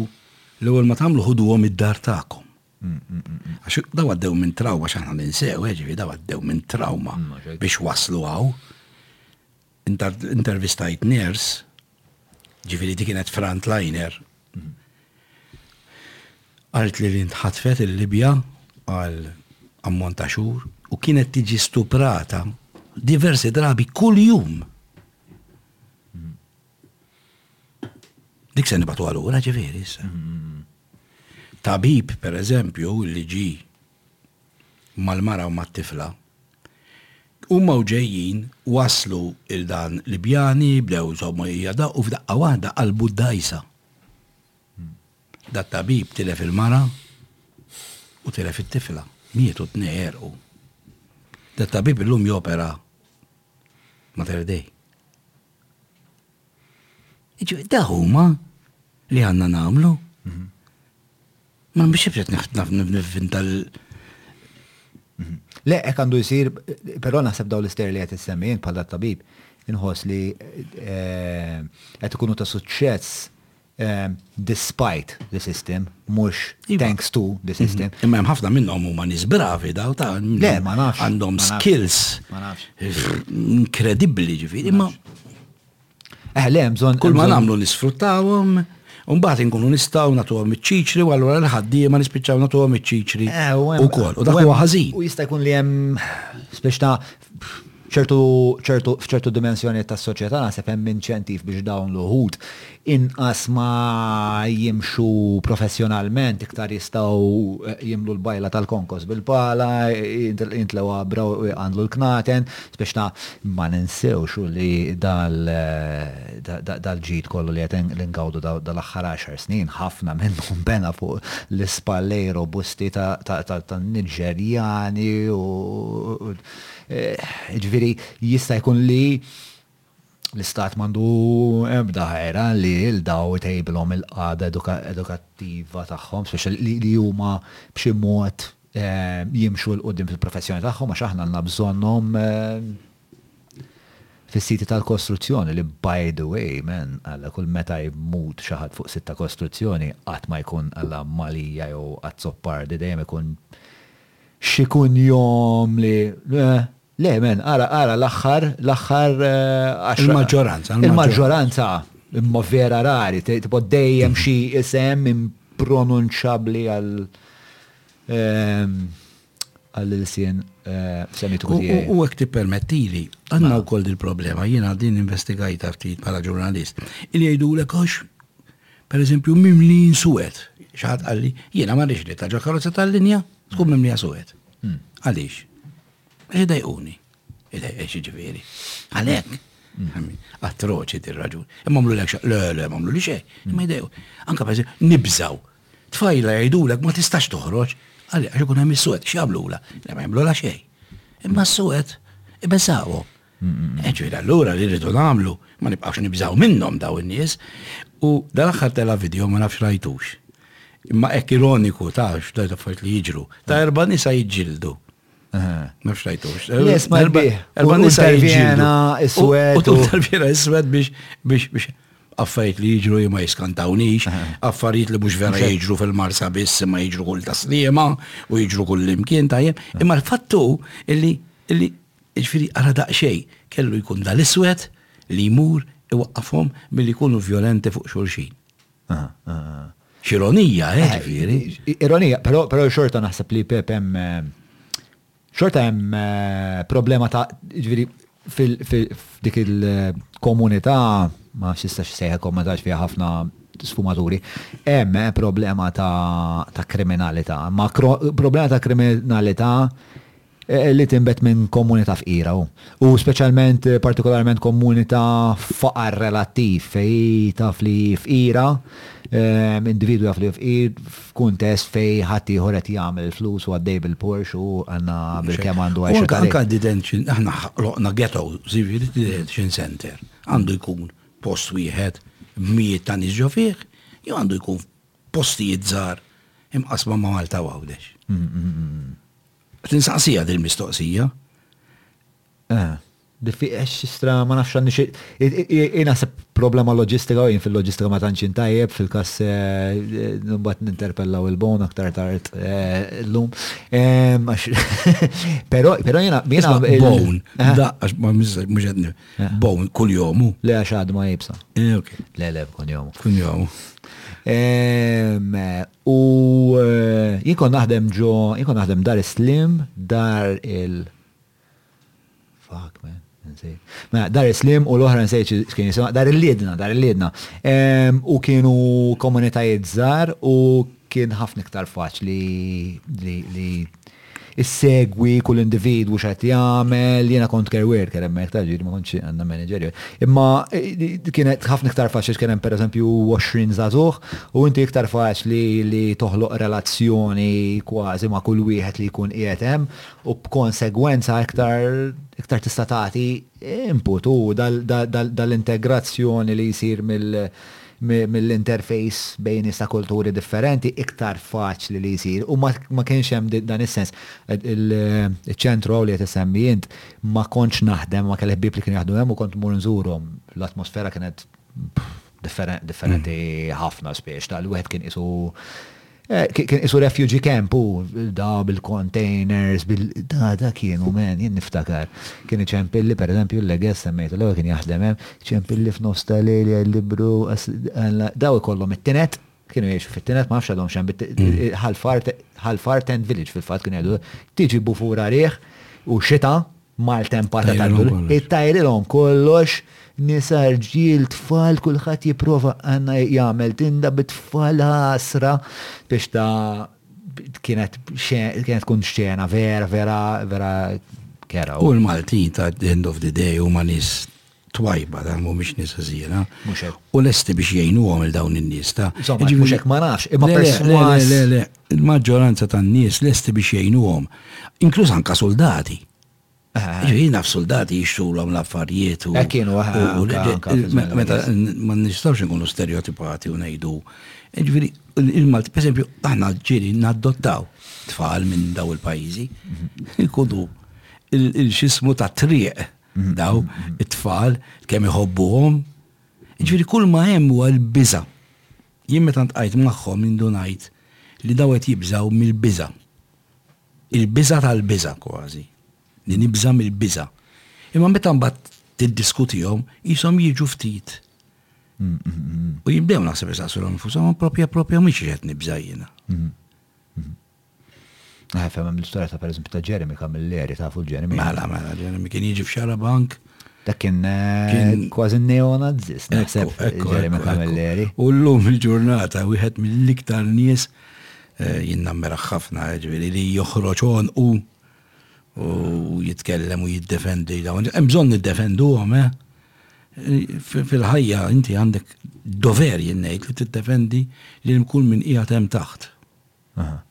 l ewwel ma tamlu ħudu għom id-dar ta'kom. Mm, mm, mm, għax daw għaddew minn trauma, xaħna ninsew, eh, ġiri, daw għaddew minn trauma biex waslu għaw. Intervistajt nurse, ġifieri dik kienet frontliner, qalt li li ntħatfet il-Libja għal ammont ta' xhur u kienet tiġi stuprata diversi drabi kull jum. Dik se nibatu għalura ġifieri issa. Tabib, per eżempju, li ġi mal-mara u mat-tifla. Huma u ġejjin waslu 'l dan l-ibjani, bdew iżommu jgħadaqu, f'daqqa waħda qalbu d-dgħajsa. Dat-tabib tilef il-mara u tilef it-tifla. Mietu t-tnej, għerqu. Dat-tabib illum jopera Mater Dei. Ġifieri da huma li għandna nagħmlu. Ma biex ibset naf nivvinta l- Le, ek għandu jisir, pero naħseb daw l-ister li għet jissemmijin bħal dat tabib, inħos li għet eh, ikunu ta' suċċess eh, despite the system, mux iva. thanks to the mhm. system. Imma hemm ħafna minnhom huma nies bravi daw ta' Le, ma nafx. Għandhom skills. Ma nafx. Inkredibbli ġifieri, imma Eh, le, bżon. Kull ma namlu nisfruttawhom, Umbaħt inkunu nistaw natu għom iċ-ċiċri, u għallura l-ħaddi ma nispiċaw natu għom iċ-ċiċri. Eh, u kol, u dak huwa ħażin. U jista' jkun li hemm biex ta' ċertu ċertu f'ċertu dimensjoni tas soċjetà naħseb hemm inċentiv biex dawn l-uħud inqas ma jimxu professjonalment iktar jistgħu eh, jimlu l-bajla tal-konkos bil-pala, jintlew għabra u għandlu l-knaten, Spiċċna. Ma ninsewx u li dal-ġid kollu li qed ingawdu dal-aħħar għaxar snin, ħafna minnu nbena fuq l-ispallej robusti tan-Niġerjani u, jiġifieri, jista' jkun li, L-Istat m'għandu ebda ħera li lil dawn itejbilhom il-qagħda edukattiva tagħhom, speċjalment li huma b'xi mod jimxu 'l quddiem fil-professjoni tagħhom għax aħna għandna bżonnhom fis-siti tal-kostruzzjoni li by the way man alla kull meta jmut xi ħadd fuq sit ta' kostruzzjoni qatt ma jkun alla Malija jew Azzopardi dejjem ikun xi kunjom li Le, men, ara, ara l-aħħar, l-aħħar għaxra. Il-maġġoranza, il-maġġoranza. Il-maġġoranza, imma vera rari, tipo dejjem xi isem impronunċabbli għal ehm, għall-ilsien eh, semitu tiegħi. U hekk tippermettili, għandna mela. wkoll il-problema, jiena din investigajta ftit bħala ġurnalist, il jgħidulek għax per eżempju mimlin suwed, xaħat għalli, jiena ma rix li taġa karozza tal-linja, tkun mimlija suwed. Hmm. Għaliex? Ridajquni. Ridajqex jiġifieri. Għalhekk. Atroċi tirraġun. Imma għamlu l Le, le, għamlu li xej. Imma jdejqu. Anka per nibżaw. Tfajla jgħidulek ma tistax toħroġ. Għalli, għax ikun hemm is-suwed, x'jagħmlula? Le ma jagħmlula xej. Imma s-suwed ibeżawhom. Eġri eh, allura li rridu nagħmlu, ma nibqgħux nibżaw minnhom daw in-nies. U dal-aħħar tela video ma nafx rajtux. Imma hekk ironiku taf x'dajt affarijiet li jiġru. Ta' erba' nisa jiġġildu. Nafx rajtux. Yes, ma jbih. Erba nisa jġiena iswed. U tal-fjena iswed biex biex biex affarijiet li jiġru ma jiskantawniex, affarijiet li mhux vera jiġru fil-marsa biss ma jiġru kull taslima u jiġru kull imkien tajjeb. Imma l-fattu illi illi ġifieri għala daqsxejn kellu jkun dal-iswed li jmur iwaqqafhom milli jkunu violenti fuq xulxin. X'ironija, eh, ġifieri. Ironija, però però xorta naħseb li Pep hemm xorta hemm eh, problema ta' ġifieri f'dik il-komunità ma xistax sejħa komunitax fiha ħafna sfumaturi, hemm eh, problema ta' kriminalità, ma problema ta' kriminalità li tinbet minn komunità fqira u, u speċjalment, partikolarment komunità f'faqar relattiv, fejn hi taf li hi fqira, individwu jaf li hu fqir f'kuntest fejn ħaddieħor qed jagħmel il-flus u għaddej bil-Porsche u għandna bilkemm għandu għajxa tajba. U anke għad-detention, aħna ħloqna ghetto, jiġifieri d-detention center għandu jkun post wieħed b'mijiet ta' nies ġo fih jew għandu jkun f'postijiet żgħar imqassma ma' Malta u Għawdex? Qed insaqsiha din il-mistoqsija. Eh, diffi għax sistra ma nafx għandi xi. Jien naħseb problema loġistika u jien fil-loġistika ma tantx tajjeb fil-każ eh, mbagħad ninterpellaw il-bon aktar tard eh, llum. Però però jiena jiena bon, eh? daqqax ma mhux qed bon kull jomu. Le għax għad ma jibsa. Le le kun jomu. Kun jomu. U jien kont naħdem ġo, jien kont naħdem dar is-slim, dar il- Fuck, man. Mela, dar islim u l-oħra nsejt kien jisimha dar il-liedna, dar il-liedna. U kienu komunitajiet żgħar u kien ħafna iktar faċli li issegwi kull individwu x'qed jagħmel, jiena kont care worker hemmhekk ta' ġieli ma kontx għandna manager. Imma kienet ħafna iktar faċli x'kien hemm pereżempju 20 żagħżugħ u inti iktar faċli li toħloq relazzjoni kważi ma' kull wieħed li jkun qiegħed hemm u b'konsegwenza iktar iktar tista' tagħti input u dal-integrazzjoni li jsir mill mill-interface bejn nies ta' kulturi differenti iktar faċli li jsir u ma kienx hemm dan is-sens. Iċ-ċentru hawn li qed issemmi int ma kontx naħdem, ma kelli ħbieb li kienu jaħdmu hemm u kont mmur nżurhom. L-atmosfera kienet differenti ħafna spiss, wieħed kien qisu Eh, kien isu refugee camp u da bil-containers, bil da da kienu men, jien niftakar. Kien iċempilli, per eżempju, l-leges semmejt l kien jaħdem hemm, ċempilli f'nofs tal-lejl jgħidlibru, daw ikollhom it-tinet, kienu jiexu fit-tinet, ma nafx għadhom xem, ħalfart mm. and village fil-fat kien jgħidu, tiġi bufura riħ u xita, maltempata tal-dur, ittajrilhom kollox, nisa, rġiel, tfal, kulħadd jipprova għandna jagħmel tinda bit-tfal ħasra biex ta' kienet kienet tkun xena vera vera vera kera. U l-Maltin ta' end of the day huma nies twajba, dan mhumiex nies ħżiena. Mhux hekk. U lesti biex jgħinuhom il dawn in-nies ta'. Insomma, jiġifieri mhux hekk ma nafx, imma perswas. Le, le, il-maġġoranza tan-nies lesti biex jgħinuhom, inkluż anka soldati. Ġifieri naf soldati jixtulhom l-affarijiet u. Hekk kienu Meta ma nistgħux inkunu stereotipati u ngħidu. Ġifieri il-Malti, pereżempju, aħna ġieli naddottaw tfal minn daw il-pajjiżi, ikunu il-xismu ta' triq Daw it-tfal kemm iħobbuhom. Ġifieri kull ma hemm huwa l-biża'. Jien meta ntqajt magħhom indunajt li daw qed jibżgħu mill-biża'. Il-biża' tal-biża' kważi. Li nibża' mill-biża'. Imma meta mbagħad tiddiskutihom qishom jiġu ftit. U jibdew naħseb isaqsulhom infushom, propja propja mhix qed nibża' jiena. Għafem, għam l-istoria ta' per ta' Jeremy Camilleri, ta' fu Jeremy. Mela, mela, Jeremy kien jiġi f'xara bank. Ta' kien eh, kważi neonazis, naħseb Jeremy Camilleri. U l-lum il-ġurnata, wieħed mill-iktar nies eh, jinnammera ħafna, eh, ġviri, li joħroġ u u jitkellem u jiddefendi dawn. Hemm bżonn niddefendu għom, eh? Fil-ħajja inti għandek dover jinnejt li tiddefendi li mkun minn qiegħed hemm taħt. Aha.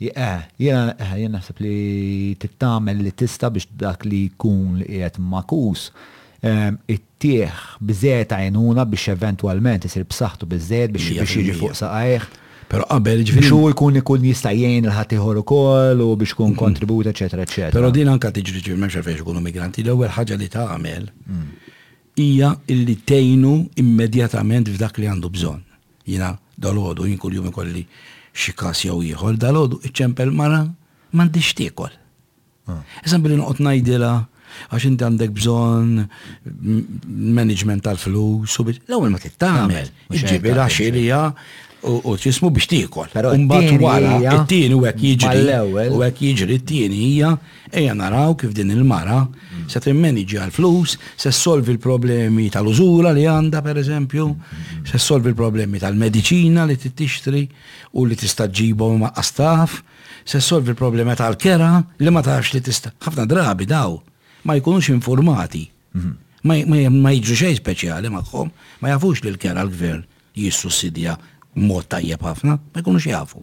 Eh, jiena, eh, jien naħseb li trid tagħmel li tista' biex dak li jkun li qiegħed magħkus ittih biżżejjed għajnuna biex eventwalment isir b'saħħtu biżżejjed biex Mija biex jiġi fil-mija. fuq saqajh. Però qabel Biex ġifieri hu jkun ikun jista' jgħin il ħaddieħor ukoll u biex ikun kontribut, eċetera, Però eċetera. din anka tiġri ġifieri m'hemmx għalfejn ikunu migranti, l-ewwel ħaġa li tagħmel hija illi tgħinu immedjatament f'dak li għandu bżonn. Jiena dalgħodu, jien kuljum ikolli xi każ jew ieħor, dalgħodu iċċempel mara m'għandhiex tiekol. Issa billi noqgħod ngħidilha għax inti għandek bżonn management tal-flus u biex. L-ewwel ma tittamel, iġġibila xilija u tismu biex tiekol. Imbagħad wara t-tieni u hekk jiġri. U hekk jiġri t-tieni hija Ejja naraw kif din il-mara se timmeniġġja l-flus, se ssolvi l-problemi tal-użura li għandha pereżempju, se ssolvi l-problemi tal-mediċina li tixtri u li tista' ġġibhom ma qastaf, se ssolvi l-problema tal-kera li ma tafx li tista' ħafna drabi daw ma jkunux infurmati. Ma jiġu xejn speċjali magħhom, ma jafux li l-kera l-gvern jissussidja b'mod tajjeb ħafna, ma jkunux jafu.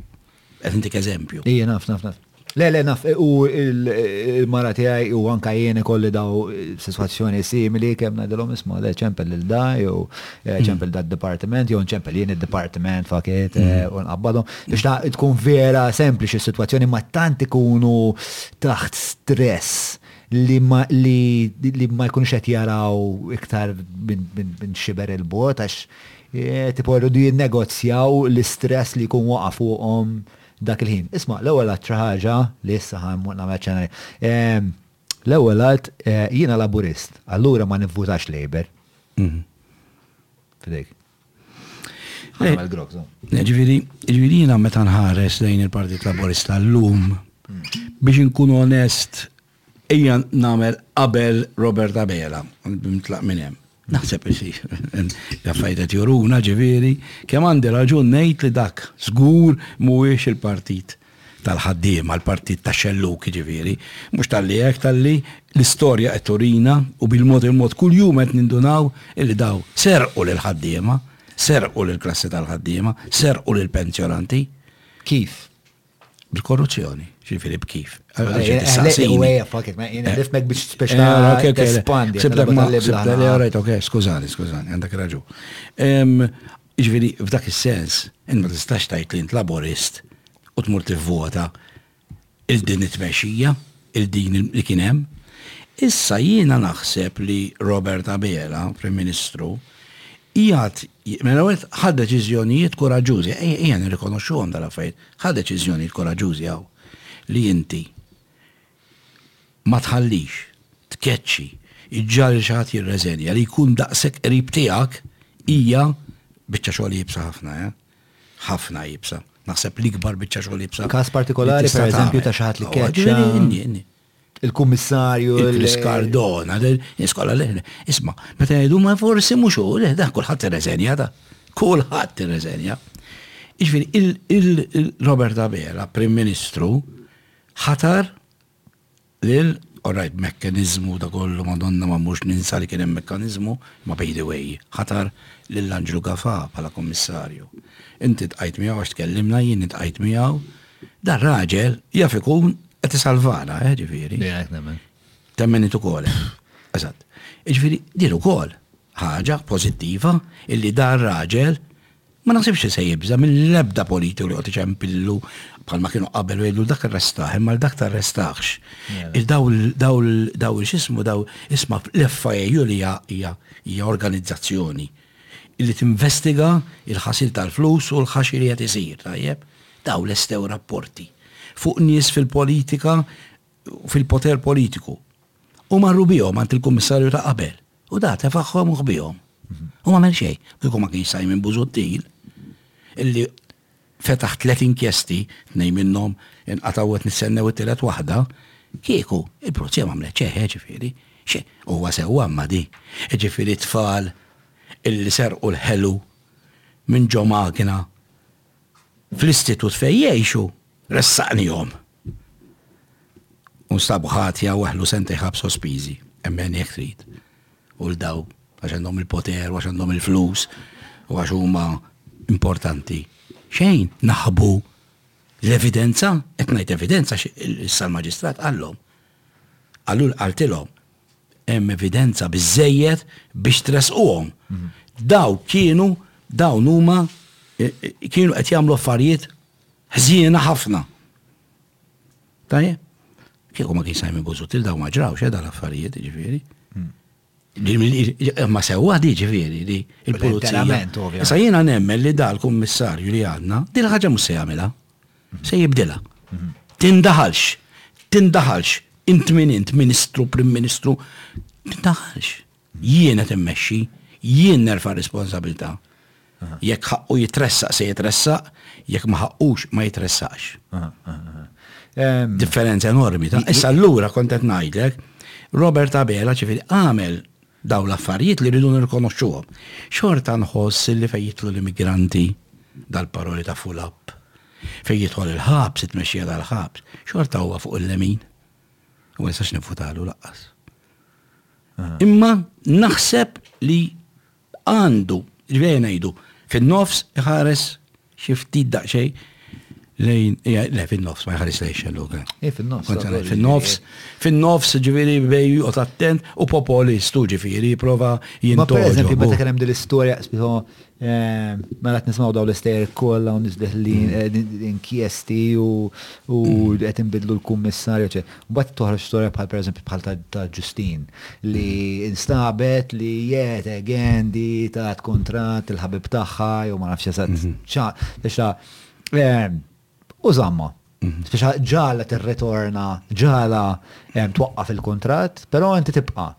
Qed intik eżempju. Ija naf, naf, naf. Le, le, naf, u il-mara tiegħi u anka jien ikolli daw sitwazzjoni simili kemm ngħidilhom isma' le ċempel lil da jew eh, mm. ċempel da dipartiment jew ċempel jien id-dipartiment fakiet eh, mm. u nqabbadhom biex ta' tkun vera sempliċi s-sitwazzjoni ma tant ikunu taħt stress li ma li ma jkunux qed jaraw iktar minn xiber il-bot għax Qed ipordu jinnegozjaw l-istress li jkun waqa' fuqhom dak il-ħin. Isma', l-ewwel għadd xi ħaġa, li issa ħa mmur nagħmel aċċennar. L-ewwel għadd, jiena Laburist, allura ma nivvutax Labour. Fidejk. Nagħmel grog, żomm. Ġifieri, ġifieri jiena meta nħares lejn il-Partit Laburista llum, biex inkun onest, Ejja nagħmel qabel Robert Abela, nitlaq minn hemm. Naħseb isir. L-affarijiet qed juruna ġifieri, kemm għandi raġun ngħid li dak żgur mhuwiex il-partit tal-ħaddiema, l-partit ta' xellug ġifieri. Mhux talli hekk, talli l-istorja qed turina u bil-mod il-mod kuljum qed nindunaw illi daw serqu lill-ħaddiema, serqu lill-klassi tal-ħaddiema, serqu lill-pensjonanti. Kif? Bil-korruzzjoni, ġifiri b'kif. Allora ġiet Eħlejt tistaqsini. uwejja fakit, ma jina nifmek biex Eh, speċa ok, ok, tespandi. Sibtek għandha ma, tal-libla sibtek, ħana. eh, right, ok, skużani, skużani, għandek raġu. Em, Ġviri, f'dak il-sens, int ma tistax tajt li int laborist u tmur tivvota il-din it-tmexxija, il-din li kien hemm. Issa jiena naħseb li Robert Abela, Prim Ministru, jgħat Mela wieħed ħa deċiżjonijiet kuraġġużi, ejja nirrikonoxxuhom dan l-affarijiet, ħa deċiżjonijiet kuraġġużi hawn li inti ma tħallix, tkeċċi, iġġagħel lil xi ħadd jirreżenja, li jkun daqshekk qrib tiegħek hija biċċa xogħol iebsa ħafna, eh? Ħafna iebsa. Naħseb l-ikbar biċċa xogħol iebsa. Każ partikolari pereżempju ta' xi ħadd li keċċa. il-kummissarju. Il-Chris Cardona, iskola li. Isma, meta jgħidu ma forsi mhux hu, le dan kulħadd irreżenja ta. Kulħadd irreżenja. Iġifieri il-Robert Abela, Prim Ministru, ħatar lil orajt mekkanizmu ta' kollu madonna ma mhux ninsa li kien hemm mekkanizmu, ma by the way, ħatar lil Anġlu Gafa bħala kummissarju. Inti tqajt miegħu għax tkellimna jien tqajt miegħu Dan raġel jaf ikun qed isalvana, eh, ġifieri. Dejjek nemmen. Temmen it ukoll. Eżatt. Ġifieri din ukoll ħaġa pożittiva illi dan raġel ma naħsibx se jibża mill-ebda politiku li qed iċempillu bħalma kienu qabel jgħidu dak arrestaħ imma dak tarrestaħx. Daw x'ismu daw isma' l-FIU li hija organizzazzjoni li tinvestiga l-ħasil tal-flus u l-ħaxi li qed isir, tajjeb? Dawn lestew rapporti fuq nies fil-politika u fil-poter politiku. U marru bihom għand il-Kummissarju ta' qabel. U da tefagħhom u ħbihom. U ma xejn. Kieku ma kienx Simon Busuttil, illi fetaħ tliet inkjesti, tnejn minnhom inqatgħu qed nistennew it-tielet waħda, kieku il-pulizija m'għamlet xejn, jiġifieri, xi, huwa sewwa imma di, jiġifieri t-tfal illi serqu l-ħelu minn ġo magna fl-istitut fejn jgħixu, Ressaqnihom. U nstab ħatja u aħlu sentej ħab sospiżi, emmen jekk trid. U l daw għax għandhom il-poter, għax għandhom il-flus, u għax huma importanti. Xejn, naħbu l-evidenza, qed ngħid evidenza issa l-maġistrat qallhom. Qallu qaltilhom hemm evidenza biżejjed biex tresquhom. Mhm. Daw kienu dawn huma eh, eh, kienu qed jagħmlu affarijiet Ħżiena ħafna. Tajjeb? Kieku ma kien Simon Buzutil daw ma ġrawx eh, dal-affarijiet, ġifieri. Hmm. Ma sewwa di ġifieri li l-pulizija. Sa jiena nemmen li dal-kummissarju li għandna, dil ħaġa mhux se jagħmilha. Hmm. Se jibdilha. Hmm. Tindaħalx, tindaħalx, int min int, ministru, prim ministru, tindaħalx. Jien qed immexxi, jien nerfa' r-responsabilità. Jekk ħaqqu jitressaq se jitressaq, jekk ma ħaqqux ma jitressaqx. Differenza enormi. Issa allura kont qed ngħidlek, Robert Abela ġifieri għamel dawn l-affarijiet li rridu nirrikonoxxuhom. Xorta nħoss li fejn jidħlu l-immigranti, dal-paroli ta' full up, fejn jidħol il-ħabs, it-tmexxija tal-ħabs, xorta huwa fuq il-lemin. U ma nistax nivvutalu laqqas. Ah. Imma naħseb li għandu, ġveri ngħidu, fin-nofs iħares xi ftit daqsxejn lejn, le, fin-nofs, ma jħares lejn xellu. Eh, fin-nofs. Fin-nofs, fin-nofs ġviri bej u attent u popolistu ġviri jiprofa jintoġu. Ma per eżempju, meta kienem dil-istoria, spiħo Mela qed nismgħu dawn l-istejjer kollha u nisbħ li inkjesti u qed inbiddlu l-kummissarju, eċċetera. Mbagħad toħroġ storja bħal pereżempju bħal ta' Ġustin li nstabet li yet again di tat kuntratt lill-ħabib tagħha jew ma nafx eżatt x'ha. u żamma. Spiċa ġala tirritorna, ġala twaqqaf il-kuntratt, però inti tibqa'.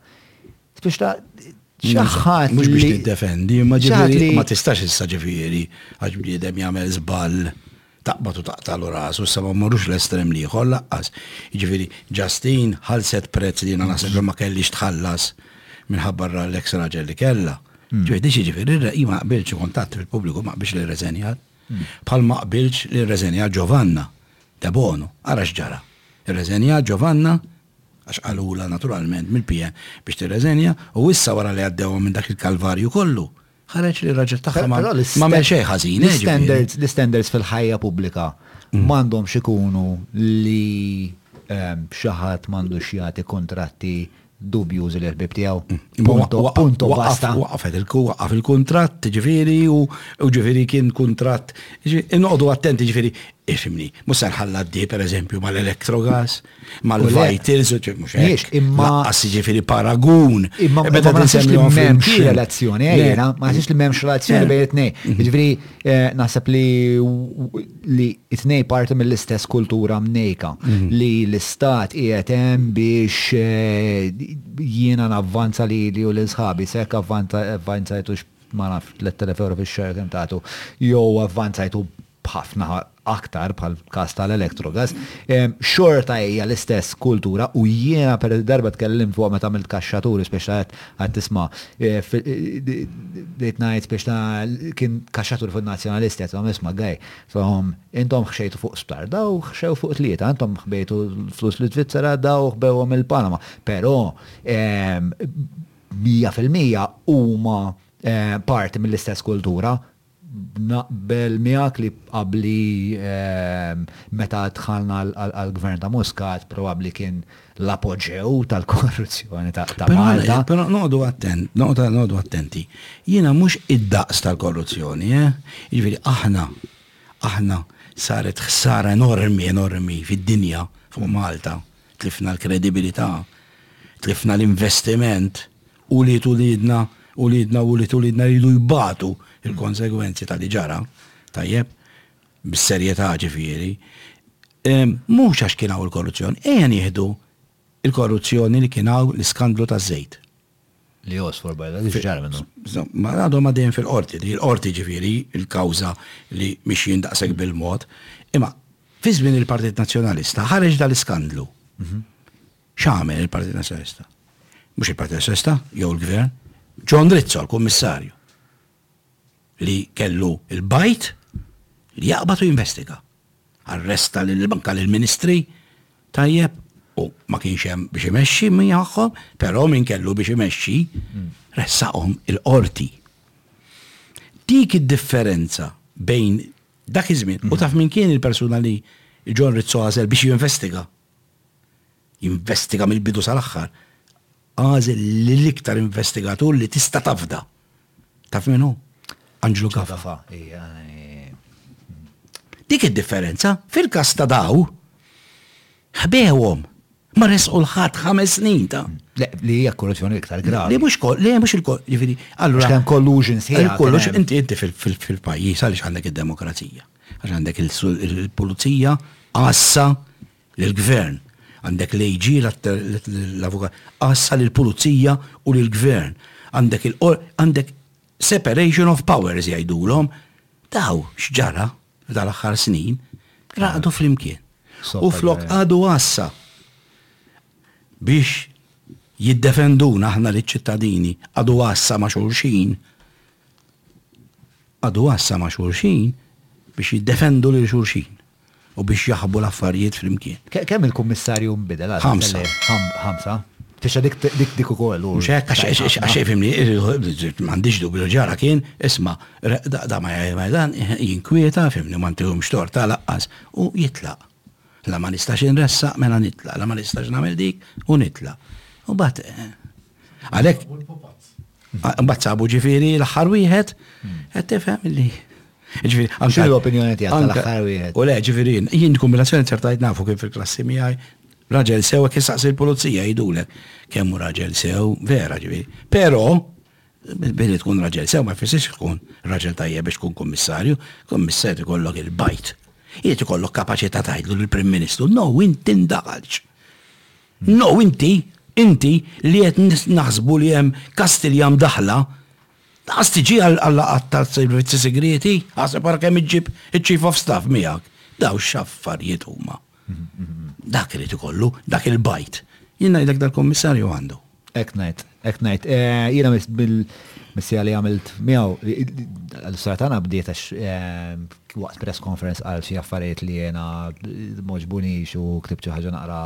Spiċa ċaħħat. Mhux biex tiddefendi, ma ġifieri ma tistax issa ġifieri għax bniedem jagħmel żball taqbad u taqtalu rasu, sa ma mmorrux l-estrem liħor laqqas. Ġifieri Justin ħalset prezz li jiena naħseb ma kellix tħallas minħabba l-ex raġel li kellha. Hmm. Ġifieri ġifieri ima qbilx kuntatt fil-pubbliku ma qbilx li rreżenjat. Bħal ma qbiltx li rreżenjat Giovanna, Debono, ara x'ġara. Irreżenjat Giovanna, għax qalulha naturalment mill-PA biex tirreżenja, u issa wara li għaddewha minn dak il-kalvarju kollu, ħareġ li r-raġel tagħha ma għamel xejn ħażin, eh, ġifieri. L-istandards fil-ħajja pubblika m'għandhomx ikunu li xi ħadd m'għandux jagħti kuntratti dubjużi lill-ħbieb tiegħu. Punto, punto, basta. Waqqaf il-kuntratt, ġifieri, u ġifieri kien kuntratt. Inqogħdu attenti ġifieri, ifimni, mhux se nħalla d pereżempju mal-Electrogas, mal-Vitals, mhux hekk. Imma qas ġifieri paragun. Imma ma naħsibx li m'hemmx relazzjoni, ejjena, ma naħsibx li m'hemmx relazzjoni bejn it-tnejn. Ġifieri naħseb li li t-tnej parti mill-istess kultura mnejka li l-istat qiegħed hemm biex eh, jiena navvanza li li u l-sħabi sekk avvanzajtu ma naf 3000 euro fix-xahar kemm tagħtu jew avvanzajtu b'ħafna aktar bħal kas tal-Electrogas, eh, xorta hija l-istess kultura u jiena per darba tkellimt waqt meta għamilt kaxxatur speċjalment Qagħdt tisma'. Bdejt ngħid biex ta' kien kaxxatur fin-Nazzjonalisti qed ilhom isma' guy, tilhom intom ħxejtu fuq sptar, daw ħxew fuq tlieta, intom ħbejtu l-flus l-Iżvizzera, daw ħbewhom il-Panama. Però 100 fil-mija huma parti mill-istess kultura. Naqbel miegħek li qabli meta dħalna għall-Gvern ta' Muscat probabbli kien l-apoġew tal-korruzzjoni ta' Malta. Però noqogħdu attent, noqogħdu attenti. Jiena mhux id-daqs tal-korruzzjoni, eh? Jiġifieri aħna, aħna saret ħsara enormi, enormi fid-dinja fuq Malta, tlifna l-kredibilità, tlifna l-investiment Ulied uliedna, uliedna u ulied uliedna jridu jbatu l-konsegwenzi ta' li ġara, tajjeb, bis-serjetà ġifieri. Mhux għax kien hawn il-korruzzjoni, ejja nieħdu l-korruzzjoni li kien hawn l-iskandlu taż-żejt. Li Oxford by the way, x'ġara minnu? Ma għadhom għaddejjin fil-qorti, din il-qorti ġifieri, il-kawża li mixjin daqshekk bil-mod. Imma fi żmien il-Partit Nazzjonalista ħareġ dal-iskandlu. X'għamel il-Partit Nazzjonalista? Mhux il-Partit Nazzjonalista, jew il-Gvern, John Rizzo, l-Kummissarju, li kellu il-bajt li jaqbad u jinvestiga. Arresta l-banka l-ministri, tajjeb, u ma kienx hemm biex imexxi miegħhom, però min kellu biex imexxi ressaqhom il-qorti. Dik id-differenza bejn dak iż-żmien u taf min kien il-persuna li John Rizzo għażel biex jinvestiga. jinvestiga mill-bidu sal-aħħar, għażel l-iktar investigatur li tista' tafda. Taf min hu? Anġlu Gaffa. Dik id-differenza, fil-kas ta' daw, ħbewhom, ma resqu l-ħadd ħames snin ta' Li hija korruzzjoni iktar gravi. Li mhux li mhux il-kol, jiġifieri, allura. Kemm collusion sħiħ. Kollox inti inti fil-pajjiż għaliex għandek id-demokrazija. Għax għandek il-pulizija għassa lill-gvern, għandek l-AG, l-avukat, għassa lill-pulizija u lill-gvern. Għandek għandek separation of powers jgħidulhom. Daw x'ġara f'dal aħħar snin raqdu flimkien. U flok għadu għassa biex jiddefenduna aħna li ċittadini għadu għassa ma' xulxin. Qagħdu għassa ma' xulxin biex jiddefendu lil xulxin u biex jaħbu l-affarijiet flimkien. Kemm il-Kummissarju nbidel għal dak il-lejl? Ħamsa. Ħamsa? Tixa dik dik ukoll hu. Mhux hekk għax ifhimni, m'għandix dubju ġara kien, isma' da ma dan jinkwieta fimni ma ntihomx tort ta' laqqas u jitlaq. La ma nistax inressaq mela nitlaq, la ma nistax nagħmel dik u nitlaq. U mbagħad Għalhekk mbagħad sabu ġifieri l-aħħar wieħed qed tifhem li Ġifieri, anke l-opinjoni tiegħek tal-aħħar wieħed. U le, ġifieri, jien kombinazzjoni ċertajt nafu kien fil-klassi miegħi raġel sew kien saqsi l-pulizija jgħidulek kemm hu raġel sew vera ġifieri. Però billi tkun raġel sew ma jfissirx tkun raġel tajjeb biex tkun kummissarju, kummissarju ikollok il-bajt. Jiet ikollok kapaċità tgħidlu lill-Prim Ministru, no, inti ndaqalx. No inti, inti li qed naħsbu li hemm Kastilja mdaħħla, laqas tiġi għal-laqgħat tas-servizzi sigrieti, aħseb ara kemm iġġib iċ-chief of staff miegħek. Daw x'affarijiet huma. Dak irid ikollu, dak il-bajt. Jien ngħidlek dal-kummissarju għandu. Hekk ngħid. Hekk ngħid, eh, jiena missiera li għamilt miegħu, l-istorja tagħna bdiet għax eh, waqt press conference għal xi affarijiet li jiena moġbunix u ktibt xi ħaġa naqra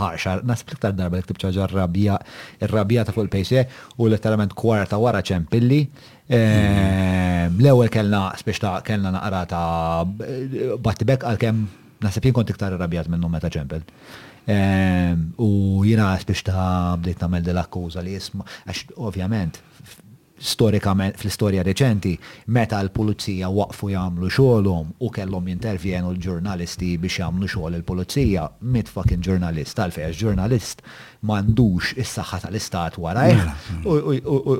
ħarxa, nasib l-iktar darba li ktibt xi ħaġa rabja, irrabjata fuq il-pejse u letteralment kwarta wara ċempilli. Eh, l-ewwel kellna spiex ta' kellna naqra ta' battibek għalkemm Naħseb jien kont iktar irrabjat minnhom meta ċempel. U jiena spiċċt bdejt nagħmel dil-akkuża li isma', għax ovvjament storikament fl-istorja reċenti meta l-pulizija waqfu jagħmlu xogħolhom u kellhom jintervjenu l-ġurnalisti biex jagħmlu xogħol il-pulizija, mitt fucking ġurnalist. Għalfejn? Għax ġurnalist m'għandux is-saħħa tal-istat warajh u.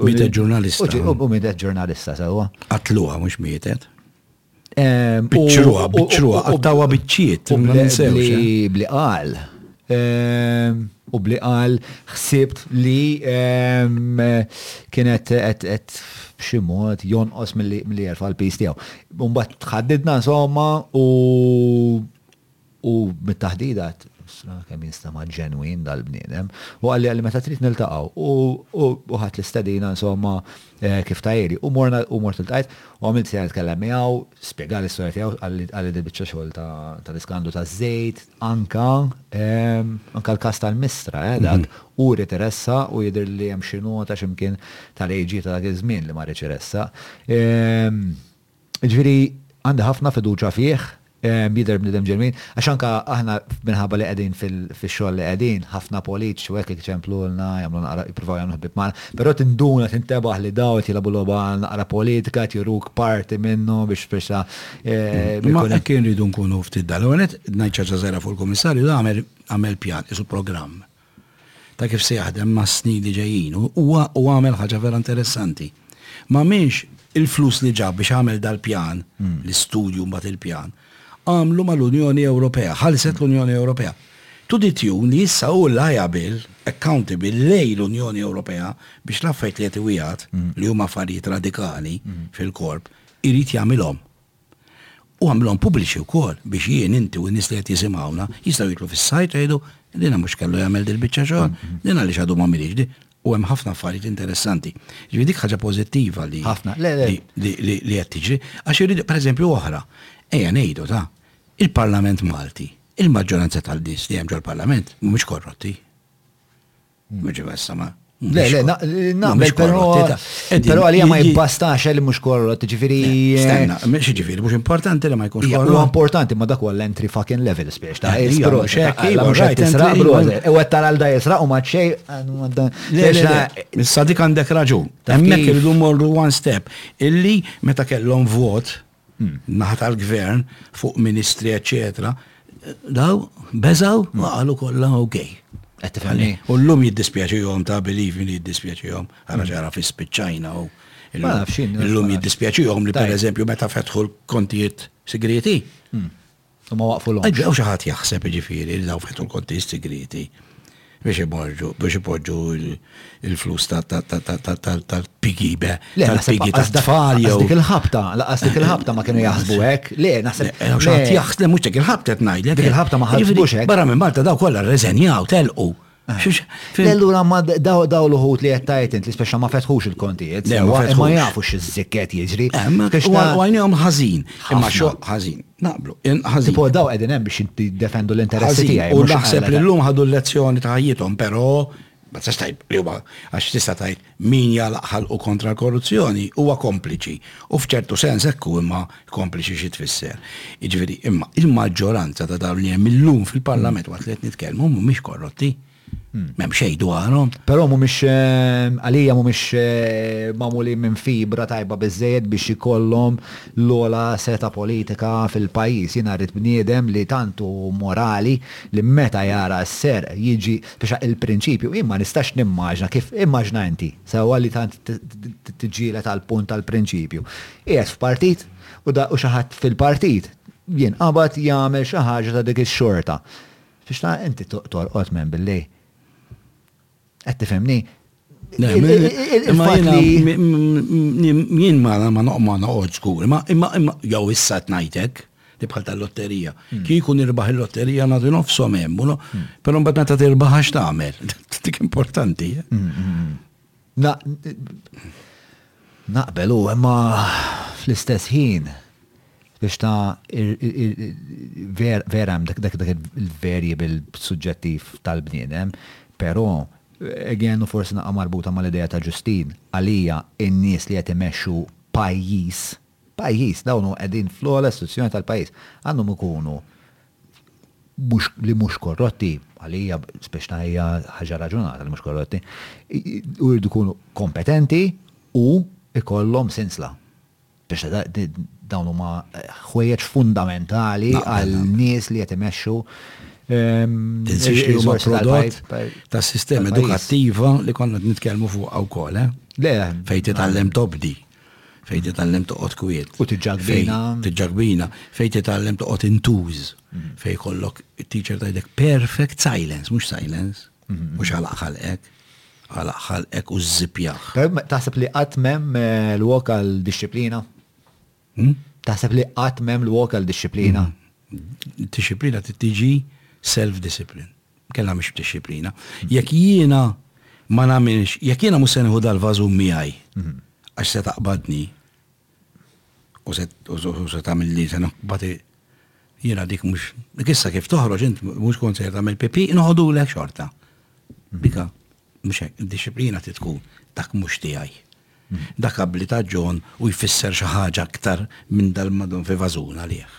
Mietet ġurnalista. U mietet ġurnalista sewwa. Qatluha mhux mietet. Biċċruha, biċċruha, qattawha biċċiet, bli qal. U bli qal ħsibt li kienet qed b'xi mod jonqos milli jerfa' l-pis tiegħu. Mbagħad tħaddidna insomma u U mit-taħdid għad, Sra, kemm jinstema' ġenwin dal-bniedem. U qalli qalli meta trid niltaqgħu. U ħadt l-istedina insomma kif tahieli. U morna u mort iltqajt u għamilt sejħa nitkellem miegħu, spjegali s-storja tiegħu, qalli qalli dil-biċċa xogħol ta' tal-iskandlu taż-żejt, anka anka l-każ tal-Mistra eh dak, hu ried iressaq u jidhirli li hemm xi nota xi mkien tal-AG ta' dak iż-żmien li ma riedx iressaq. Jiġifieri għandi ħafna fiduċja fih, jidher bniedem ġenwin, għax anke aħna minħabba li qegħdin fix-xogħol li qegħdin, ħafna politiċi u hekk iċemplulna, jagħmlu naqra, jippruvaw jagħmlu ħbieb magħna, però tinduna, tintebaħ li dawn qed jilgħabu logħba naqra politika, qed juruk parti minnhom biex spiċċa jkun hemm. Imma hekk irridu nkunu ftit. L-ewwel nett, ngħid xi ħaġa żgħira fuq il-Kummissarju, għamel pjan, qisu programm. ta' kif se jaħdem mas-snin li ġejjin u huwa u għamel ħaġa vera interessanti. M'għamilx il-flus li ġab biex għamel dal-pjan, l-istudju mbagħad il-pjan, għamlu mal-Unjoni Ewropea, ħallset l-Unjoni Ewropea. To the tune li issa hu liable, accountable lejn l-Unjoni Ewropea biex l-affarijiet li qed iwiegħed, li huma affarijiet radikali fil-korp, irid jagħmilhom. u għamilhom pubbliċi wkoll biex jien, inti u n-nies li qed jisimgħuna jistgħu jidħlu fis-sajt u jgħidu, Dina mhux kellu jagħmel dil-biċċa xogħol, din għaliex għadu m'għamilhiex di, u hemm ħafna affarijiet interessanti. Ġifieri dik ħaġa pożittiva li ħafna li qed tiġri, għax irid pereżempju oħra, ejja ngħidu ta' il-Parlament Malti, il-maġġoranza tal-nies li hemm ġol-Parlament mhumiex korrotti. Mhux għas-sama. Le, le, naqbel, pero. Pero għalija ma jibbastax li mux korrot, ġifiri. Stenna, mux ġifiri, mux importanti li ma jkunx korrot. Huwa importanti ma dak għall entry fucking level spiex ta' jisbro. Xekkiba, mux għajt tisraq bro. U għed tara l-da jisraq u maċċej. Sadik għandek raġun. Emmek irridu morru one step. Illi meta kellhom vot, min-naħa tal-Gvern fuq ministri eċċetera, daw beżgħu u qalu kollha okej. Qed tifhemni? U llum jiddispjaċihom ta' believe me jiddispjaċihom ara ġara fi spiċċajna u llum jiddispjaċihom li pereżempju meta fetħu l-kontijiet sigriti. U ma waqfulhomx. Għajbdew xi ħadd jaħseb jiġifieri li dawn fetħu l-konti sigrieti biex imorġu biex ipoġġu il-flus tal-pigibe, tal-pigi tat-tfal jew. Dik il-ħabta, laqas dik il-ħabta ma kienu jaħsbu hekk. Le, naħseb. Xaħat jaħseb, mhux dik il-ħabta qed ngħidlek. Dik il-ħabta ma ħasbux hekk. Barra minn Malta daw kollha rreżenjaw, telqu. Allura ma daw daw l-uħut li jettajt int li speċa ma fetħux il-kontijiet, ma jafu x-zikket jiġri. Għajnijom ħazin, imma xo ħazin, naqblu, ħazin. Po daw għedin hemm biex jiddefendu l-interessi tiegħi. U naħseb li l-lum ħadu l-lezzjoni ta' ħajjithom, però ma tistax tajb li huwa għax tista' tajt Min jagħlaq ħalqu kontra l-korruzzjoni huwa kompliċi, u f'ċertu sens hekk hu imma kompliċi xi tfisser? Jiġifieri, imma il-maġġoranza ta' dawk li hemm illum fil-Parlament waqt li qed nitkellmu mhumiex korrotti. M'hemm xejn dwarhom. Però mhumiex, għalija mhumiex magħmulin minn fibra tajba biżżejjed biex ikollhom l-ogħla setgħa politika fil-pajjiż. Jiena rrid bniedem li tant hu morali li meta jara s-serq jiġi Biex il-prinċipju, jien ma nistax nimmaġna kif, immaġna inti, sewwa li tant tiġġieled għall-punt tal-prinċipju. Qiegħed f'partit u xi ħadd fil-partit jinqabad jagħmel xi ħaġa ta' dik ix-xorta. Biex inti torqod minn billi. Qed tifhimni? Jien ma ma noqma noqgħod żgur, imma imma imma jew issa tnajtek li bħal tal-lotterija. Hmm. Kien jkun irbaħ il-lotterija nagħti nofshom hemm, hmm. però mbagħad meta tirbaħ għax tagħmel. Dik importanti. Eh? Hmm, naqbel u imma fl-istess ħin Biex ta' vera hemm dak il-variable suġġettiv tal-bniedem, però again u forsi naqgħa marbuta mal-idea ta' Ġustin, għalija n-nies li qed imexxu pajjiż, pajjiż, dawn huma qegħdin fl-ogħla istituzzjoni tal-pajjiż, għandhom ikunu mhux li mhux korrotti, għalija biex ta' hija ħaġa raġunata li mhux korrotti, u jridu jkunu kompetenti u jkollhom sinsla. Dawn huma ħwejjeġ fundamentali għal nies li qed imexxu. Tinsiex li huma prodott tas-sistema edukattiva li konna qed nitkellmu fuqha wkoll, eh? Le. Fejn titgħallem tobdi, fejn titgħallem toqgħod kwiet. U tiġġagbina. Tiġġagbina, fejn titgħallem toqgħod intuż, fejn jkollok it-teacher tgħidlek perfect silence, mhux silence. Mhux għalaq ħalqek, għalaq ħalqek u żżipjaħ. Taħseb li qatt m'hemm eh, l-wok għal dixxiplina? Hmm? Taħseb li qatt m'hemm l-wok għal dixxiplina? Hmm. Dixxiplina tiġi self-discipline. Kella mhux dixxiplina. Jekk jiena ma nagħmilx, jekk jiena mhux se nieħu dal-vażum miegħi, hmm. għax se taqbadni, U se u se tagħmilni se nbati jiena dik mhux dik issa kif toħroġ int mhux kont se tagħmel pipi inħodulek xorta. Bika mhux hekk id-dixxiplina trid tkun dak mhux tiegħi. Hmm. Dak qabbli ta' Ġon u jfisser xi ħaġa aktar minn dal-madon fi vażun għalih.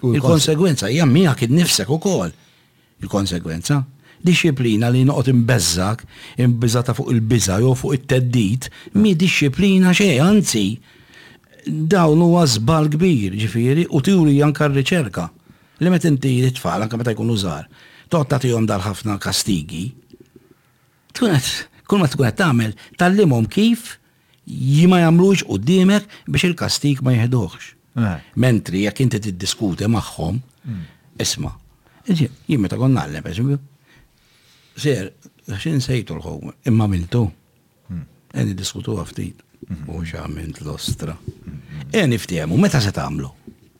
Il-konsegwenza hija miegħek innifsek ukoll. Il-konsegwenza? Dixxiplina li noqgħod inbeżżgħek, inbiżgħata fuq il-biża' jew fuq it-theddid, mhi dixxiplina xejn, anzi, dawn huwa żball kbir, ġifieri, u turi anke r-riċerka li meta inti t-tfal, anke meta jkunu żgħar, toqgħod tagħtihom dal-ħafna kastigi, tkun qed, kull ma tkun qed tagħmel, tgħallimhom kif ma jagħmlux quddiemek biex il-kastig ma jeħduhx. Eh. Mentri jekk inti tiddiskuti magħhom, hmm. isma'. Jien meta kon nagħlem, eżempju, ser x'in sejtu l-ħom, imma miltu. Hmm. Eni diskutu ftit hmm. u x'għamilt l-ostra. Eni ftehmu, meta se tagħmlu?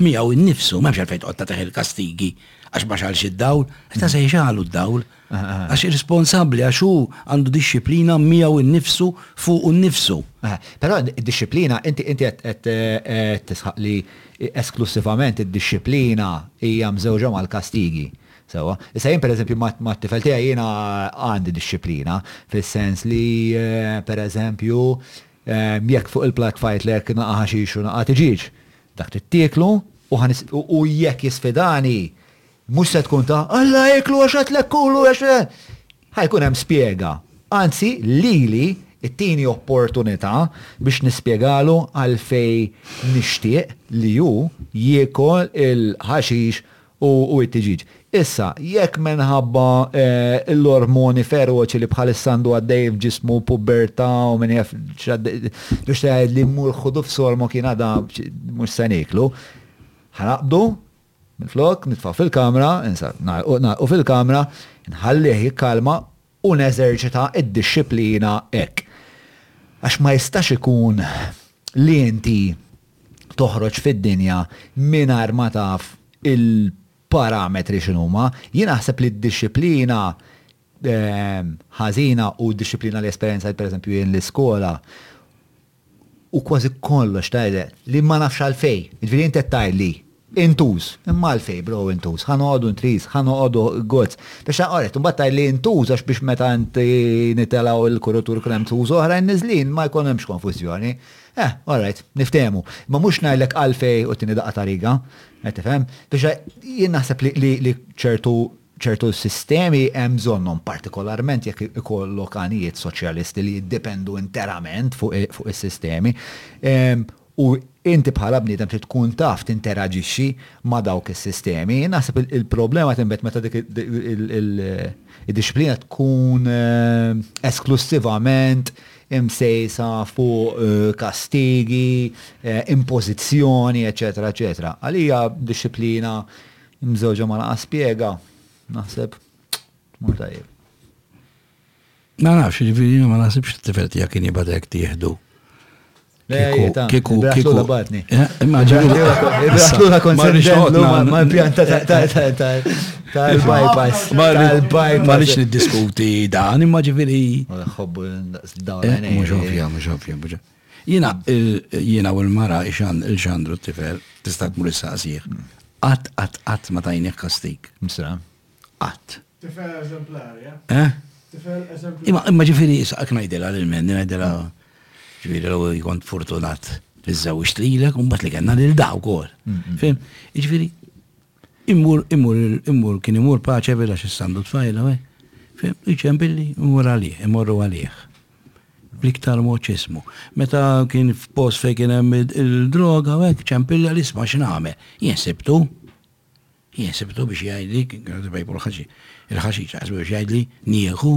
Miegħu nnifsu, m'hemmx għalfejn toqgħod tagħtih il-kastigi għax ma xagħalx id-dawl, meta se jxagħlu d-dawl? Għax irresponsabbli għax hu għandu dixxiplina miegħu nnifsu fuqu nnifsu. Però d-dixxiplina, inti qed tisħaq li esklussivament id-dixxiplina hija mżewġa mal-kastigi. Sewwa. Issa jien pereżempju mat-tifel tiegħi jiena għandi dixxiplina fis-sens li pereżempju, Jekk fuq il-platt fgħidlek naqa' ħaxix u naqa' tiġieġ, dak trid tieklu u ħa u jekk jisfidani, mhux se tkun ta' Alla iklu għax għedtlek kulu għax ħa jkun hemm spjega. Anzi, lili ttini opportunità biex nispjegalu għalfejn nixtieq li hu jiekol il-ħaxix u t-tiġiġ. Issa, jekk minħabba l-ormoni feroċi li bħalissa għandu għaddej f'ġismu, pubertà u min jaf x'għaddej, biex tgħidli mmur ħudu f'sormok jien għada mhux se nieklu, ħa naqbdu, minflok nitfgħu fil-kamra, insab, nagħlqu fil-kamra, nħallih jikkalma u neżerċita d-dixxiplina hekk. Għax ma jistax ikun li inti toħroġ fid-dinja mingħajr ma taf il-parametri x'inhuma. Jien naħseb li d-dixxiplina ħażina u d-dixxiplina li esperjenzajt pereżempju jien l-iskola u kważi kollox tgħidlek li ma nafx għalfejn, jiġifieri int qed tgħidli, intuż, imma għalfejn bro intuż, ħa noqogħdu intriż, ħa noqogħdu gozz, biex ta' qorret, imbagħad tgħidli intuż għax biex meta inti nitilgħu l-kurutur ikun hemm tuż oħrajn niżlin ma jkun hemmx konfużjoni. Eh, all right, niftehmu. Imma mhux ngħidlek għalfejn u t-tieni daqqa ta' riga, qed tifhem? Biex jiena naħseb li ċertu Ċertu sistemi hemm bżonnhom, partikolarment jekk ikollok għanijiet soċjalisti li jiddependu interament fuq is-sistemi. U inti bħala bniedem trid tkun taf tinteraġixxi ma' dawk is-sistemi. Jien naħseb il-problema tinbet meta dik id-dixxiplina tkun esklussivament imsejsa fuq kastigi, impożizzjoni, eċċetera, eċċetera. Għalija dixxiplina Imżewġa ma laqas spjega, naħseb, tmur tajjeb. Ma nafx, ġifiri, ma naħsibx t-tifel tija kien jibadek tieħdu. Kiku, kiku. Imma ġifiri. Ibratlu la konsentendu ma pjanta ta' l-bypass. Ma rridx niddiskuti dan, imma ġifiri. Mux ovvja, mux ovvja. Jiena, jiena u l-mara, il-xandru t-tifel, tista' tmur issaqsih. Qatt, qatt, qatt ma tajnieh kastik. Msra. Qatt. Tifel eżemplari, eh? Eh? Tifel eżemplari. Imma, imma ġifieri saqak ngħidilha lil menni ngħidilha ġifieri l jkont fortunat li żewġt lilek u mbagħad li kellna lil daw ukoll. Fim? Ġifieri Immur, immur, immur, kien imur paċe villa xissandu tfajla, we? Fem, iċem billi, immur għalih, immorru għalih. Bliktar mod ċismu. Meta kien f'post fej kien hemm il-droga, we? ċem billi għal isma x'nagħmel. Jien sibtu. Jien sibtu biex jgħidli, kien għadu bejbu l-ħaxi. Il-ħaxi ċaqsbu biex jgħidli, nieħu,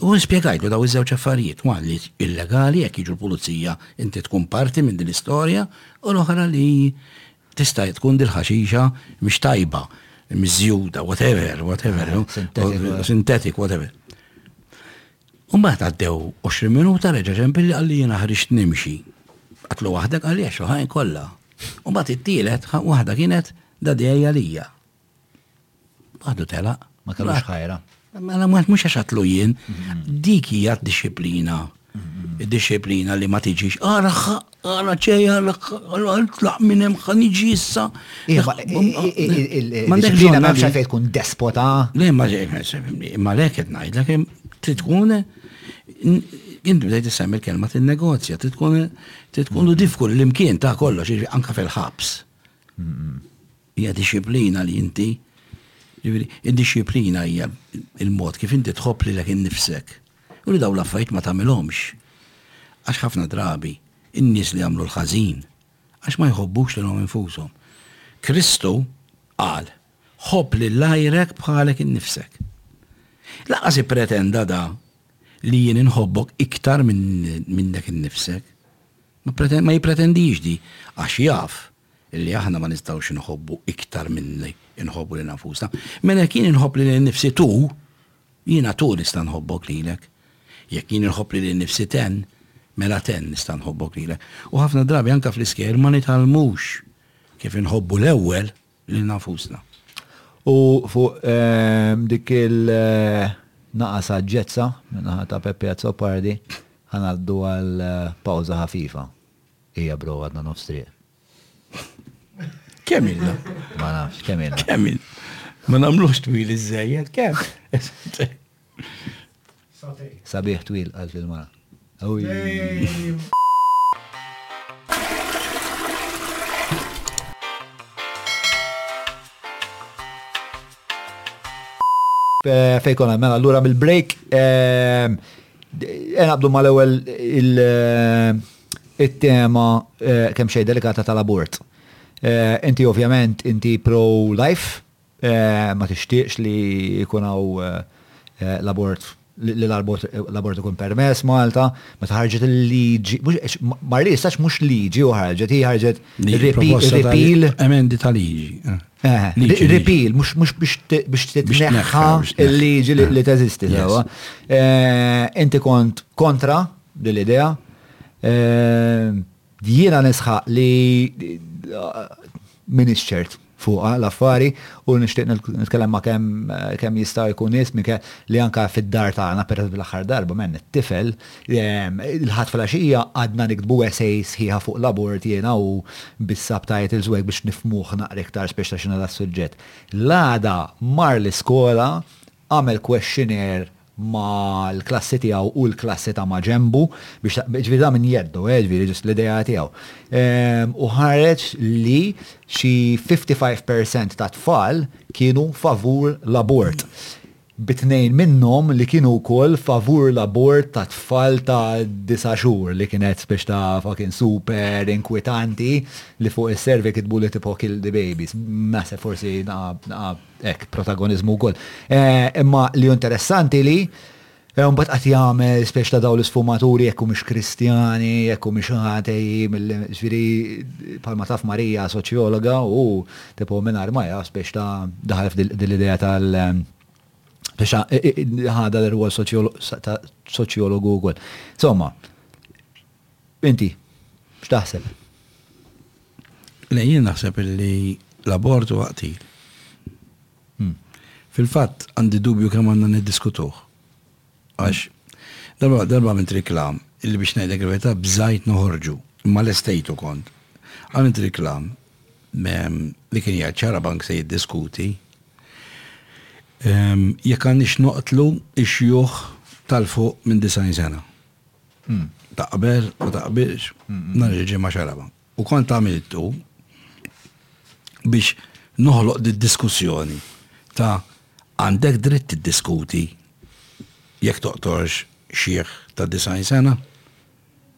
U spjegajtlu dawn iż-żewġ affarijiet, waħda li illegali jekk jiġu l-pulizija inti tkun parti minn din l-istorja u l-oħra li tista' tkun dil-ħaxixa mhix tajba, miżjuda, whatever, whatever, sintetiku, whatever. U mbagħad għaddew 20 minuta reġa' ġembilli qalli jiena ħriġt nimxi. Qatlu waħdek għaliex ħajn kollha. U mbagħad it-tielet waħda kienet dadejja lija. Għadu telaq. Ma kellux ħajra. Mela mhux għax għatlu jien, dik hija disciplina. Disciplina li ma tiġix, ara ara ċeja, ara tlaq minn hemm ħan iġi issa. M'għandek ġina ma fejn tkun despota. Le ma ma lek qed ngħidlek trid tkun int bdejt issemmi l-kelma tin-negozja, trid tkun trid tkun diffkul l-imkien ta' kollox, anka fil-ħabs. Hija dixxiplina li inti, jiġifieri, id-dixxiplina hija l-mod kif inti tħobb lilek innifsek u li dawn l-affarijiet ma tagħmilhomx. Għax ħafna drabi, in-nies li jagħmlu l-ħażin, għax ma jħobbux lilhom infushom. Kristu qal, Ħobb lil għajrek bħalek innifsek. Lanqas ippretenda da li jien inħobbok iktar minnek innifsek. Ma jippretendihiex di, għax jaf li aħna ma nistgħux inħobbu iktar milli nħobbu lil nfusna. Mela jekk jien inħobb lil nifsi tu, jiena tu nista' nħobbok lilek. Jekk jien inħobb lil nifsi ten, mela ten nista' nħobbok lilek. U ħafna drabi anke fl-iskejjer ma nitgħallmux kif inħobbu l-ewwel lil nfusna. U fuq ehm, dik il-naqa eh, saġġezza minnaħa ta' Peppi Azzopardi, ħanaddu għal eh, pawza ħafifa. Ejja bro għadna nofs triq. Kemm ilna? Ma nafx, kemm ilna? Kemm ilna? Ma namlux twil iż-żejjed, kemm? Sabiħ twil għal fil-mara. Fejkona, mela, l-ura mill-break. Enabdu mal-ewel il- it-tema kemm xejn delikata tal-abort. Inti ovvjament inti pro-life, ma tixtieqx li jkun hawn l-abort, li l-abort ikun permess Malta, meta ħarġet il-liġi, Marli jistax mhux liġi u ħarġet, hi ħarġet repeal. Emendi ta' liġi. Repeal, mhux biex titneħħa l-liġi li teżisti. Inti kont kontra din l-idea. Jiena nisħaq li m'iniex ċert fuqha l-affari u nixtieq nitkellem ma' kemm jista' jkun nies minkejja li anke fid-dar tagħna, pereżempju l-aħħar darba minn it-tifel, il-Ħadd filgħaxija qgħadna niktbu essays sħiħa fuq l-abort jiena u bis-sabtajt il-żwejg biex nifhmuh naqra iktar spiex ta' x'inhu das-suġġett. L-għada mar l-iskola, għamel questionnaire ma' l-klassi tiegħu u l-klassi ta' maġenbu biex, ġifieri ta' minn jeddu, eh, ġifieri ġust l-idea tiegħu. U ħareġ li xi 55 percent tat-tfal kienu favur l-abort, bi tnejn minnhom li kienu wkoll favur l-abort ta' tfal ta' disa' xhur li kienet biex ta' fucking super inkwitanti li fuq is-survey kitbu li tipo kill the babies. Naħseb forsi naqa' hekk protagoniżmu wkoll. Imma li interessanti li Mbagħad qatt jagħmel speċi ta' dawn l-isfumaturi jekk mhux Kristjani, jekk mhux ħatej, ġifieri bħalma taf Marija soċjologa u tipo mingħajr ma jaf speċi ta' daħal f'dil idea tal- biex ħada l-rwol soċjologu wkoll. Insomma, Inti, x'taħseb? Le jien naħseb illi l-abort huwa qtil. Fil-fatt għandi dubju kemm għandna niddiskutuh. Għax darba darba għamilt riklam illi biex ngħidlek il-verità bżajt noħorġu, imma lestejtu kont. Għamilt riklam li kien jgħid Xarabank se jiddiskuti jekk għandniex noqtlu x-xjuħ tal-fuq minn 90 sena. Taqbel, ma taqbilx, nhar il-Ġimgħa x'għarafha. U kont għamiltu biex noħloq did-diskussjoni ta' għandek dritt tiddiskuti jekk toqtolx xiħ ta' 90 sena?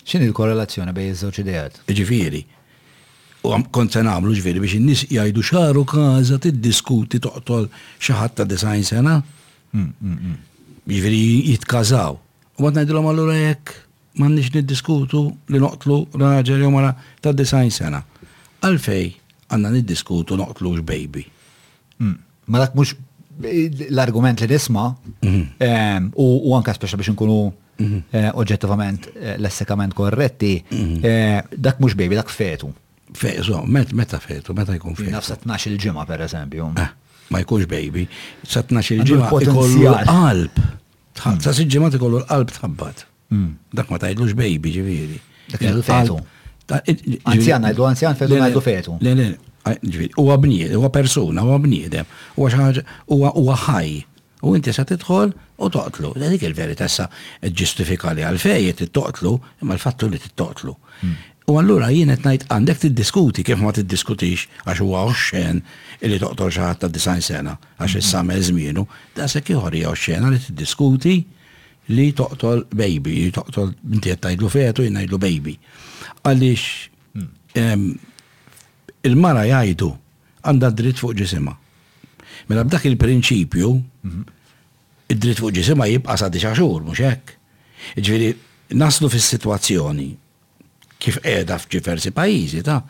X'inhi l-korrelazzjoni bejn iż-żewġ ideat? Jiġifieri, u kont se nagħmlu ġifieri biex in-nies jgħidu x'għaru każha tiddiskuti toqtol xi ħadd ta' 90 sena? Jiġifieri jitkażaw. U bat ngħidilhom allura jekk m'għandniex niddiskutu li noqtlu raġel jew mara ta' disajn sena. Għalfej għandna niddiskutu noqtlux baby. Hmm. Ma dak mhux l-argument li nisma' mhm. ehm, u anka speċa biex nkunu mhm. eh, oġġettivament eh, lessikament korretti, mhm. eh, dak mhux baby, dak fetu. Fetu, meta fetu, meta jkun fetu. Nafsa 12 il-ġimgħa pereżempju. Ah, ma jkunx baby, sa 12 il-ġimgħa ikollu qalb. Tħadd sa sitt ġimgħat ikollu l-qalb tħabbat. Hmm. Dak ma tgħidlux baby ġifieri. Dak il-fetu. Anzjan ngħidu anzjan fetu ngħidu fetu. Le le, ġifieri, huwa bniedem, huwa persuna, huwa bniedem, huwa xi ħaġa, huwa ħaj. U inti sa tidħol u toqtlu. Dik il-verità sa ġustifika li għalfej qed toqtlu, imma l-fattu li tittoqtlu. Hmm. U allura jien qed ngħid għandek tiddiskuti kif ma tiddiskutix għax huwa oxxen illi toqtol xi ħadd ta' disgħin sena. għax issa għamel żmienu, daqshekk ieħor hija oxxena li tiddiskuti li toqtol baby, li toqtol inti qed tgħidlu fetu jien ngħidlu baby. Għaliex hmm. il-mara jgħidu għandha dritt fuq ġisimha. Mela b'dak il-prinċipju, hmm. id-dritt fuq ġisimha jibqa' sa dixa xhur mhux hekk. Ġifieri naslu fis-sitwazzjoni kif qiegħda f'diversi pajjiżi ta'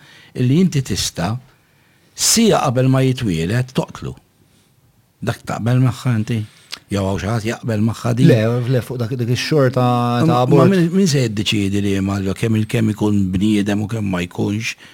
illi inti tista' siegħa qabel ma jitwieled toqtlu. Dak taqbel magħha inti? Jew hawn xi ħadd jaqbel magħha din? Le, le fuq dak dik ix-xorta ta' abort. Min se jiddeċiedi li ma kemm il-kemm ikun bniedem u kemm ma jkunx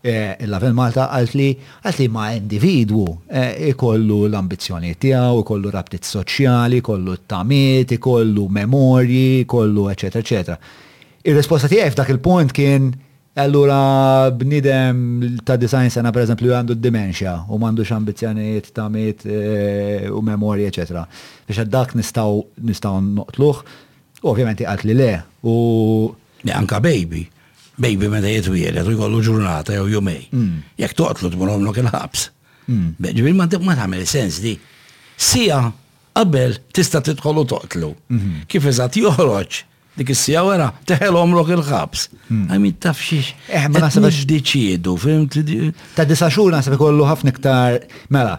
Il-Label Malta qalt li qalt liema individwu ikollu l-ambizzjonijiet tiegħu, ikollu rabtiet soċjali, ikollu t-tamiet, ikollu memorji, ikollu eċċetera eċċetera. Ir-risposta tiegħi f'dak il-punt kien allura bniedem ta' 90 sena pereżempju li għandu d-dementia u m'għandux ambizzjonijiet, tamiet u memorji eċċetera biex għal dak nistgħu nistgħu noqtluh? U ovvjament hi qalt li le u. Le anke baby. Baby meta jitwielet u jkollu ġurnata jew jumej. Hmm. Jekk toqtlu tmur omlok il-ħabs. Hmm. Ġifieri ma tagħmel sens li sija qabel tista' tidħol u toqtlu. Hmm. Kif eżatt joħroġ dik is-sija wara teħel omlok il-ħabs. Għajmin taf xiex. Eh, ma nasibx diċiedu, fim. Ta' disa xhur nasib ikollu ħafna iktar mela.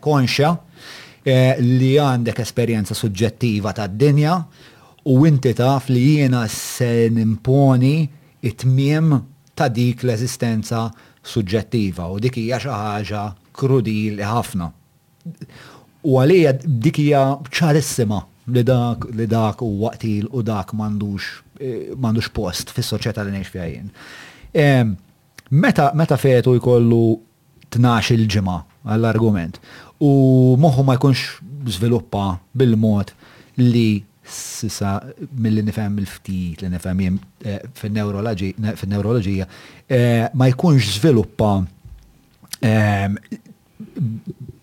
konxja li għandek esperjenza suġġettiva tad-dinja u inti taf li jiena se nimponi t-tmiem ta' dik l-eżistenza suġġettiva u dik hija xi ħaġa krudili ħafna. U għalija dik hija ċarissima li dak huwa qtil u dak m'għandux post fis-soċjetà li ngħix fiha jien. Meta fetu jkollu tnax-il ġimgħa għall-argument u moħħu ma jkunx żviluppa bil-mod li s'issa milli nifhem mill-ftit li nifhem jien fin-newroloġija ma jkunx żviluppa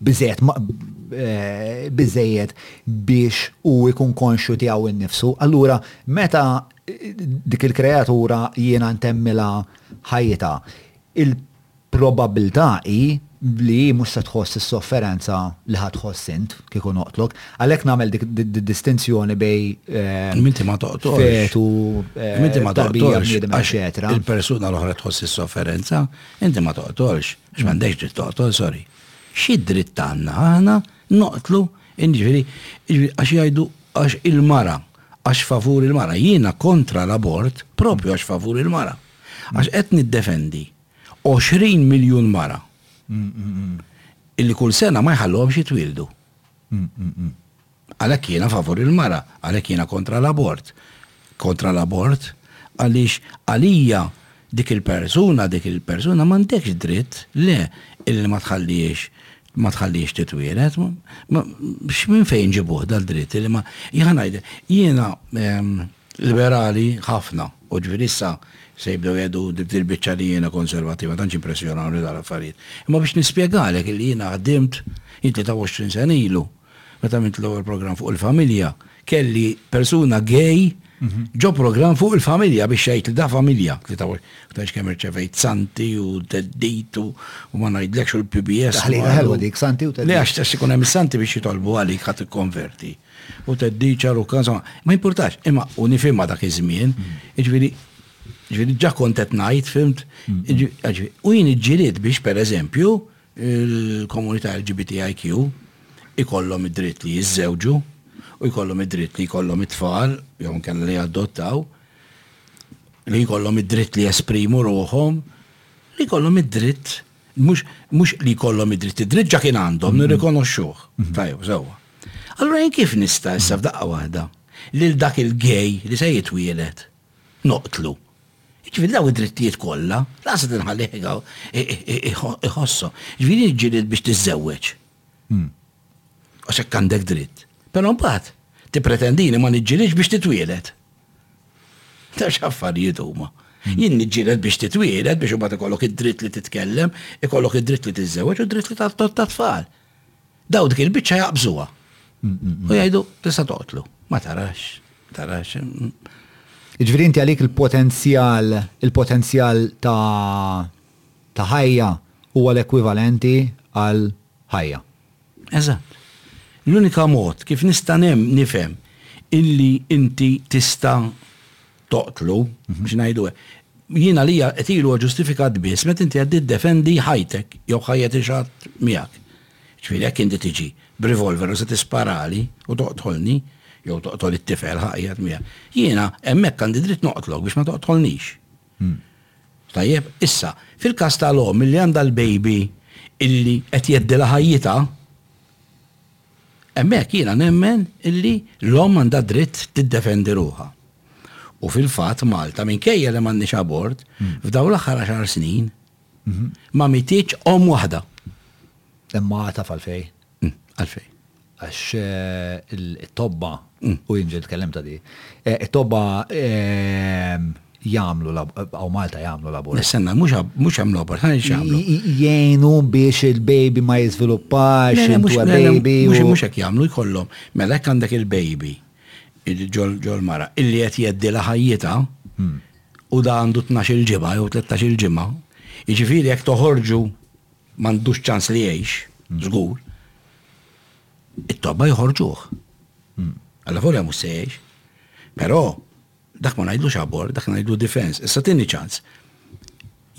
biżżejjed biżżejjed biex hu jkun konxju tiegħu nnifsu, allura meta dik il-kreatura jiena ntemmilha ħajjitha, probabbiltà hi li hi mhux se tħoss is-sofferenza li ħa tħoss int kieku noqtlok. Għalhekk nagħmel dik id-distinzjoni bejn Imma inti ma toqtolx. fetu, Imma inti ma tarbija toqtolx. bniedem, għax eċċetera. Il-persuna l-oħra tħoss is-sofferenza, inti ma toqtolx, għax m'għandekx dritt toqtol, sorry. Xi dritt għandna aħna noqtlu, in jiġifieri, jiġifieri għax jgħidu għax il-mara, għax favur il-mara. Jiena kontra l-abort propju għax favur il-mara. Għax qed niddefendi 20 miljun mara illi kull sena ma jħalluhomx jitwieldu. Għalhekk jiena favur il-mara, għalhekk jiena kontra l-abort. Kontra l-abort għaliex għalija dik il-persuna, dik il-persuna m'għandekx dritt le illi ma tħalliex ma tħalliex titwielet, x'minn fejn ġibuh dal-dritt li ma jħanajde. Jiena ehm, Liberali ħafna, u ġifieri issa se jibdew jgħidu dil-biċċa li jiena konservattiv, ma tantx jimpressjonawni dawn l-affarijiet. Imma biex nispjegalek illi jiena ħdimt, jien 23 sena ilu, meta għamilt l-ewwel programm fuq il-familja, kelli persuna gay ġo programm fuq il-familja biex jgħid li da familja. Tgħidx kemm irċevejt santi u teddit u ma ngħidlekx u l-PBS. Taħlita ħelwa dik santi u teddit. Le għax test ikun hemm santi biex jitolbu għalik ħadd ikkonverti. U Teddy ċar u kansa, ma jimpurtax, imma u nifimma dak iż-żmien, ġviri, ġviri ġa kontet najt, fimt, u jien ġirit biex per eżempju il-komunità LGBTIQ ikollhom id-dritt li jiżżewġu u jkollhom id-dritt li jkollhom it-tfal, jew nkella li adottaw, li jkollhom id-dritt li jesprimu ruħhom, li jkollhom id-dritt Mhux mhux li jkollhom id-dritt, id-dritt ġa kien għandhom, mm-hmm. nirrikonoxxuh. Mm-hmm. Tajjeb, sewwa. Allura jien kif nista' issa mm-hmm. f'daqqa waħda lil dak il-gej li se jitwielet noqtlu. Ġifieri daw id-drittijiet kollha, laqsa tinħallih iħossu. Ġifieri ġirid biex tiżżewweġ. Mm. Għax hekk għandek dritt. Però mbagħad tippretendini ma niġġielidx biex titwieled. Ta' x'affarijiet huma. Hmm. Jien niġġieled biex titwieled biex imbagħad ikollok id-dritt li titkellem, ikollok id-dritt li tiżżewweġ u d-dritt li ta' tfal. Daw dik il-biċċa jaqbżuha. Hmm, hmm, u jgħidu tista' toqtlu. Ma tarax, tarax. Ġifieri inti għalik il-potenzjal, il-potenzjal ta' ta' ħajja huwa l-ekwivalenti għal ħajja. Eżatt. L-unika mod kif nista' nifhem illi inti tista' toqtlu, biex ngħidu hekk, jien għalija qtil huwa ġustifikat biss meta inti qed tiddefendi ħajtek jew ħajja ta' xi ħadd miegħek. Ġifieri jekk inti tiġi b'revolver u se tisparali u toqtolni, jew toqtol it-tifel ħajjat miegħek, jiena hemmhekk għandi dritt noqtlok biex ma toqtolnix. Tajjeb, issa, fil-każ ta' l-omm li għandha l-baby illi qed jgheddilha ħajjitha, hemmhekk jiena nemmen illi l-omm għandha dritt tiddefendi ruħha. U fil-fatt Malta, minkejja li m'għandniex abort, f'dawn l-aħħar għaxar snin ma mititx omm waħda. Imma għad taf għalfejn? Għalfejn? Għax it-tobba, u jien ġiet tkellem ta' di, it-tobba jagħmlu għaw Malta jagħmlu labor. Nistenna mhux hemm labor, ħa jagħmlu. Jgħinu biex il-baby ma jiżviluppax, mhux baby. Mhux mhux hekk jagħmlu jkollhom. Mela hekk għandek il-baby ġol mara illi qed jeddi la ħajjita hmm. u da għandu 12 ġimgħa jew 13 ġimgħa. Jiġifieri jekk toħorġu M'għandux ċans li jgħix, żgur. It-tobba joħorġuh. Alla volja mhux se jgħix. Però dak ma ngħidlux abor, dak ngħidlu difens. Issa tieni ċans.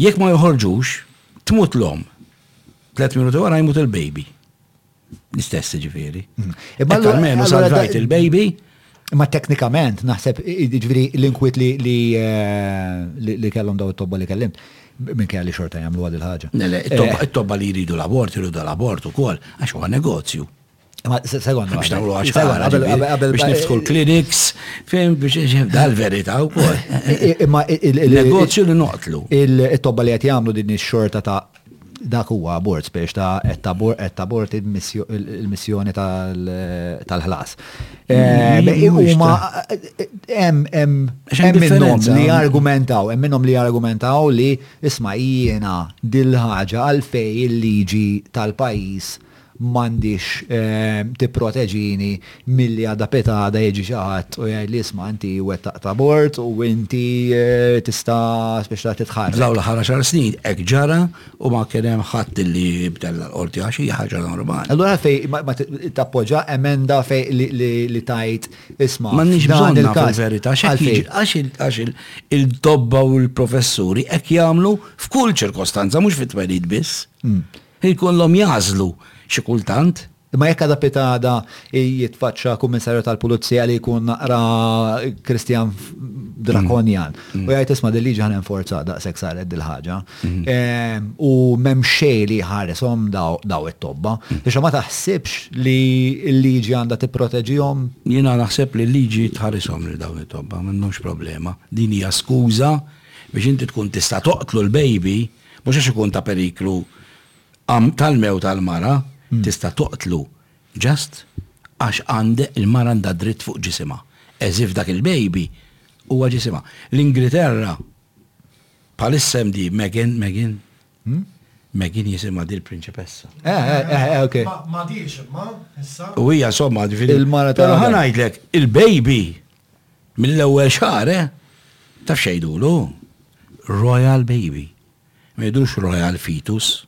Jekk ma joħorġux, tmut l-om. Tlet minuti wara jmut il-baby. L-istess ġifiri. Mm. Imma l-menu salvajt il-baby. Imma teknikament, naħseb, ġifiri l-inkwit li li eh, kellhom daw it-tobba li kellimt minn kelli xorta jagħmlu għad il-ħaġa. Nele, eh, it-tobba li jridu l-abort, jridu l-abort ukoll, għax huwa negozju. Ma sekonda. Biex nagħmlu għax qabel biex niftħu l-kliniks, fejn biex dal-verità wkoll. Imma il-negozju li noqtlu. Il-tobba li qed jagħmlu din ix-xorta ta' Dak huwa abort, spiex ta' qed taborti l-missjoni tal-ħlas. Huma hemm minnhom li jargumentaw, hemm minnhom li jargumentaw li isma' jiena dil-ħaġa għalfejn il-liġi tal-pajjiż m'għandhiex tipproteġini milli għada pitgħada jiġi xi ħadd u jgħidli isma' inti wettaqt abort u inti tista' spiċċajt titħarrek. F'dawn l-aħħar għaxar snin hekk ġara u ma kien hemm ħadd li bdella l-Qorti għax hija ħaġa normali. Allura għalfejn ma tappoġġa emenda li tgħid isma' M'għandniex bżonn nafu l-verità għax il-tobba u l-professuri hekk jagħmlu f'kull ċirkostanza mhux fit-twelid biss. Ikollhom jagħżlu xi kultant. Imma jekk għada pitgħada jitfaċċa Kummissarju tal-Pulizija li jkun naqra Kristjan drakonjan u jgħid isma' dil-liġi ħa ninforzha daqshekk saret dil-ħaġa. U m'hemm xejn li jħarishom daw it-tobba. Biex ma taħsibx li l-liġi għandha tipproteġihom? Jiena naħseb li l-liġi tħarishom lil dawn it-tobba, m'għandhomx problema. Din hija skuża biex inti tkun tista' toqtlu l-baby. Mhux għax ikun ta' periklu tal-mewt għall-mara, tista' toqtlu just għax il-mara għandha dritt fuq ġisimha. As if dak il-baby huwa ġisimha. L-Ingilterra bħalissa hemm di Meghan, Meghan? Meghan jisimha di l-prinċipessa. Eh, eh, eh, eh ok. Ma diex imma, issa. U hija somma, ġifieri. Il-mara ta' ħanajdlek, il-baby Mill-ewwel xahar, eh? Taf x'jgħidulu? Royal baby. Ma jgħidux royal fetus.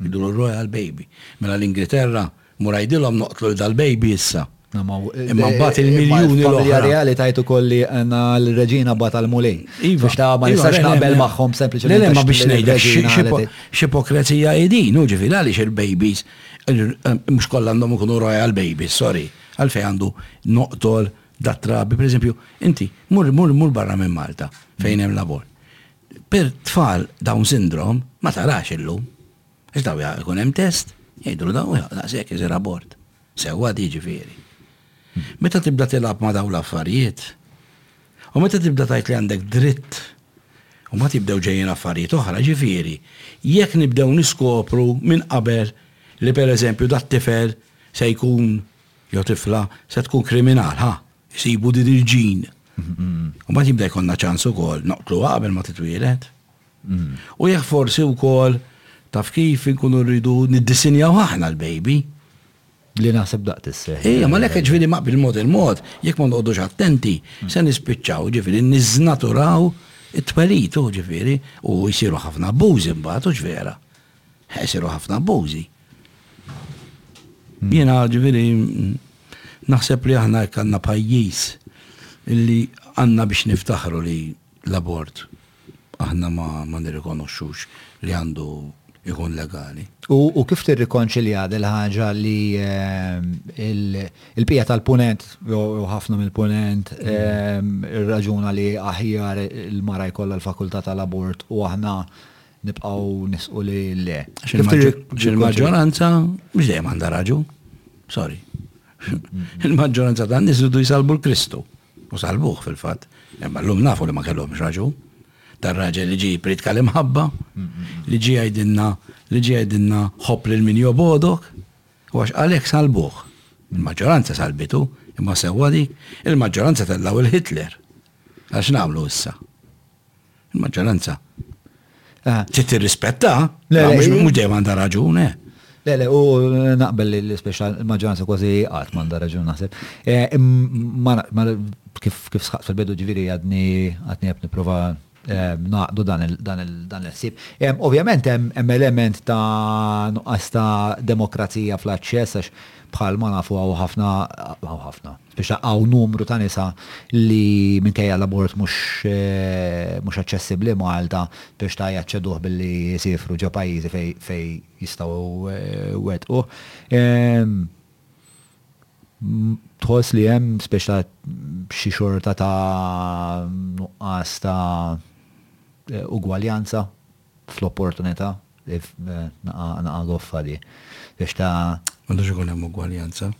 Jgħidulu royal baby. Mela l-Ingilterra, mur għidilhom noqtlu dal-baby issa. Imma mbagħad il-miljuni l-oħra. Familja reali tajt ukoll li għandna l-reġina bat għal-mulej. Iva, ta' ma nistax naqbel magħhom sempliċement. Le, ma biex ngħidlek xipokrezija idin, u ġifieri għaliex il-babies mhux kollha għandhom ikunu royal babies, sorry. Għalfejn għandu noqtol Dat trabi, per eżempju, inti mur mur mur barra minn Malta fejn hemm labor. Per tfal dawn sindrom ma tarax illum. Għax daw jkun hemm test, jgħidlu daw daqshekk iżir abort. Sewwa di ġifieri. Meta tibda tilab ma daw l-affarijiet, u meta tibda tajt li għandek dritt, u ma tibdew ġejjin affarijiet oħra ġifieri, jekk nibdew niskopru minn qabel li per eżempju dat tifel se jkun Jew tifla se tkun kriminal, ħa, isibu din il-ġin. U mbagħad jibda jkollna ċans ukoll noqtluha qabel ma titwieled. U jekk forsi wkoll taf kif inkunu rridu niddisinjaw aħna l-baby. Li naħseb daqt isseħ. Ejja, ma lek ġifieri ma bil-mod il-mod, jekk ma nqogħdux attenti, se nispiċċaw ġifieri niżnaturaw it-twelid u ġifieri u jsiru ħafna abbużi mbagħad u x'vera. Ħesiru ħafna abbużi. Jiena ġifieri naħseb li aħna jekk għandna pajjiż illi għandna biex niftaħru li l-abort aħna ma, ma nirrikonoxxux li għandu ikun legali. U kif tirrikonċilja dil ħaġa li ehm, il-pija tal-punent, jew ħafna mill-punent, ehm, ir-raġuna li aħjar il-mara jkollha l-fakultà tal-abort u aħna Nibqgħu nisqu li le. Il-maġġoranza mhux dejjem għandha raġu. Sorry. Il-maġġoranza ta' nies idu jsalbu l-Kristu. U salbuh fil-fatt. Imma llum nafu li ma kellhomx raġu. Tar-raġel li ġie jpritka l-imħabba, li ġie jgħidilna li ġie jgħidilna ħobb lil min jobgħodok, u għax għalhekk salbuh. Il-maġġoranza salbitu, imma sewwa dik, il-maġġoranza tellgħu lil Hitler. Għal x'nagħmlu issa? Il-maġġoranza trid tirrispetta, mhux dejjem għandha raġun, eh. Le, le, u naqbel li speċjal il-maġġoranza kważi qatt m'għandha raġun naħseb. Eh, kif sħaqt fil-bidu ġifieri għadni għadni qed nipprova eh, naqdu dan il-ħsieb. Eh, ovvjament hemm element ta' nuqqas ta' demokrazija fl-aċċess għax bħal ma nafu għaw ħafna għaw ħafna. Spiċċa hawn numru ta' nisa li minkejja l-abort mhux aċċessibbli Malta, spiċċta jaċċeduh billi jsiefru ġo pajjiżi fejn jistgħu jwettquh. Tħoss li hemm spiċċta xi xorta ta' nuqqas ta' ugwaljanza fl-opportunità? Naqa' goffa di. Spiċċta. M'għandux ikun hemm ugwaljanza.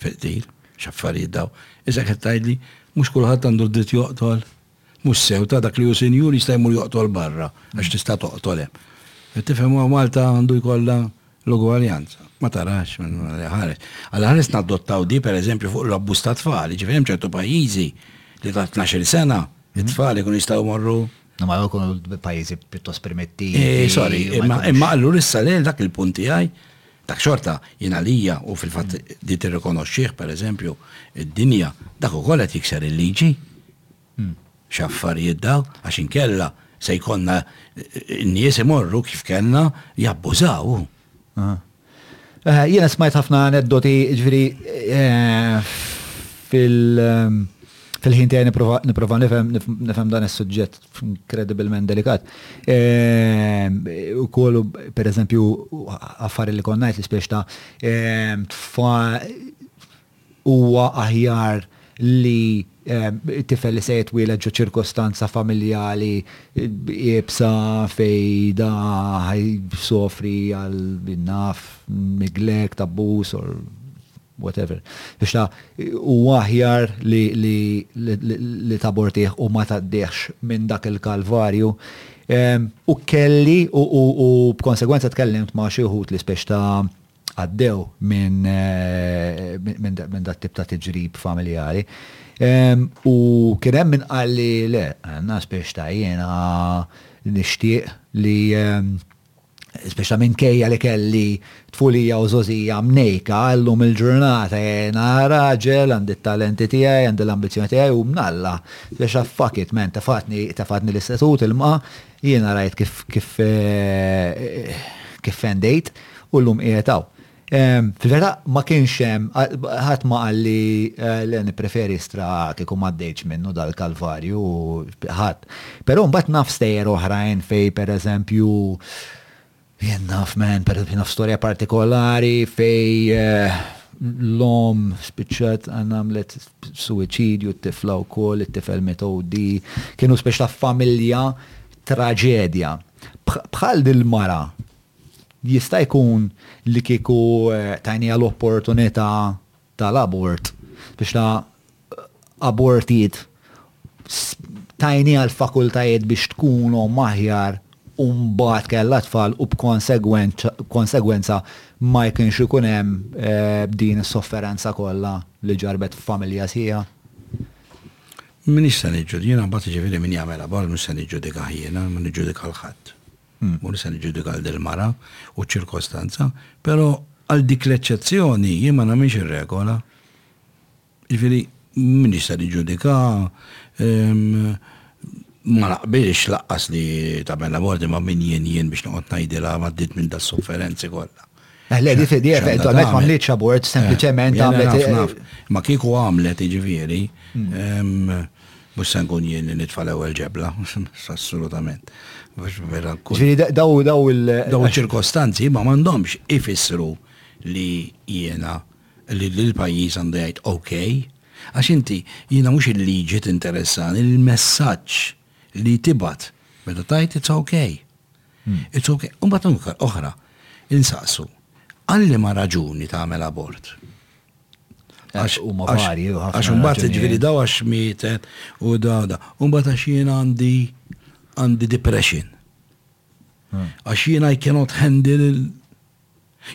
Fil-qtil, x'affarijiet dawn. Issa qed tgħidli, mhux kulħadd għandu d-dritt joqtol? Mhux sew, ta' dak li hu sinjur jista' jmur joqtol barra għax tista' toqtol hemm. Qed tifhem huwa Malta għandu jkollha l-ugwaljanza. Ma tarax minn li ħares. Alla ħares nadottaw di, per eżempju, fuq l-abbuż tat-tfal, jiġifieri hemm ċertu pajjiżi li ta' tnax-il sena it-tfal ikunu jistgħu jmorru Ma jkunu pajjiżi pjuttost primittivi. Eh, sorry, imma allura issa lejn dak il-punt tiegħi dak xorta jien għalija u fil-fatt di tirrikonoxxih pereżempju id-dinja dak ukoll qed jikser il-liġi. Hmm. X'affarijiet daw għax inkella se jkollna n-nies imorru kif kellna jabbużaw. Ah. Eh, jiena smajt ħafna aneddoti, ġviri, eh, fil- ehm, fil-ħin tiegħi niprofa nifhem nifhem dan is-suġġett inkredibilment delikat. Ehm, u kollu pereżempju affari li konnajt li spiex ta' ehm, huwa aħjar li t-tifel li se jitwieled ġo ċirkostanza familjali iebsa fejn da ħa jsofri għal min naf neglect, abbuż or whatever. Biex ta' huwa aħjar li tabortih u ma tgħaddihx minn dak il-kalvarju. U kelli u b'konsegwenza tkellimt ma' xi wħud li spiex ta' għaddew minn dat-tip ta' tiġrib familjari. U kien hemm min qal li, le, għandna Spiċċta, jiena nixtieq li Spiċċta minkejja li kelli tfulija u żgħożija mnejka, illum il-ġurnata jiena raġel, għandi t-talenti tiegħi, għandi l-ambizzjoni tiegħi u mnalla, Spiċċta fuck it man, tefgħetni l-istitut, il-mqa, Jiena rajt kif kif kif fendejt u llum qiegħed hawn. Fil-verità ma kienx hemm ħadd ma qal li le nippreferi stra kieku m'għaddejtx minnu dal-kalvarju ħadd. Però mbagħad naf stejjer oħrajn fejn pereżempju Jien naf men, per eżempju, naf storja partikolari fej eh, l-om spiċċat għamlet suicidju t-tifla u koll, t-tifel mit OD, kienu speċ ta' familja traġedja. Bħal dil-mara, jista' jkun li kiku eh, tajnija l-opportunità tal-abort biex ta' abortijiet tajniha l-fakultajiet biex tkun omm aħjar u mbagħad kellha t-tfal u b'konsegwenza ma jkienx ikun hemm din is-sofferenza kollha li ġarrbet f'familja sħiħa? M'iniex se niġġudika, jiena mbagħad jiġifieri min jagħmel abort mhux se niġġudikah jiena, ma niġġudika 'l ħadd. Mhux se niġġudika lil din il-mara u ċ-ċirkostanza, però għal dik l-eċċezzjoni jien ma nagħmilx ir-regola. Jiġifieri m'iniex se niġġudikaha, ma naqbilx lanqas li tagħmel l-aborti ma' min jien jien biex noqgħod ngħidilha għaddiet minn das-sofferenzi kollha. Eh, le, di fidi, eventualment ma mliċ abort, eh, sempliciment għamlet. Ma kiku għamlet, ġifiri, hmm. mux sen kun jien nitfall ewel ġebla, assolutament. Ġifiri, daw daw il- daw ċirkostanzi ma mandomx ifissru li jiena li l-pajis għandu jgħid ok, għax inti jiena mux il-liġi t-interessan, il-messagġ li tibat, meta tajt it's ok. It's okay. U mbagħad anke oħra insaqsu għal liema raġuni tagħmel abort. Għax huma varji u ħafna. Għax imbagħad ġifieri daw għax mietet u daw da. U mbagħad għax jien għandi għandi depression. Hmm. Għax jien I cannot handle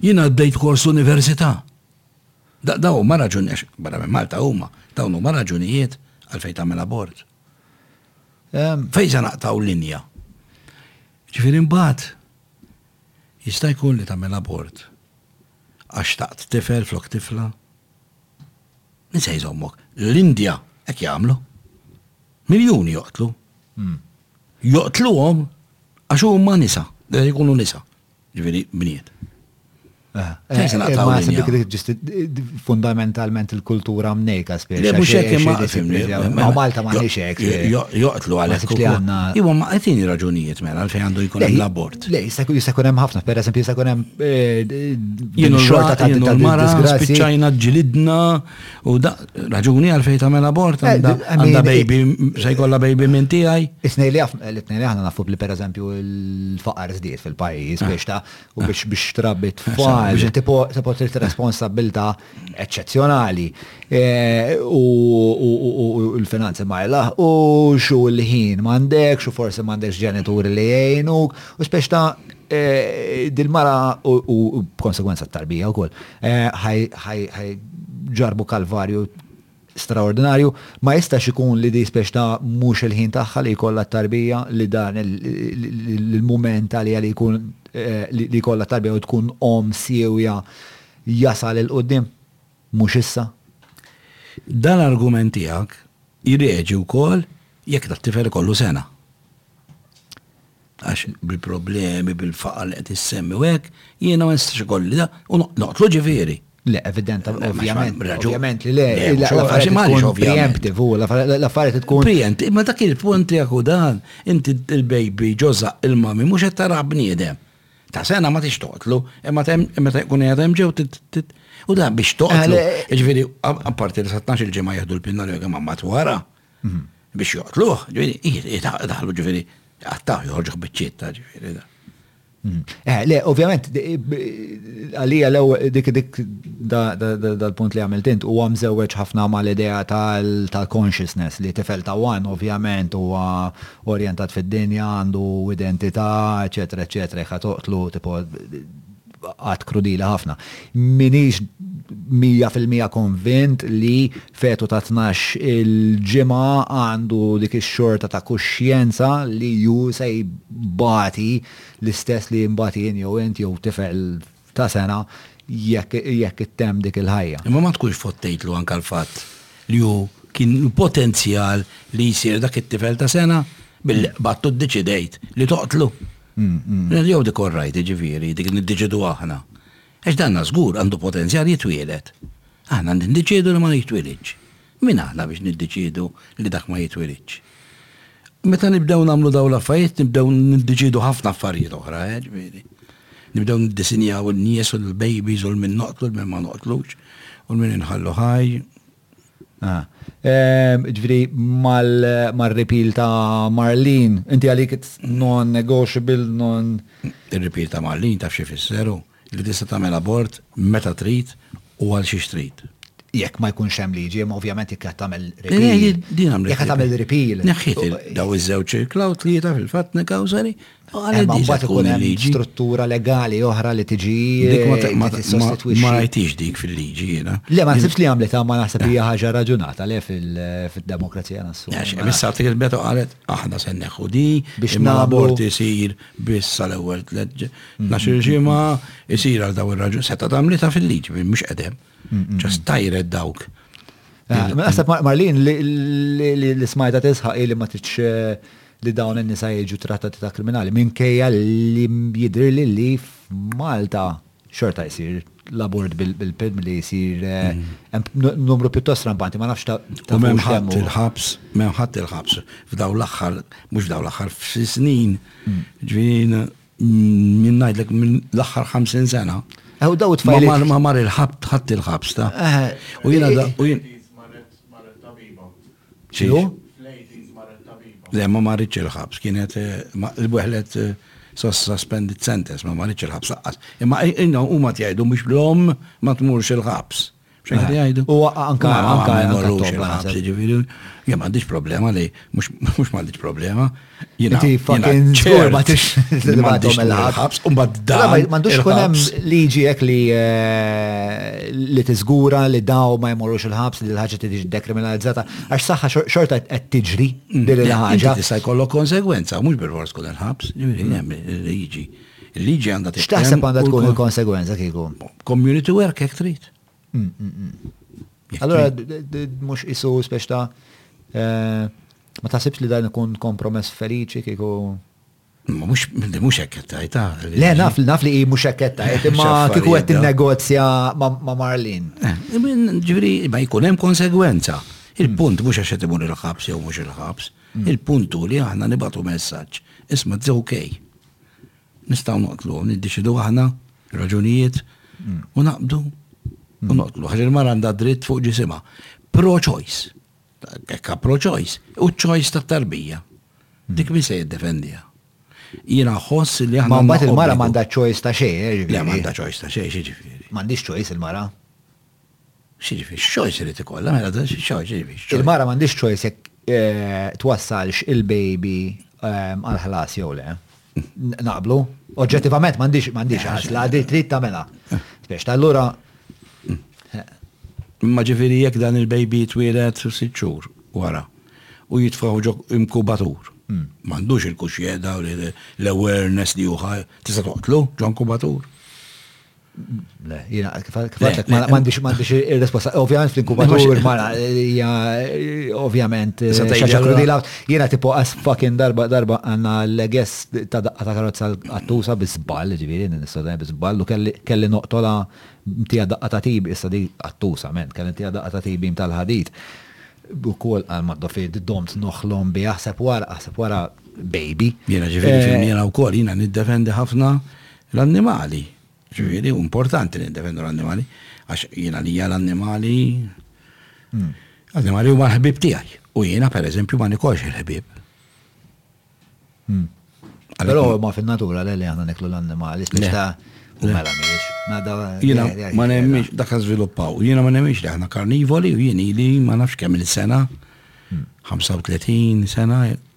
jien għaddejt kors università. Daw ma raġuni, barra minn Malta huma, dawn huma raġunijiet għalfejn tagħmel abort. Fejza naqtaw linja. Ġifiri mbagħad jista' jkun li tagħmel abort għax taqt tifel flok tifla. Min se jżommok? L-Indja hekk jagħmlu. Miljuni joqtlu. Hmm. Joqtluhom għax huma nisa, jkunu nisa. Ġifieri bniet. Fundamentalment il-kultura mnejka speċi. Mhux hekk imma Malta ma nix hekk. Joqtlu għalhekk li għandna. Iwa ma qed raġunijiet mela għalfejn għandu jkun hemm l-abort. Le, jista' jkun hemm ħafna, pereżempju jista' jkun hemm jien xorta ta' disgrazzja. Spiċċajna ġilidna U da, raġuni għalfej tagħmel abort eh, għandha għandha baby se jkollha baby minn tiegħi. Isnej li l-itnej li aħna nafu li pereżempju l-faqar żdied fil-pajjiż eh. biex ta' u biex eh. biex trabbit tfal, tipo tipo trid responsabilità eċċezzjonali u l-finanzi ma u xu l-ħin m'għandekx u forsi m'għandekx ġenituri li jgħinuk u speċta dil-mara u b'konsegwenza t-tarbija wkoll, ħaj ġarbu kalvarju straordinarju, ma jistax ikun li di speċta mhux il-ħin tagħha li jkollha t-tarbija li dan il-mument għaliha li jkun li jkollha t-tarbija u tkun omm siewja jasal 'il quddiem, mhux issa. Dan l-argument tiegħek jreaġi wkoll jekk dat-tifel ikollu sena. għax bil-problemi, bil-faqar li qed issemmi u hekk, jiena ma nistax ikolli da, u noqtlu ġifieri. Le, evidenta, ovvjament, ovvjament li le, l-affarijiet tkun preemptive, u l-affarijiet tkun. Preemptive, imma dak il-punt tiegħek u dan, inti il-baby ġoza il-mami mhux qed tara bniedem. Ta' sena ma tix toqtlu, imma meta jkun qiegħed hemm ġew u dan biex toqtlu. Ġifieri, apparti li sa 12 il-ġimgħa jieħdu l-pinna li kemm mamma twara. biex joqtluh, ġifieri, daħlu ġifieri, għattaw joħorġuh biċċiet ta' ġifieri. Mm. Eh, le, ovvjament, għalija l dik dik dal-punt li għamilt int u għam zewċ ħafna ma l-idea tal-consciousness li tifel ta' wan, ovvjament, u orientat fid-dinja, għandu identità, eccetera, eccetera, jħatoqtlu, tipo, għadd krudili ħafna. M'iniex mija fil-mija konvint li fetu ta' tnax il-ġimgħa għandu dik ix-xorta ta' kuxjenza li ju se jbati l-istess li mbati jien jew int jew tifel ta' sena jekk ittemm dik il-ħajja. Imma ma tkunx fottejtlu anke l-fatt li hu kien potenzjal li jsir dak it-tifel ta' sena billi qbadtu ddeċidejt li toqtlu? Jew dik orrajt, jiġifieri, dik li niddeċiedu aħna. Għax danna żgur għandu potenzjal jitwieled. Aħna niddeċiedu li ma jitwielidx. Min aħna biex niddeċiedu li dak ma jitwielidx? Meta nibdew nagħmlu dawn l-affarijiet nibdew niddeċiedu ħafna affarijiet oħra, jiġifieri. Nibdew niddisinjaw in-nies u l-babies u l-min noqtlu, l-min ma noqtlux, u l-min inħallu ħaj. Ġviri, mal-repeal ta' Marlin, inti għalik non-negotiable, non. Il-repeal ta' Marlin ta' xie fisseru li tista' tagħmel abort meta trid u għal xiex trid. Jekk ma jkunx hemm liġi, ma ovvjament jekk qed tagħmel repeal. Jekk qed tagħmel repeal. Neħħiet daw iż-żewġ il-klawt li jita' fil-fatt negawżari Imma mbagħad ikun hemm struttura legali oħra li tiġi sostitwixxi. Ma rajtix dik fil-liġi jiena. Le ma nsibx li għamlet ma naħseb hija ħaġa raġunata le fid-demokrazija nassu. Għax missa dik il-beta qalet aħna se neħu di biex nabort isir biss sal-ewwel tliet naxir ġimgħa isir għal daw ir-raġun seta' tagħmlitha fil-liġi mhux qedem. Ġast tajred dawk. Naħseb Marlin li smajta tisħaq li ma titx li dawn in-nisa jiġu trattati ta' kriminali minkejja li jidhirli li f'Malta xorta jsir l-abort bil-pilm li jsir eh, numru pjuttost rampanti, ma nafx ta' ta' ħadd il-ħabs, m'hemm ħadd il-ħabs f'daw l-aħħar, mhux daw l-aħħar f'si snin, mm. ġvin minn ngħidlek minn l-aħħar 50 sena. Ew daw tfajl. Ma mar il-ħabt ħadd il-ħabs ta'. U jiena u jien. Xinu? Fl-80s marret tabiba. Le, ma marritx il-ħabs, kienet il-weħlet suspended sentence, ma marritx il-ħabs laqqas. Imma inna huma tgħidu biex l-om ma tmurx il-ħabs. Xejn li jgħidu. U anka anka jmorrux il-ħabs, ġifieri. Jien m'għandix problema li mhux m'għandix problema, Jina, fucking ċur ma tix il-ħabs, il-ħabs, un bad da. Mandux kunem liġi ek li eh, li tizgura li daw ma jmorrux il-ħabs li l-ħagġa tiġi dekriminalizzata, għax saħħa xorta qed tiġri mm. din il-ħagġa. Tista' jkollok konsegwenza, mhux bil-fors kun il-ħabs, liġi. Il-liġi għandha tixtaħseb għandha tkun il-konsegwenza kieku. Community work hekk trid. Mm, mm, mm. Allora, mux isu speċ ta' eh, ma tasibx li dan ikun kompromess feliċi kiku. Mux, mux ekkettajta. Ah, le, naf, naf li mux ekkettajta, eh, ma kiku għet il-negozja ma Marlin. Eh, ġviri, ma jkunem konsegwenza. Il-punt mux għaxet imur il-ħabs jew mux il-ħabs. Mm. Il-punt li għanna nibatu messaċ. Isma, it's okay. Nistgħu noqtlu, niddeċidu aħna, raġunijiet, u naqbdu u noqtlu. Għax il-mara għandha dritt fuq ġisimha. Pro-choice. Ekka pro-choice. U choice ta' tarbija. Dik mi se jiddefendiha. Jiena ħoss li aħna. Ma mbagħad il-mara m'għandha choice ta' xejn, eh, ġifieri. Le m'għandha choice ta' xejn, xi ġifieri. M'għandhiex choice il-mara. X'jiġifieri? X'choice irid ikollha? Mela dan xi choice jiġifieri? X'choice? Il-mara m'għandhiex choice jekk twassalx il-baby għall-ħlas jew le. Naqblu? Oġġettivament m'għandhiex m'għandhiex għażla, din trid tagħmilha. Spiex ta' allura. Imma ġifieri jekk dan il-baby jitwieled sitt xhur wara u jitfgħu ġo inkubatur, m'għandux il-kuxjeda u l-awareness li hu ħa tista' toqtlu ġo inkubatur. Le, jina, kifaltek, ma għandix għandix il-resposta. Ovvijament, fl-inkubatur, ma hija, ovvijament, xaxa krudila. Jina tipo as fucking darba, darba għanna l-leges ta' daqqa ta' karozza għattusa bizbal, ġiviri, n-nistodan bizbal, u kelli noqtola tija daqqa ta' tibi, issa di għattusa, men, kelli tija daqqa ta' tibi tal-ħadid. U kol għal maddo fi domt noħlom bi għasab wara, għasab wara baby. Jina ġiviri, jina u kol, jina niddefendi ħafna L-annimali, ġifieri, hu importanti li niddefendu l-annimali, għax jien għalija l-annimali, l-annimali huma l-ħbieb tiegħi. U jiena, per eżempju, ma nikolx il-ħbieb. Però ma fin-natura li aħna niklu l-annimali, spiċċa u mela mhijiex. Jiena ma nemmix dak żviluppaw. Jiena ma nemmix li aħna karnivoli u jien ili ma nafx kemm il-sena, 35 sena,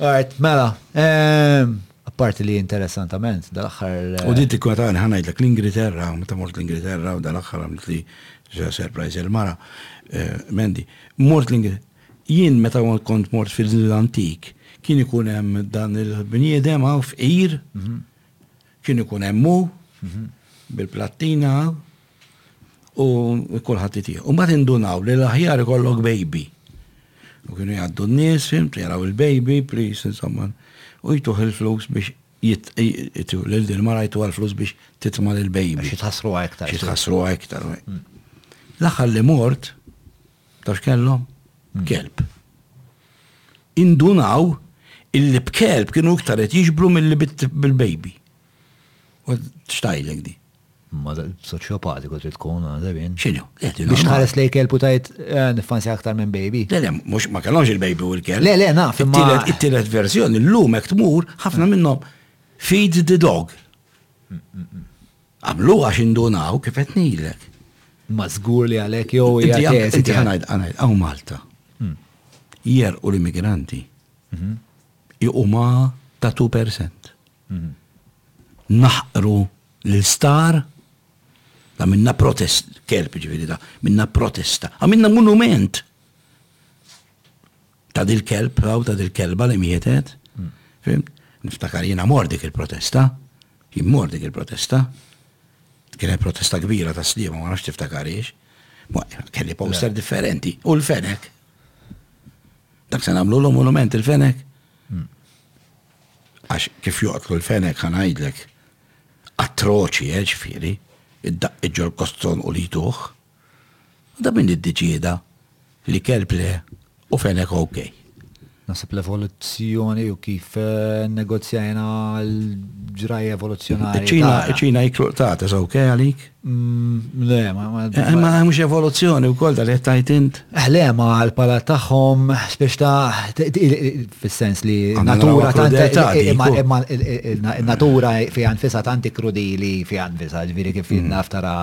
Alright, mela. Ehm, apparti li interessantament, dal-axħar. Eh, u dit kwatan ħanajdlek l-Ingilterra, meta mort l-Ingilterra u dal-axħar għamilt li surprise il-mara, eh, Mendi, mort l-Ingilterra. Jien meta kont mort fil-antik, kien ikun hemm dan il-bniedem għaw fqir, mhm. Kien ikun hemm hu bil-plattina u kulħadd itih. U mbagħad indunaw li l-aħjar ikollok baby. U kienu jgħaddu n-nies, fim, jaraw il-baby, please, insomma. U jtuħ il-flus biex jittu lil din ma rajtu għal-flus biex titma l-baby. Xi tħassru għajktar. Xi tħassru għajktar. L-aħħar li mort, Taf x'kellhom? Kelb. Indunaw illi b'kelb kienu iktar qed jiġbru milli bil-baby. Xtajlek di? Ma soċjopatiku trid tkun għadha bin. X'inhu? Biex tħares lej kelb u tajt eh, nifansi aktar minn baby. Le le, mhux ma kellhomx il-baby u l-kelb. Le le, naf. It-tielet verżjoni llum hekk tmur ħafna minnhom feed the dog. Mm, mm, mm. Għamluha għax indunaw kif qed ngħidlek. Imma żgur li għalhekk jew hija teżi tiegħek. Inti ħa ngħid, ħa ngħid, hawn Malta. Jerqu l-immigranti. Iqumha ta' 2%. Naħqru l-isptar, għamilna protest, kelb jiġifieri da, għamilna protesta, għamilna monument. Ta' dil-kelb, proud ta' dil-kelba li mietet. Fimt? Niftakar jiena mort dik il-protesta. Jien mort dik il-protesta. Kienet protesta kbira ta' slima, ma nafx tiftakariex. Ma kelli poster differenti. U l-fenek. Dak se nagħmlu l monument il-fenek. Hmm. Għax kif joqtlu l-fenek ħanajdlek. Atroċi, eh, ġifieri. Id-daqq ġol koston u li tuħ. Ta' min iddeċieda li kelb le u fenek ok? Naħseb l-evoluzzjoni u kif nnegozjajna l-ġrajja evoluzzjonarji tagħna. Iċ-Ċina hi klurtata, is ok għalik? Le, ma. Imma mhux evoluzzjoni wkoll dak li qed tgħid int? Le, ma l-palat tagħhom spiex ta' fis-sens li natura tant natura fiha nfisha tant krudili fiha nfisha, ġifieri kif naf tara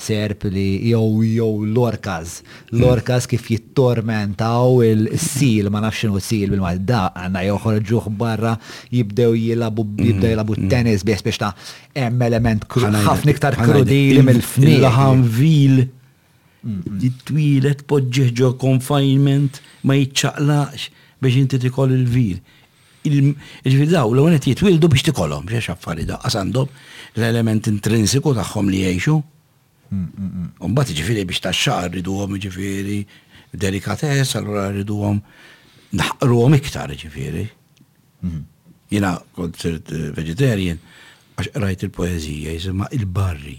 serp li jew jew l-orcas. L-orcas kif jittormentaw is-seal, ma nafx x'inhu seal bil-Malti, daqna joħorġuh barra jibdew jilagħbu jibdew jilagħbu t-tennis bih biex ta' hemm element ħafna iktar krudili mill-fniel. Il-laħam vil jitwieled poġġih ġo confinement ma jiċċaqlaqx biex inti tikol il-vil. Jiġifieri dawn l-ewwel nett jitwieldu biex tikolhom, xi affarijiet daqqas għandhom l-element intrinsiku tagħhom li jgħixu. U mbagħad jiġifieri biex tax-xagħar rriduhom jiġifieri delikatess, allura rriduhom naħqruhom iktar jiġifieri. Jiena kont sirt vegetarian għax qrajt il-poeżija jisimha il-barri.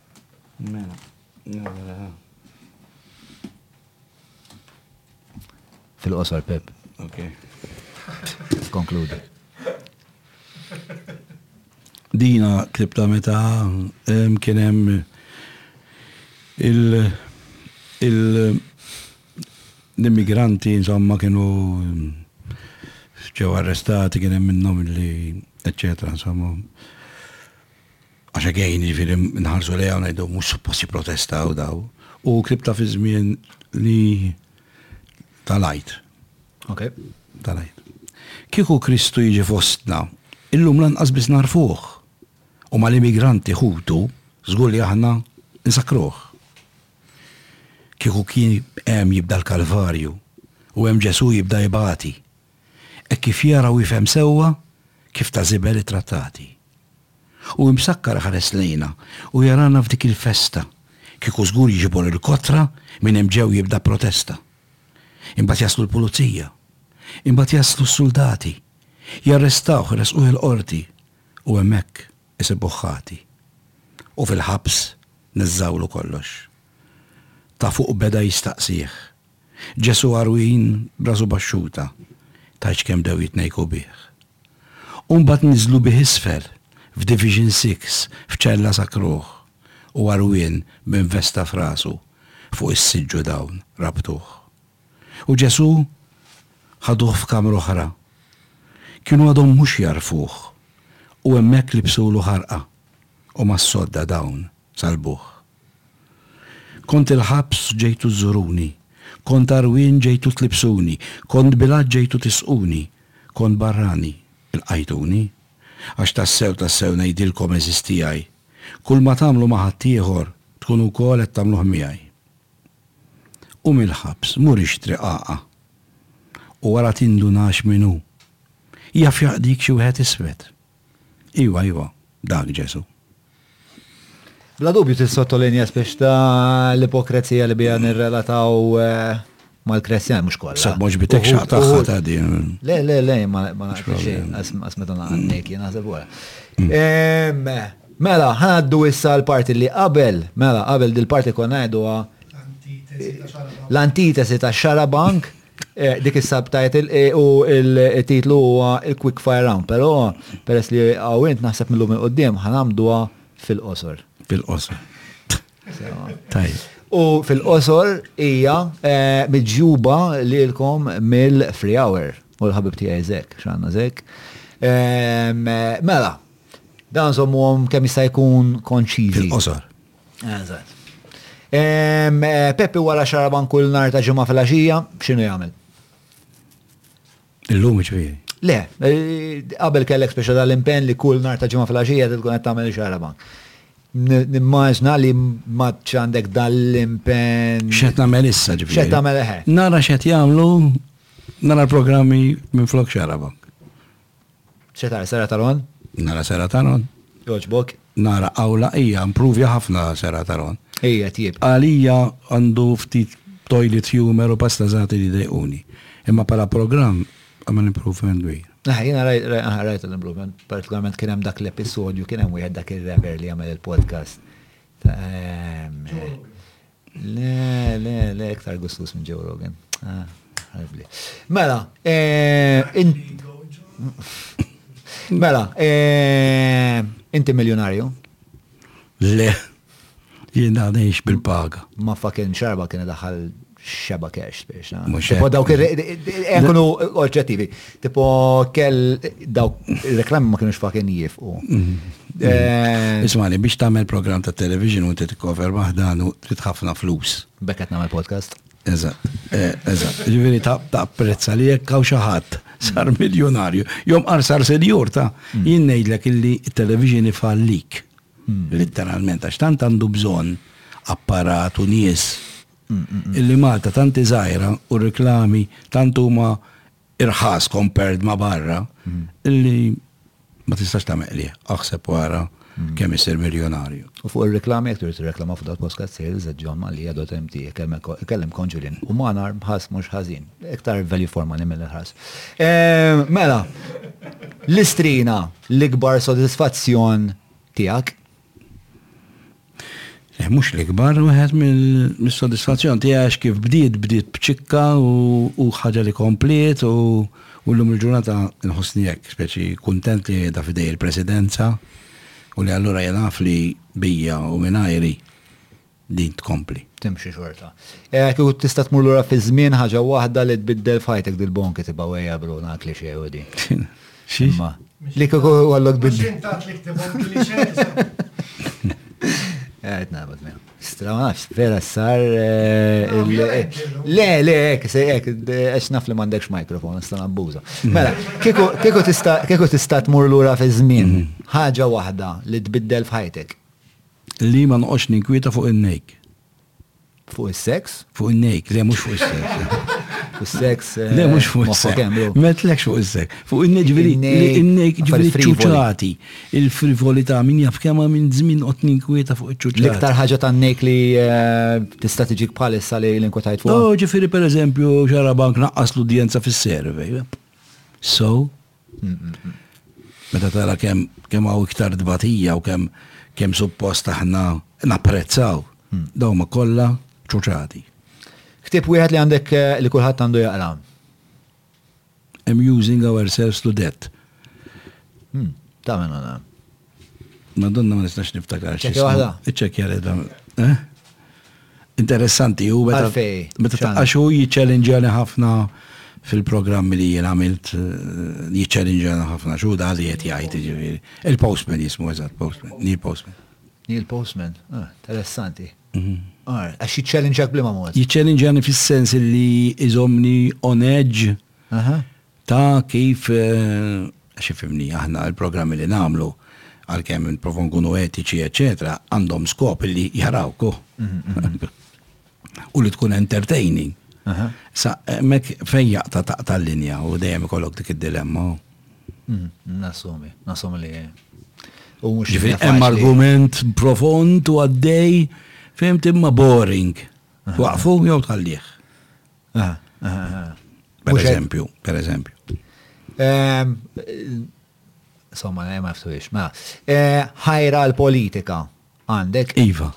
Mela. Fil-qosor, Pep. Ok. Konkludi. Dina tlibta meta kien hemm il-immigranti, insomma, kienu ġew arrestati, kien hemm minnhom li, eccetera, insomma. Għax again, jiġifieri nħarsu lejha u ngħidu mhux suppost jipprotestaw daw. U kripta fi żmien li tal-għajt. Ok. Tal-għajt. Kieku Kristu jiġi fostna, illum lanqas biss narfuh. U mal-immigranti ħutu, żgur li aħna nsakruh. Kieku kien hemm jibda l-Kalvarju u hemm Ġesù jibda jibati Hekk kif jara u jifhem sewwa, kif ta' żibel it-trattati. U imsakkar iħares lejna u jarana f'dik il-festa, kieku żgur jiġbor il-kotra minn hemm ġew jibda protesta. Imbagħad jaslu l-pulizija. Imbagħad jaslu s-suldati. Jarrestawh iressquh il-qorti u hemmhekk isibuh ħati. U fil-ħabs neżżgħulu kollox. Ta' fuq beda jistaqsih Ġesù għarwien b'rasu baxxuta, tgħidx kemm bdew jitnejku bih. U mbagħad niżlu bih isfel, f'Division Six, f'ċella sakruh, u għarwien b'investa f'rasu, fuq is-siġġu dawn rabtuh. U Ġesù ħaduh f'kamra oħra. Kienu għadhom mhux jagħrfuh, u hemmhekk libsulu ħarqa, u mas-sodda dawn salbuh. Kont il-ħabs ġejtu żżuruni, kont għarwien ġejtu tlibsuni, kont bilat ġejtu tisquni, kont barrani, ilqajtuni. Għax tassew, tassew ngħidilkom għeżież tiegħi, kull ma tagħmlu ma' ħaddieħor, tkunu wkoll qed tagħmluh miegħi. Qum il-ħabs, mur ixtri qaqa', u ara tindunax min hu. Jaf jaqdik xi wieħed iswed. Iwa, iwa, dak Ġesu. Bla dubju tissottolinja spiex ta' l-ipokrezija li bija nirrelataw eh, mal-Kristjan mhux kollha. Sa mhux bitek xaq tagħha ta' din. Le, le, le, ma naqgħod xejn, għas meta naqgħodnek jien naħseb wara. Mm. Mela, ħaddu issa l-parti li qabel, mela, qabel dil-parti konna ngħiduha l-antitesi ta' xarabank Eh, dik is-subtitle eh, u il-titlu huwa il-Quick Fire Round, però peress li għawint naħseb millum il-qoddim ħanamduha fil-qosor. Fil-qosor. Tajb. U fil-qosor hija eh, miġjuba lilkom mill-Free Hour u l-ħabib tiegħi Zek, x'għandna Zek. Ehm, mela, dan żommuhom kemm jista' jkun konċiżi. Fil-qosor. Eżatt. Peppi wara xaraban kull nar ta' ġimgħa fil-għaxija, x'inhu jagħmel? Illum ġifieri. Le, eh, qabel kellek speċa tal-impen li kull nar ta' ġimgħa fil-għaxija tkun qed tagħmel xaraban. Nimmaġna li ma għandek dal-impen. X'qed nagħmel issa ġifieri. X'qed tagħmel eħe. Eh. Nara x'qed jagħmlu nara l-programmi minn flok xaraban. Se tara Sera Taron? Nara Sera Taron. Jogħġbok? Nara awla hija improvja ħafna Sera Taron. Hija tjib. Għalija għandu ftit toilet humor u pasta zati li dejquni. Imma pala program għamil improvement bi. Jena rajt l-improvement, partikolarment kien hemm dak l-episodju, kien hemm wieħed dak il-rever li għamil il-podcast. Ehm, Le, le, le, iktar gustus minn Joe Rogan. Ah, ħarbli. Mela, eh, mela, eh, inti miljonarju? Le, jien għadix bil-paga. Ma fakin xarba kien daħal xeba cash biex. Mux. Dawk, eh, kunu oġġettivi. Tipo kell dawk il-reklami ma kienux fakin jifqu. Eh, Ismani, biex tagħmel programm ta' television u inti tikkover maħdanu trid ħafna flus. Bekket nagħmel podcast. Eżatt, eh, eżatt. Ġifieri ta' ta' prezza li jekk hawn xi ħadd sar miljonarju, jom qar sar senjur ta' jien ngħidlek illi t-television ifallik. Litteralment għax tant għandu bżonn apparat u nies illi Malta tant iżgħira u r-reklami tant huma irħas compared ma' barra li ma tistax ta' meqli, aħseb wara kemm isir miljonarju. U fuq ir-reklami jekk trid tirreklama fuq dal-postcard sales at johnmallia.mt ikellem Con Julian. U Manar b'ħass mhux ħażin. Iktar value for money mill-ħrass. Mela, l-istrina l-ikbar sodisfazzjon tiegħek? Le, mhux l-ikbar, wieħed mis-sodisfazzjon tiegħi għax kif bdiet bdiet b'ċikka u ħaġa li kompliet u llum il-ġurnata nħossni hekk, speċi kuntent li qiegħda f'idej il-Presidenza u li allura jenaf li bija u mingħajri din tkompli. Timxi xorta. Kieku tista' tmur lura fiż-żmien ħaġa waħda li tbiddel f'ħajtek dil-bon kitibha wejja bro nara klixe u di. Xi? Li kieku għallok bil. Xi ntat li ktibha klixe. Qed nagħbad miegħu. Stramax, vera sar. Le, le, ek, se ek, għax naf li m'għandekx mikrofon, nista' nabbuża. Mela, kieku tista' tmur lura fiż-żmien ħaġa waħda li tbiddel f'ħajtek. Li ma noqgħodx ninkwieta fuq in-nejk. Fuq is-seks? Fuq in-nejk, le mhux fuq is-seks. Is-seks. Le mhux fuq is-seks. Metlekx fuq is-seks. Fuq in-nejk ġifieri in-nejk ġifieri ċuċati. Il-frivolità min jaf kemm minn żmien qod ninkwieta fuq iċ-ċuċati. L-iktar ħaġa tan-nejk li tista' tiġik bħalissa li nkwetajt fuqha. Ġifieri pereżempju xarabank naqqas l-udjenza fis-servej. So? Meta tara kemm kemm hawn iktar tbatija u kemm kemm suppost aħna napprezzaw, hmm. dawn ma kollha ċuċati. Ktib wieħed li għandek eh, li kulħadd għandu jaqra. Amusing ourselves to death. Hmm, ta' minn għana. Madonna ma nistax niftakar. Ċekja waħda? Ċekja li dan. Eh? Interessanti, u meta. Meta taqaxu jiċċellinġjani ħafna fil-programmi li jien għamilt eh, jiċċellinġjani ħafna xu da li qed jgħid ġifieri. Il-postman jismu eżatt, postman, Neil Postman. Neil Postman, ah, interessanti. Mhm. Ah, għax jiċċellinġjak blima mod. Jiċċellinġjani fis-sens li iżomni on edge Ta' kif, għax ifhimni, aħna l-programmi li nagħmlu, għalkemm nipprovaw nkunu etiċi eċċetera, għandhom skop li jarawk u u li tkun entertaining. Sa hemmhekk fejn jaqta' taqta' l-linja u dejjem ikollok dik id-dilemma. Nassumi, nassumi li u mhux Ġifieri hemm argument profond u għaddej, fimt imma boring. Waqfu jew tħallih. Ah, ah, ah. Per eżempju, per eżempju. Ehm, insomma, eh, ma ftuħiex, ma. Eh, ħajra l-politika għandek. Iva.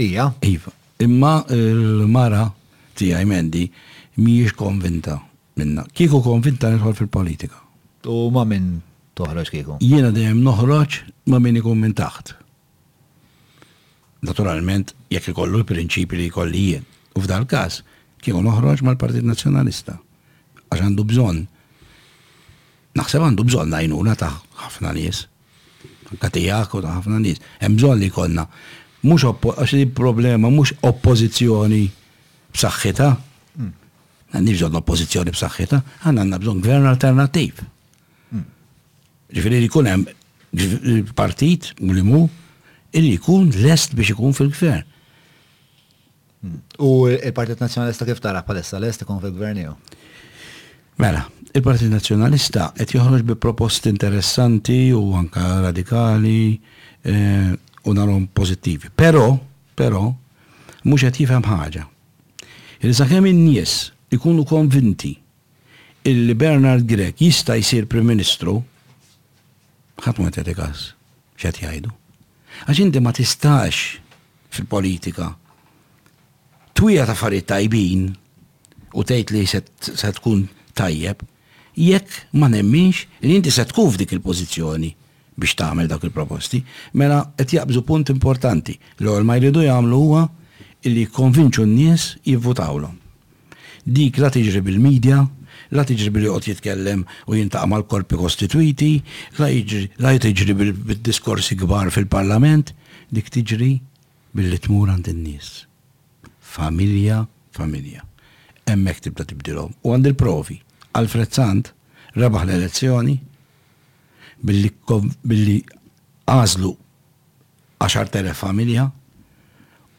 Ija. Iva. Imma l-mara tijaj mendi miex konvinta minna. Kieku konvinta nidħol fil-politika. U ma minn toħroġ kieku? Jiena dejjem noħroġ ma minn ikun minn taħt. Naturalment, jekk ikollu l-prinċipji li jkolli jien. U f'dal-każ, kieku noħroġ mal-Partit Nazzjonalista. Għax għandu bżonn. Naħseb għandu bżonn għajnuna ta' ħafna nies. Ta' tiegħek u ta' ħafna nies. Hemm bżonn li jkollna. Mhux għax li problema mhux oppożizzjoni b'saħħitha. Hmm. Għandix bżonn oppożizzjoni b'saħħitha, għandna bżonn gvern alternattiv. Ġifieri li jkun hemm partit li mhu li jkun lest biex ikun fil-gvern. U il-Partit Nazzjonalista kif tara bħalissa lest ikun fil-gvern jew? Mela, il-Partit Nazzjonalista qed joħroġ bi proposti interessanti u anke radikali eh, u narhom pożittivi. Però, però, mhux qed jifhem ħaġa. Li sakemm in-nies ikunu konvinti illi Bernard Grech jista' jsir Prim Ministru, ħadd ma qed jagħti kas x'qed jgħidu. Għax inti ma tistax fil-politika twiegħed affarijiet tajbin u tgħid li se tkun tajjeb jekk ma nemminx li inti se tkun f'dik il-pożizzjoni biex tagħmel dawk il-proposti, mela qed jaqbżu punt importanti. L-ewwel ma jridu jagħmlu huwa illi jikkonvinċu n-nies jivvutawlhom. Dik la tiġri bil-media, la tiġri billi joqgħod jitkellem u jiltaqa' mal-korpi kostitwiti, la jiġri, la tiġri bid-diskorsi kbar fil-Parlament, dik tiġri billi tmur għand in-nies. Familja familja. Hemmhekk tibda tibdilhom. U għandi l-provi. Alfred Sant rebaħ l-elezzjoni billi billi għażlu għaxart elef familja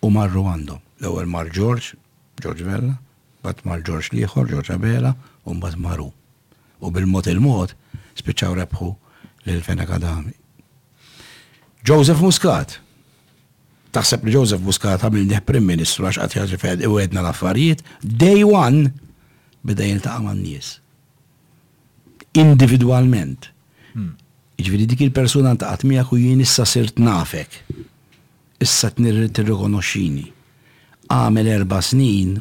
u marru għandhom. L-ewwel mar George George Vella, mbagħad mar George l-ieħor, George Abela, u mbagħad mar hu. U bil-mod il-mod spiċċaw rebħu lil Fenech Adami. Joseph Muscat. Taħseb li Joseph Muscat għamilnieh Prim Ministru għax qatt jaġi fejn iwedna l-affarijiet, day one beda jiltaqa' man-nies. Individwalment. Jiġifieri dik il-persuna ntaqgħet miegħek u jien issa sirt nafek. Issa tirrikonoxxini. Għamel erba' snin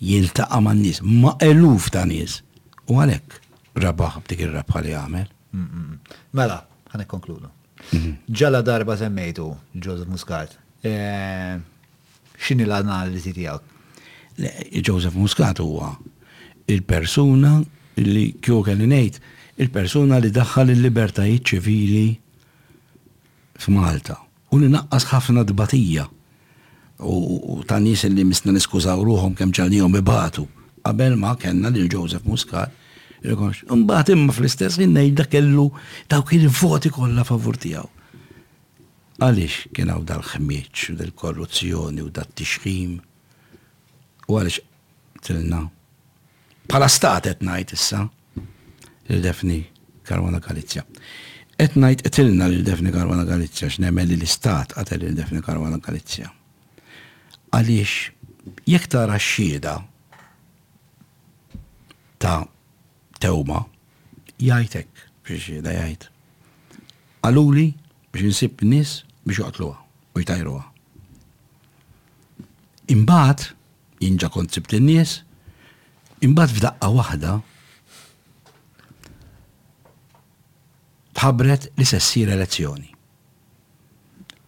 jiltaqa' man-nies, ma' eluf ta' nies, u għalhekk rebaħ b'dik ir-rebħa li għamel. Mela, ħa nikkonkludu. Ġala darba semmejtu lil Joseph Muscat, x'inhi l-analiżi tiegħek? Le, Joseph Muscat huwa l-persuna li, kieku kelli ngħid, il-persuna li daħħal il-libertajiet ċivili f'Malta u li naqqas ħafna tbatija u ta' nies li mistna niskużaw ruħhom kemm ġagħlnihom ibatu qabel ma kellna lil Joseph Muscat rikonoxxi. Imbagħad imma fl-istess ħin ngħidlek kellu dawk il-voti kollha favur tiegħu. Għaliex kien hawn dal-ħmieġ u dil-korruzzjoni u dat-tixħim u għaliex tilna Bħala stat qed ngħid issa lil Daphne Caruana Galizia. Qed ngħid qitilna lil Daphne Caruana Galizia x'nemmen li l-istat qatel lil Daphne Caruana Galizia. Għaliex jekk tara x-xhieda ta' tewma jgħid hekk biex xhieda jgħid. Qaluli biex insib nies biex joqtluha u jtajruha. Imbagħad Jien ġa kont sibt in-nies, imbagħad f'daqqa waħda tħabbret li se ssir elezzjoni.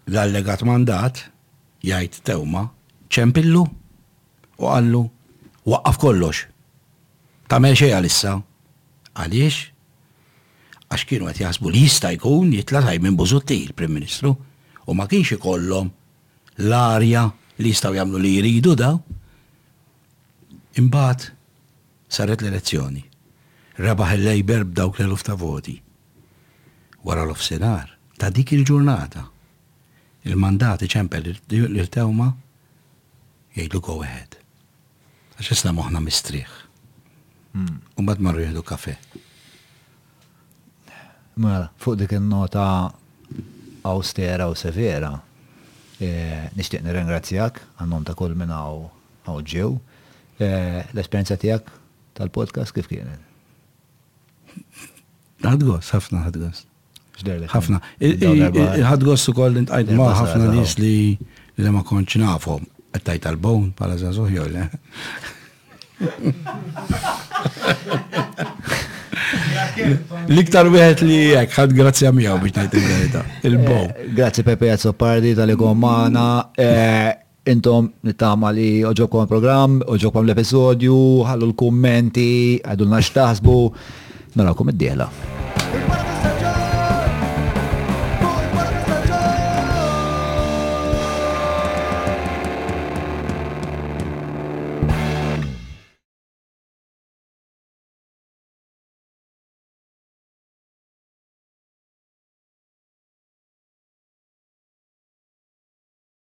L-allegat mandat, jgħid Teuma, ċempillu u qallu, Waqqaf kollox! Tagħmel xejn għalissa! Għaliex? Għax kienu qed jaħsbu li jista' jkun jitla' Simon Busuttil Prim Ministru u ma kienx ikollhom l-arja li jistgħu jagħmlu li jridu da, imbagħad saret l-elezzjoni. Rebaħ il-Labour b'dawk l-eluf ta' voti. Wara l-offsinar ta' dik il-ġurnata, il-mandat iċempel lil Theuma jgħidlu go ahead. Għax isna moħħna mistrieħ. U mbagħad marru jieħdu kafè. Mela, fuq dik in-nota awstera u severa, eh, nixtieq nirringrazzjak għan-nom ta' kull minn hawn ġew. Eh, l-esperjenza tiegħek tal-podcast kif kienet? Ħadgos, ħafna ħadgos. ħafna. Ħad gossu koll intqajt ma' ħafna nies li li ma konċ nafhom. Qed tal-bone bħala żagħżugħ jew le. L-iktar wieħed li jek, ħad grazzja miegħu biex ngħid il-verità. Il-bow. Eh, grazzi Pepe Azzopardi tal-li magħna. Eh, Intom nittama li għoġobkom il-programm, għoġobkom l-episodju, ħallu l-kummenti, għidulna x'taħsbu. Narawkom id-dieħla.